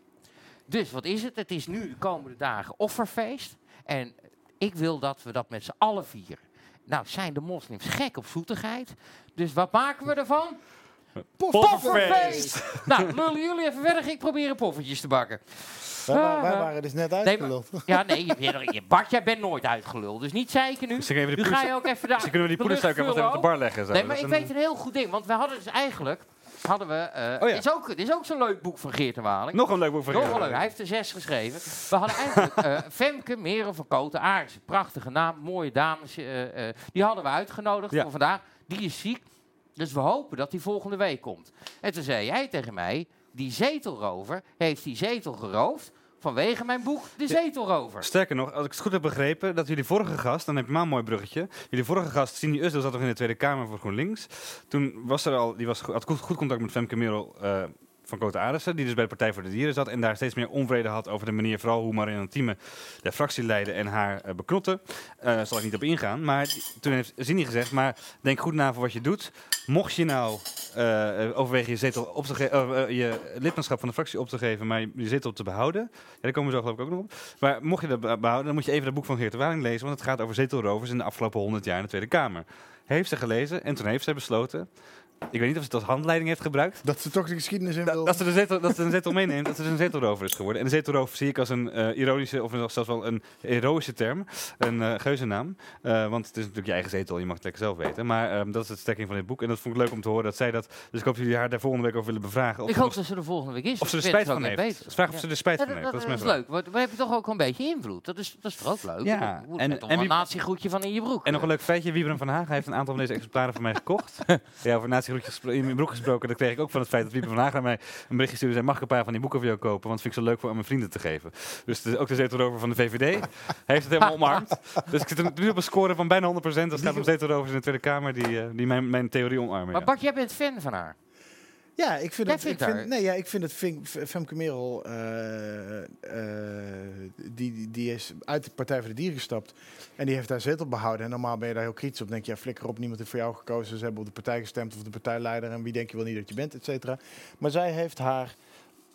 [SPEAKER 3] Dus wat is het? Het is nu de komende dagen offerfeest. En ik wil dat we dat met z'n allen vieren. Nou, zijn de moslims gek op zoetigheid? Dus wat maken we ervan? Pofferfeest! nou, lullen jullie even verder. Ik probeer poffertjes te bakken.
[SPEAKER 5] Wij, wa- wij waren dus net uitgeluld.
[SPEAKER 3] Ja, nee, je, je, je- Bart, jij bent nooit uitgeluld. Dus niet zeiken nu.
[SPEAKER 4] Dus
[SPEAKER 3] Nu ga je ook even daar.
[SPEAKER 4] Kunnen we die
[SPEAKER 3] de
[SPEAKER 4] poedersuiker even op de bar leggen. Zo.
[SPEAKER 3] Nee, maar ik weet een heel goed ding. Want we hadden dus eigenlijk... Hadden we,
[SPEAKER 4] Oh ja.
[SPEAKER 3] is ook, is ook zo'n leuk boek van Geert de Waling.
[SPEAKER 4] Nog een leuk boek voor
[SPEAKER 3] Nog
[SPEAKER 4] jou.
[SPEAKER 3] wel leuk. Hij heeft er zes geschreven. We hadden eigenlijk eh, Femke Merel van Koten Aartsen. Prachtige naam, mooie dames. eh, die hadden we uitgenodigd
[SPEAKER 4] Ja.
[SPEAKER 3] voor vandaag. Die is ziek. Dus we hopen dat die volgende week komt. En toen zei jij tegen mij, die zetelrover heeft die zetel geroofd vanwege mijn boek De Zetelrover.
[SPEAKER 4] Sterker nog, als ik het goed heb begrepen, dat jullie vorige gast, dan heb je maar een mooi bruggetje. Jullie vorige gast, Cindy Usdel, zat nog in de Tweede Kamer voor GroenLinks. Toen was er al, die was, had goed, goed contact met Femke Merel eh, van Cote Arissen, die dus bij de Partij voor de Dieren zat. En daar steeds meer onvrede had over de manier, vooral hoe Marianne Thieme de fractie leidde en haar eh, beknotte. Eh zal ik niet op ingaan. Maar toen heeft Cindy gezegd, maar denk goed na voor wat je doet. Mocht je nou eh, overwegen je zetel op te ge- eh, je lidmaatschap van de fractie op te geven, maar je, zetel te behouden. Ja, daar komen we zo geloof ik ook nog op. Maar mocht je dat be- behouden, dan moet je even het boek van Geert de Waling lezen, want het gaat over zetelrovers in de afgelopen 100 jaar in de Tweede Kamer. Heeft ze gelezen en toen heeft zij besloten. Ik weet niet of ze het als handleiding heeft gebruikt.
[SPEAKER 5] Dat ze toch de geschiedenis in wil.
[SPEAKER 4] Dat ze, de zetel, dat ze een zetel meeneemt, dat ze een zetelrover is geworden. En een zetelrover zie ik als een eh, ironische, of zelfs wel een heroïsche term. Een eh geuzennaam. Eh, want het is natuurlijk je eigen zetel, je mag het lekker zelf weten. Maar ehm, dat is het stekking van dit boek. En dat vond ik leuk om te horen dat zij dat... Dus ik hoop dat jullie haar daar volgende week over willen bevragen. Of,
[SPEAKER 3] Ik
[SPEAKER 4] ze
[SPEAKER 3] hoop dat ze er volgende week is.
[SPEAKER 4] of ze er spijt van heeft.
[SPEAKER 3] beter.
[SPEAKER 4] Vraag of
[SPEAKER 3] Ja.
[SPEAKER 4] ze er spijt
[SPEAKER 3] Ja,
[SPEAKER 4] van heeft.
[SPEAKER 3] dat,
[SPEAKER 4] Dat is
[SPEAKER 3] dat
[SPEAKER 4] mijn
[SPEAKER 3] is
[SPEAKER 4] vraag.
[SPEAKER 3] leuk. Want we hebben toch ook een beetje invloed. Dat is, dat is toch ook leuk?
[SPEAKER 4] Ja,
[SPEAKER 3] Je
[SPEAKER 4] en- en
[SPEAKER 3] een natiegroetje van in je broek.
[SPEAKER 4] En nog een leuk feitje. Wiebren van Hagen heeft een aantal van deze exemplaren van mij gekocht. ja, gespro- in mijn broek gesproken. Dat kreeg ik ook van het feit dat Wiebren van Hagen naar mij een berichtje stuurde. Zei, mag ik een paar van die boeken voor jou kopen? Want vind ik zo leuk voor aan mijn vrienden te geven. Dus de- ook de zetelrover van de VVD heeft het helemaal omarmd. Dus ik zit nu op een score van bijna 100%. Dat het gaat om zetelrovers in de Tweede Kamer die, eh, die mijn, mijn theorie omarmen.
[SPEAKER 3] Maar
[SPEAKER 4] ja.
[SPEAKER 3] Bart, jij bent fan van haar.
[SPEAKER 5] Ja, ik vind het. Ik vind,
[SPEAKER 3] haar-
[SPEAKER 5] nee, ja, ik vind het. Fink- Femke Merel. eh, eh, die, die, is uit de Partij voor de Dieren gestapt. En die heeft daar zetel behouden. En normaal ben je daar heel kritisch op. Denk je, ja, flikker op, niemand heeft voor jou gekozen. Ze hebben op de partij gestemd of de partijleider. En wie denk je wel niet dat je bent, et cetera. Maar zij heeft haar.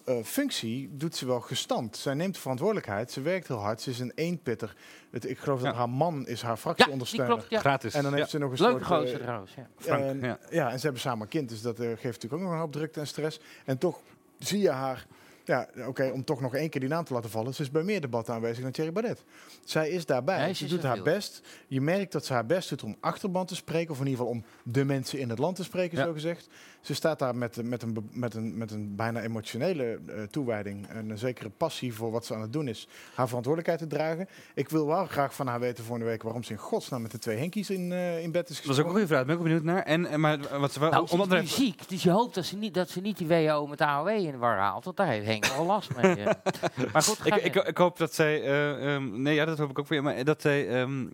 [SPEAKER 5] Eh, functie doet ze wel gestand. Zij neemt verantwoordelijkheid. Ze werkt heel hard. Ze is een eenpitter. Het, ik geloof dat
[SPEAKER 4] Ja.
[SPEAKER 5] haar man is haar
[SPEAKER 3] Ja,
[SPEAKER 5] fractieondersteuner.
[SPEAKER 3] klopt. Ja.
[SPEAKER 4] Gratis.
[SPEAKER 5] En dan heeft
[SPEAKER 4] Ja.
[SPEAKER 5] ze nog een
[SPEAKER 3] Leuke
[SPEAKER 5] soort... eh,
[SPEAKER 3] gozer trouwens. Ja.
[SPEAKER 4] Frank,
[SPEAKER 5] en,
[SPEAKER 4] ja.
[SPEAKER 5] ja. en ze hebben samen een kind, dus dat eh, geeft natuurlijk ook nog een hoop drukte en stress. En toch zie je haar, ja, oké, om toch nog één keer die naam te laten vallen. Ze is bij meer debatten aanwezig dan Thierry Baudet. Zij is daarbij,
[SPEAKER 3] Nee, ze
[SPEAKER 5] doet haar
[SPEAKER 3] veel.
[SPEAKER 5] best. Je merkt dat ze haar best doet om achterban te spreken, of in ieder geval om de mensen in het land te spreken,
[SPEAKER 4] Ja.
[SPEAKER 5] zo gezegd. Ze staat daar met, met, een, met, een, met een bijna emotionele eh, toewijding en een zekere passie voor wat ze aan het doen is. Haar verantwoordelijkheid te dragen. Ik wil wel graag van haar weten volgende week waarom ze in godsnaam met de twee Henkies in, eh, in bed is
[SPEAKER 4] Dat was ook een goede vraag. Daar ben ik ook benieuwd naar. En, en maar wat ze wel...
[SPEAKER 3] Nou, ze
[SPEAKER 4] omdat
[SPEAKER 3] is ziek, dus je hoopt dat ze niet, dat ze niet die WHO met de AOW in de war haalt. Want daar heeft Henk wel last mee. eh. maar goed,
[SPEAKER 4] Ik, ik,
[SPEAKER 3] je-
[SPEAKER 4] ik hoop dat zij. eh, ehm, nee, ja, dat hoop ik ook weer. Maar dat zij. ehm, eh,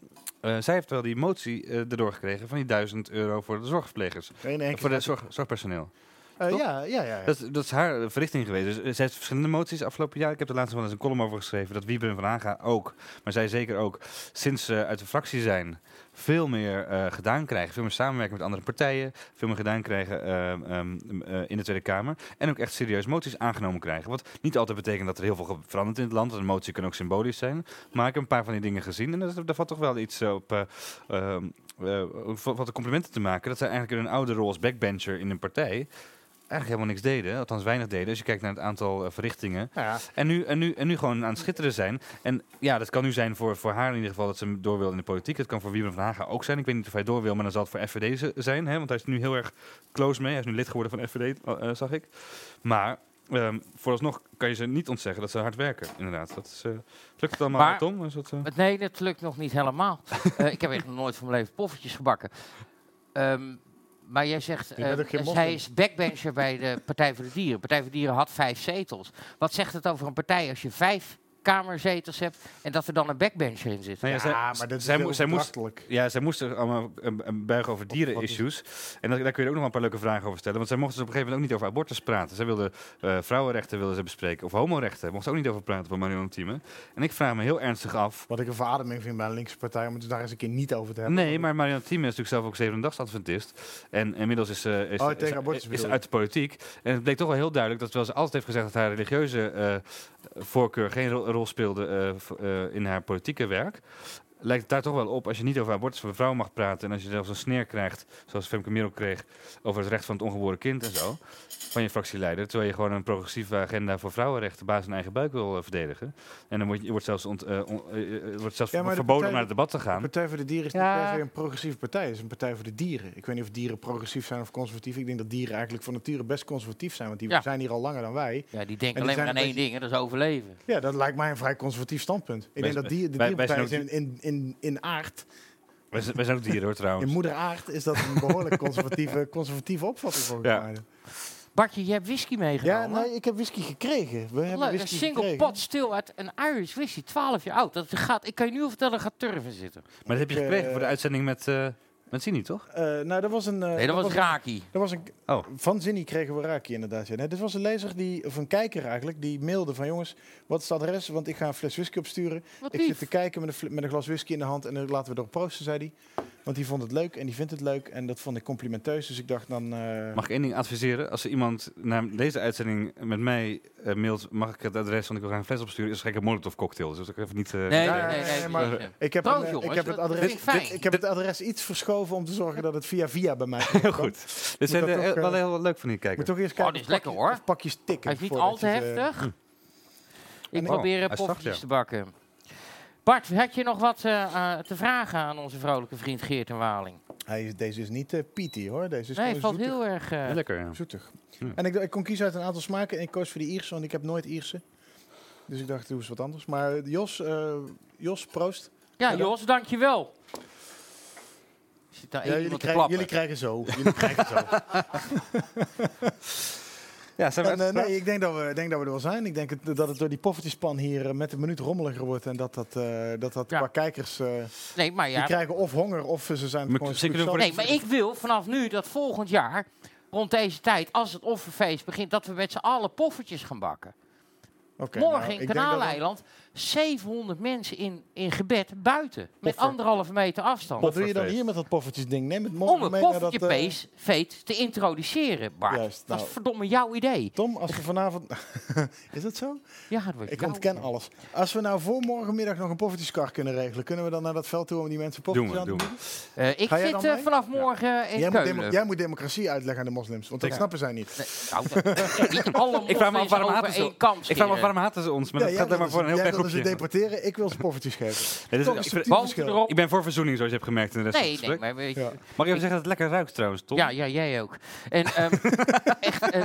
[SPEAKER 4] zij heeft wel die motie eh, erdoor gekregen van die 1000 euro voor de zorgverplegers. Voor de zorg, zorgpersoneel.
[SPEAKER 5] Eh, ja, ja, ja. ja.
[SPEAKER 4] Dat, dat is haar eh, verrichting geweest. Dus, eh, zij heeft verschillende moties afgelopen jaar. Ik heb er laatst wel eens een column over geschreven. Dat Wiebren van Haga ook. Maar zij zeker ook. Sinds ze uit de fractie zijn. Veel meer eh, gedaan krijgen. Veel meer samenwerken met andere partijen. Veel meer gedaan krijgen eh, ehm, eh, in de Tweede Kamer. En ook echt serieus moties aangenomen krijgen. Wat niet altijd betekent dat er heel veel verandert in het land. Want een motie kan ook symbolisch zijn. Maar ik heb een paar van die dingen gezien. En daar daar valt toch wel iets op. eh, ehm, eh, wat wat complimenten te maken. Dat zij eigenlijk een oude rol als backbencher in een partij. Eigenlijk helemaal niks deden, althans weinig deden. Als je kijkt naar het aantal eh, verrichtingen.
[SPEAKER 5] Nou ja,
[SPEAKER 4] En nu, en, nu, en nu gewoon aan het schitteren zijn. En ja, dat kan nu zijn voor, voor haar in ieder geval dat ze door wil in de politiek. Het kan voor Wiebren van Haga ook zijn. Ik weet niet of hij door wil, maar dan zal het voor FVD zijn. Hè? Want hij is nu heel erg close mee. Hij is nu lid geworden van FVD, eh, zag ik. Maar ehm, vooralsnog kan je ze niet ontzeggen dat ze hard werken, inderdaad. Dat is, eh, lukt het allemaal,
[SPEAKER 3] Maar-
[SPEAKER 4] Tom? Is dat, eh?
[SPEAKER 3] Maar Nee, dat lukt nog niet helemaal. Eh, ik heb echt nog nooit van mijn leven poffertjes gebakken. Ehm, maar jij zegt,
[SPEAKER 5] bent
[SPEAKER 3] eh, is backbencher bij de Partij voor de Dieren. Partij voor de Dieren had vijf zetels. Wat zegt het over een partij als je vijf kamerzetels hebt en dat er dan een backbencher in zit?
[SPEAKER 4] Nou ja, zij-
[SPEAKER 5] ja, maar dat is
[SPEAKER 4] zij zij moest-. Ja, zij moesten allemaal eh, eh, buigen over dieren-issues. En daar, daar kun je ook nog wel een paar leuke vragen over stellen. Want zij mochten dus op een gegeven moment ook niet over abortus praten. Zij wilden eh, vrouwenrechten wilden ze bespreken. Of homorechten. Mochten ze ook niet over praten van Marion Thieme. En ik vraag me heel ernstig af.
[SPEAKER 5] Wat ik een verademing vind bij een linkse partij, om het daar eens een keer niet over te hebben.
[SPEAKER 4] Nee, maar Marianne Thieme is natuurlijk zelf ook zevendagsadventist. En inmiddels is ze is,
[SPEAKER 5] Oh,
[SPEAKER 4] is, uit de politiek. En het bleek toch wel heel duidelijk dat terwijl ze altijd heeft gezegd dat haar religieuze eh, voorkeur geen ro- rol speelde eh, eh, in haar politieke werk. Lijkt het daar toch wel op als je niet over abortus voor vrouwen mag praten. En als je zelfs een sneer krijgt, zoals Femke Merel kreeg, over het recht van het ongeboren kind en zo. Van je fractieleider. Terwijl je gewoon een progressieve agenda voor vrouwenrechten baas en eigen buik wil eh, verdedigen. En dan wordt je wordt zelfs, ont, eh, on- eh, wordt zelfs
[SPEAKER 5] Ja, de
[SPEAKER 4] verboden om naar het debat te
[SPEAKER 5] De
[SPEAKER 4] gaan.
[SPEAKER 5] Partij voor de Dieren is
[SPEAKER 3] Ja.
[SPEAKER 5] niet per se een progressieve partij. Het is een partij voor de dieren. Ik weet niet of dieren progressief zijn of conservatief. Ik denk dat dieren eigenlijk van nature best conservatief zijn. Want die
[SPEAKER 3] Ja.
[SPEAKER 5] zijn hier al langer dan wij.
[SPEAKER 3] Ja, die
[SPEAKER 5] En die
[SPEAKER 3] denken alleen maar aan één ding, en dat is overleven.
[SPEAKER 5] Ja, dat lijkt mij een vrij conservatief standpunt. Ik
[SPEAKER 4] Wij-
[SPEAKER 5] denk dat die, de
[SPEAKER 4] wij- wij
[SPEAKER 5] dierenpartij
[SPEAKER 4] zijn
[SPEAKER 5] is in, in, in, in aard
[SPEAKER 4] Wij zijn, wij zijn ook dieren hoor
[SPEAKER 5] In
[SPEAKER 4] trouwens.
[SPEAKER 5] moeder aard is dat een behoorlijk conservatieve, conservatieve opvatting volgens
[SPEAKER 4] Ja.
[SPEAKER 5] mij.
[SPEAKER 3] Bartje, je hebt whisky meegenomen.
[SPEAKER 5] Ja, nee, ik heb whisky gekregen. We hebben
[SPEAKER 3] Leuk, een
[SPEAKER 5] whisky
[SPEAKER 3] single
[SPEAKER 5] gekregen.
[SPEAKER 3] pot stil uit een Irish whisky, 12 jaar oud. Dat gaat, ik kan je nu al vertellen, er gaat turf in zitten.
[SPEAKER 4] Maar dat heb je gekregen
[SPEAKER 5] eh,
[SPEAKER 4] voor de uitzending met, eh met Sini, toch?
[SPEAKER 5] Eh, nou, dat was een... eh,
[SPEAKER 3] Nee, dat was Raki.
[SPEAKER 5] Dat was een,
[SPEAKER 4] Oh.
[SPEAKER 5] Van Zinni kregen we Raki inderdaad. Ja. Nee, dit was een lezer, die, of een kijker eigenlijk, die mailde van jongens, wat is het adres? Want ik ga een fles whisky opsturen.
[SPEAKER 3] Wat
[SPEAKER 5] Ik zit
[SPEAKER 3] lief.
[SPEAKER 5] te kijken met een, met een glas whisky in de hand en dan laten we erop proosten, zei hij. Want die vond het leuk en die vindt het leuk en dat vond ik complimenteus. Dus ik dacht dan... eh,
[SPEAKER 4] Mag ik één ding adviseren? Als er iemand naar deze uitzending met mij eh, mailt, mag ik het adres, want ik wil graag een fles opsturen, is het een molotov cocktail. Dus dat ik even niet... eh,
[SPEAKER 3] Nee, nee, nee.
[SPEAKER 5] ja,
[SPEAKER 3] nee,
[SPEAKER 5] ja, maar-
[SPEAKER 3] nee.
[SPEAKER 5] ik heb,
[SPEAKER 3] Proost,
[SPEAKER 5] een,
[SPEAKER 3] jongens,
[SPEAKER 5] ik, heb het adres,
[SPEAKER 3] ik
[SPEAKER 5] dit- ik heb het adres iets verschoven om te zorgen dat het via via bij mij
[SPEAKER 4] Heel goed. Dit zijn wel heel leuk van die
[SPEAKER 5] Ik moet toch eerst
[SPEAKER 3] Oh,
[SPEAKER 5] kijken
[SPEAKER 3] dit is lekker, hoor.
[SPEAKER 5] pakjes tikken.
[SPEAKER 3] Hij is niet al te
[SPEAKER 5] je
[SPEAKER 3] heftig. Ik
[SPEAKER 5] En-
[SPEAKER 3] probeer
[SPEAKER 4] Oh,
[SPEAKER 3] uh,
[SPEAKER 4] zacht,
[SPEAKER 3] poffertjes te bakken. Bart, had je nog wat eh, eh, te vragen aan onze vrolijke vriend Geert en Waling?
[SPEAKER 5] Hij is, deze is niet uh, peaty hoor. Deze is
[SPEAKER 3] nee, valt
[SPEAKER 5] zoetig.
[SPEAKER 3] heel erg... eh,
[SPEAKER 4] Heel lekker, ja.
[SPEAKER 5] zoetig.
[SPEAKER 4] Ja.
[SPEAKER 5] En ik, ik kon kiezen uit een aantal smaken en ik koos voor die Ierse, want ik heb nooit Ierse. Dus ik dacht, doe eens wat anders. Maar eh, Jos, eh, Jos, proost.
[SPEAKER 3] ja, Jos, dankjewel. Zit daar
[SPEAKER 5] Ja, krijgen, jullie krijgen zo. Jullie krijgen zo.
[SPEAKER 4] Ja, zijn we
[SPEAKER 5] En, eh, nee, ik denk dat, we, denk dat we er wel zijn. Ik denk het, dat het door die poffertjespan hier eh, met een minuut rommeliger wordt. En dat dat, eh, dat, dat
[SPEAKER 3] Ja.
[SPEAKER 5] qua kijkers, eh,
[SPEAKER 3] Nee, maar
[SPEAKER 5] die
[SPEAKER 3] ja...
[SPEAKER 5] krijgen of honger of ze zijn
[SPEAKER 4] Moet-
[SPEAKER 5] gewoon.
[SPEAKER 3] Nee, maar ik wil vanaf nu dat volgend jaar, rond deze tijd, als het offerfeest begint, dat we met z'n allen poffertjes gaan bakken.
[SPEAKER 5] Oké,
[SPEAKER 3] Morgen
[SPEAKER 5] nou,
[SPEAKER 3] in Kanaaleiland 700 mensen in, in gebed buiten. Met
[SPEAKER 5] Poffer.
[SPEAKER 3] anderhalve meter afstand.
[SPEAKER 5] Wat doe je dan hier met dat poffertjesding? Neem het
[SPEAKER 3] Om
[SPEAKER 5] morgen
[SPEAKER 3] een
[SPEAKER 5] mee naar dat... eh,
[SPEAKER 3] poffertjefeest te introduceren, Bart.
[SPEAKER 5] Juist,
[SPEAKER 3] dat is
[SPEAKER 5] nou.
[SPEAKER 3] verdomme jouw idee.
[SPEAKER 5] Tom, als we vanavond... is dat zo?
[SPEAKER 3] Ja, dat wordt
[SPEAKER 5] Ik ontken
[SPEAKER 3] idee.
[SPEAKER 5] alles. Als we nou voor morgenmiddag nog een poffertjeskar kunnen regelen, kunnen we dan naar dat veld toe om die mensen poffertjes
[SPEAKER 4] Doen we,
[SPEAKER 5] aan te
[SPEAKER 4] doen
[SPEAKER 5] bieden?
[SPEAKER 3] Eh, ik zit eh, vanaf morgen in
[SPEAKER 5] Jij moet,
[SPEAKER 3] Keulen.
[SPEAKER 5] demo- jij moet democratie uitleggen aan de moslims, want dat
[SPEAKER 4] Ja.
[SPEAKER 5] snappen zij niet.
[SPEAKER 3] Nee, nou, niet alle
[SPEAKER 4] Ik vraag me af waarom haten ze
[SPEAKER 3] één kam
[SPEAKER 4] Ik vraag me af
[SPEAKER 3] scheren.
[SPEAKER 4] waarom haten ze ons, maar dat gaat maar voor een
[SPEAKER 5] ze-
[SPEAKER 4] heel
[SPEAKER 5] jij ze deporteren, ik wil ze poffertjes geven.
[SPEAKER 4] Nee,
[SPEAKER 5] Toch
[SPEAKER 4] ik
[SPEAKER 3] erop-
[SPEAKER 4] Ik ben voor verzoening, zoals je hebt gemerkt in de rest van
[SPEAKER 3] Nee,
[SPEAKER 4] het
[SPEAKER 3] nee,
[SPEAKER 4] gesprek.
[SPEAKER 3] maar weet je,
[SPEAKER 5] Ja.
[SPEAKER 4] Mag ik even zeggen dat het lekker ruikt trouwens, Tom?
[SPEAKER 3] Ja, ja, jij ook. En ehm, echt, eh,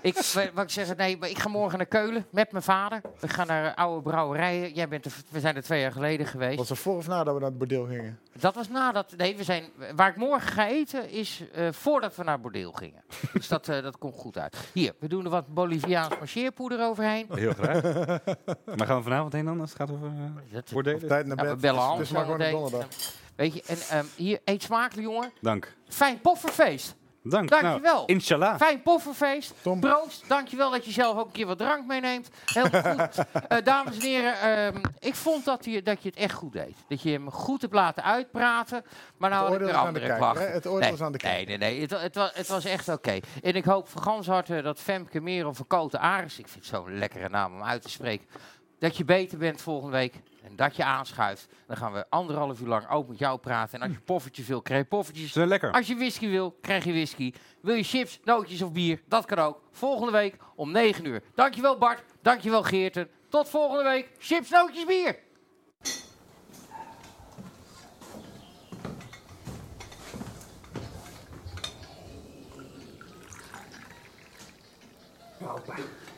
[SPEAKER 3] ik, wat ik zeg, nee, maar ik ga morgen naar Keulen met mijn vader. We gaan naar oude brouwerijen. Jij bent er, we zijn er twee jaar geleden geweest.
[SPEAKER 5] Was er voor of nadat we naar het bordeel gingen?
[SPEAKER 3] Dat was nadat. Nee, we zijn. Waar ik morgen ga eten is eh, voordat we naar het bordeel gingen. dus dat, eh, dat komt goed uit. Hier, we doen er wat Boliviaans marcheerpoeder overheen.
[SPEAKER 4] Heel graag. maar gaan we vanavond heen dan, als het gaat over uh, voordelen?
[SPEAKER 5] Tijd naar
[SPEAKER 3] ja,
[SPEAKER 5] bed.
[SPEAKER 3] we bellen
[SPEAKER 5] dus, dus maar gewoon donderdag.
[SPEAKER 3] Weet je, en ehm, hier, eet smakelijk, jongen.
[SPEAKER 4] Dank.
[SPEAKER 3] Fijn pofferfeest.
[SPEAKER 4] Dank.
[SPEAKER 3] Dankjewel.
[SPEAKER 4] Nou, inshallah.
[SPEAKER 3] Fijn pofferfeest.
[SPEAKER 5] Tom.
[SPEAKER 3] Proost. Dankjewel dat je zelf ook een keer wat drank meeneemt. Helemaal goed. Eh, dames en heren, ehm, ik vond dat je, dat je het echt goed deed. Dat je hem goed hebt laten uitpraten. Maar nou
[SPEAKER 5] Het
[SPEAKER 3] had ik
[SPEAKER 5] de
[SPEAKER 3] andere klachten.
[SPEAKER 5] Het oordeel
[SPEAKER 3] nee,
[SPEAKER 5] is aan de
[SPEAKER 3] nee,
[SPEAKER 5] kijker.
[SPEAKER 3] nee, nee. Het, het, was, het was echt oké. En ik hoop van gans harte dat Femke Merel van Koten Ares, ik vind het zo'n lekkere naam om uit te spreken, dat je beter bent volgende week en dat je aanschuift. Dan gaan we anderhalf uur lang ook met jou praten. En als je poffertjes wil, krijg je poffertjes.
[SPEAKER 4] Ze zijn lekker.
[SPEAKER 3] Als je whisky wil, krijg je whisky. Wil je chips, nootjes of bier? Dat kan ook. Volgende week om 9 uur. Dankjewel Bart, dankjewel Geerten. Tot volgende week. Chips, nootjes, bier.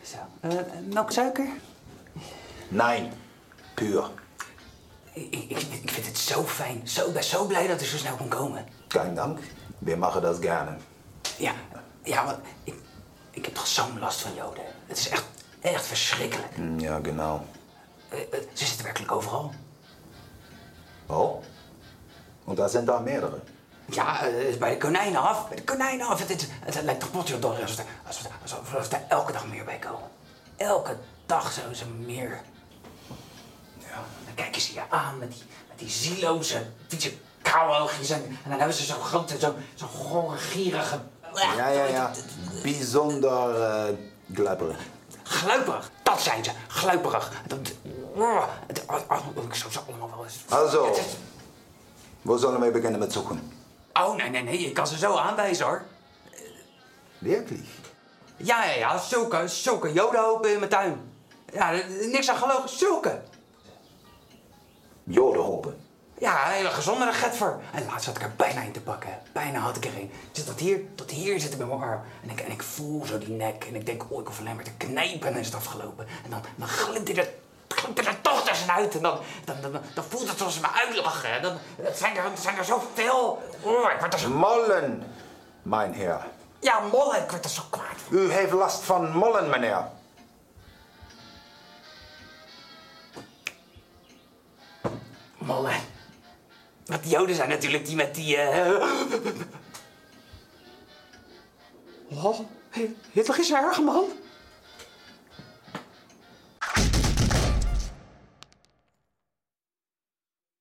[SPEAKER 8] Zo. Eh, melk, suiker?
[SPEAKER 9] Nein, puur.
[SPEAKER 8] Ik, ik, ik vind het zo fijn. Zo, ik ben zo blij dat ik zo snel kon komen.
[SPEAKER 9] Kein Dank. Wir machen das gerne.
[SPEAKER 8] Ja, ja, maar ik, ik heb toch zo'n last van Joden. Het is echt, echt verschrikkelijk.
[SPEAKER 9] Hm, Ja, genau.
[SPEAKER 8] Eh, eh, ze zitten werkelijk overal.
[SPEAKER 9] Oh? Und da sind da mehrere.
[SPEAKER 8] Ja, eh, bij de konijnen af. Bij de konijnen af. Het, het, het, lijkt toch er- alsof, alsof er elke dag meer bij komen. Elke dag zo ze meer. Kijken ze je aan met die, met die zieloze, vieze kauwoogjes. En, en dan hebben ze zo'n grote, zo'n zo gore, gierige...
[SPEAKER 9] Ja, ja, ja. Bijzonder eh glibberig.
[SPEAKER 8] Gluiperig, dat zijn ze. Gluiperig. Dat, oh, oh, oh, ik zou ze allemaal wel eens...
[SPEAKER 9] Also, wo sollen wir beginnen mit Suchen?
[SPEAKER 8] Oh, nee, nee, nee. Ik kan ze zo aanwijzen, hoor.
[SPEAKER 9] Wirklich?
[SPEAKER 8] Ja, ja, ja. Zulke, zulke jodenhopen in mijn tuin. Ja, niks aan gelogen. Zulke.
[SPEAKER 9] Jodenholpen.
[SPEAKER 8] Ja, een hele gezondere getver. En laatst had ik er bijna in te pakken. Bijna had ik erin. Zit tot hier, tot hier zit met mijn arm. En ik, en ik voel zo die nek. En ik denk, oh, ik hoef alleen maar te knijpen en is het afgelopen. En dan, dan glimt hij er, glimt er toch tussenuit. En dan, dan, dan, dan voelt het zoals ze me uitlachen. Dan het zijn er, zijn er zoveel. Oh, ik word er zo...
[SPEAKER 9] Mollen, mijn heer.
[SPEAKER 8] Ja, mollen. Ik word er zo kwaad.
[SPEAKER 9] U heeft last van mollen, meneer.
[SPEAKER 8] mannen. Want die Joden zijn natuurlijk die met die... Uh... Oh, Hitler is erg, man.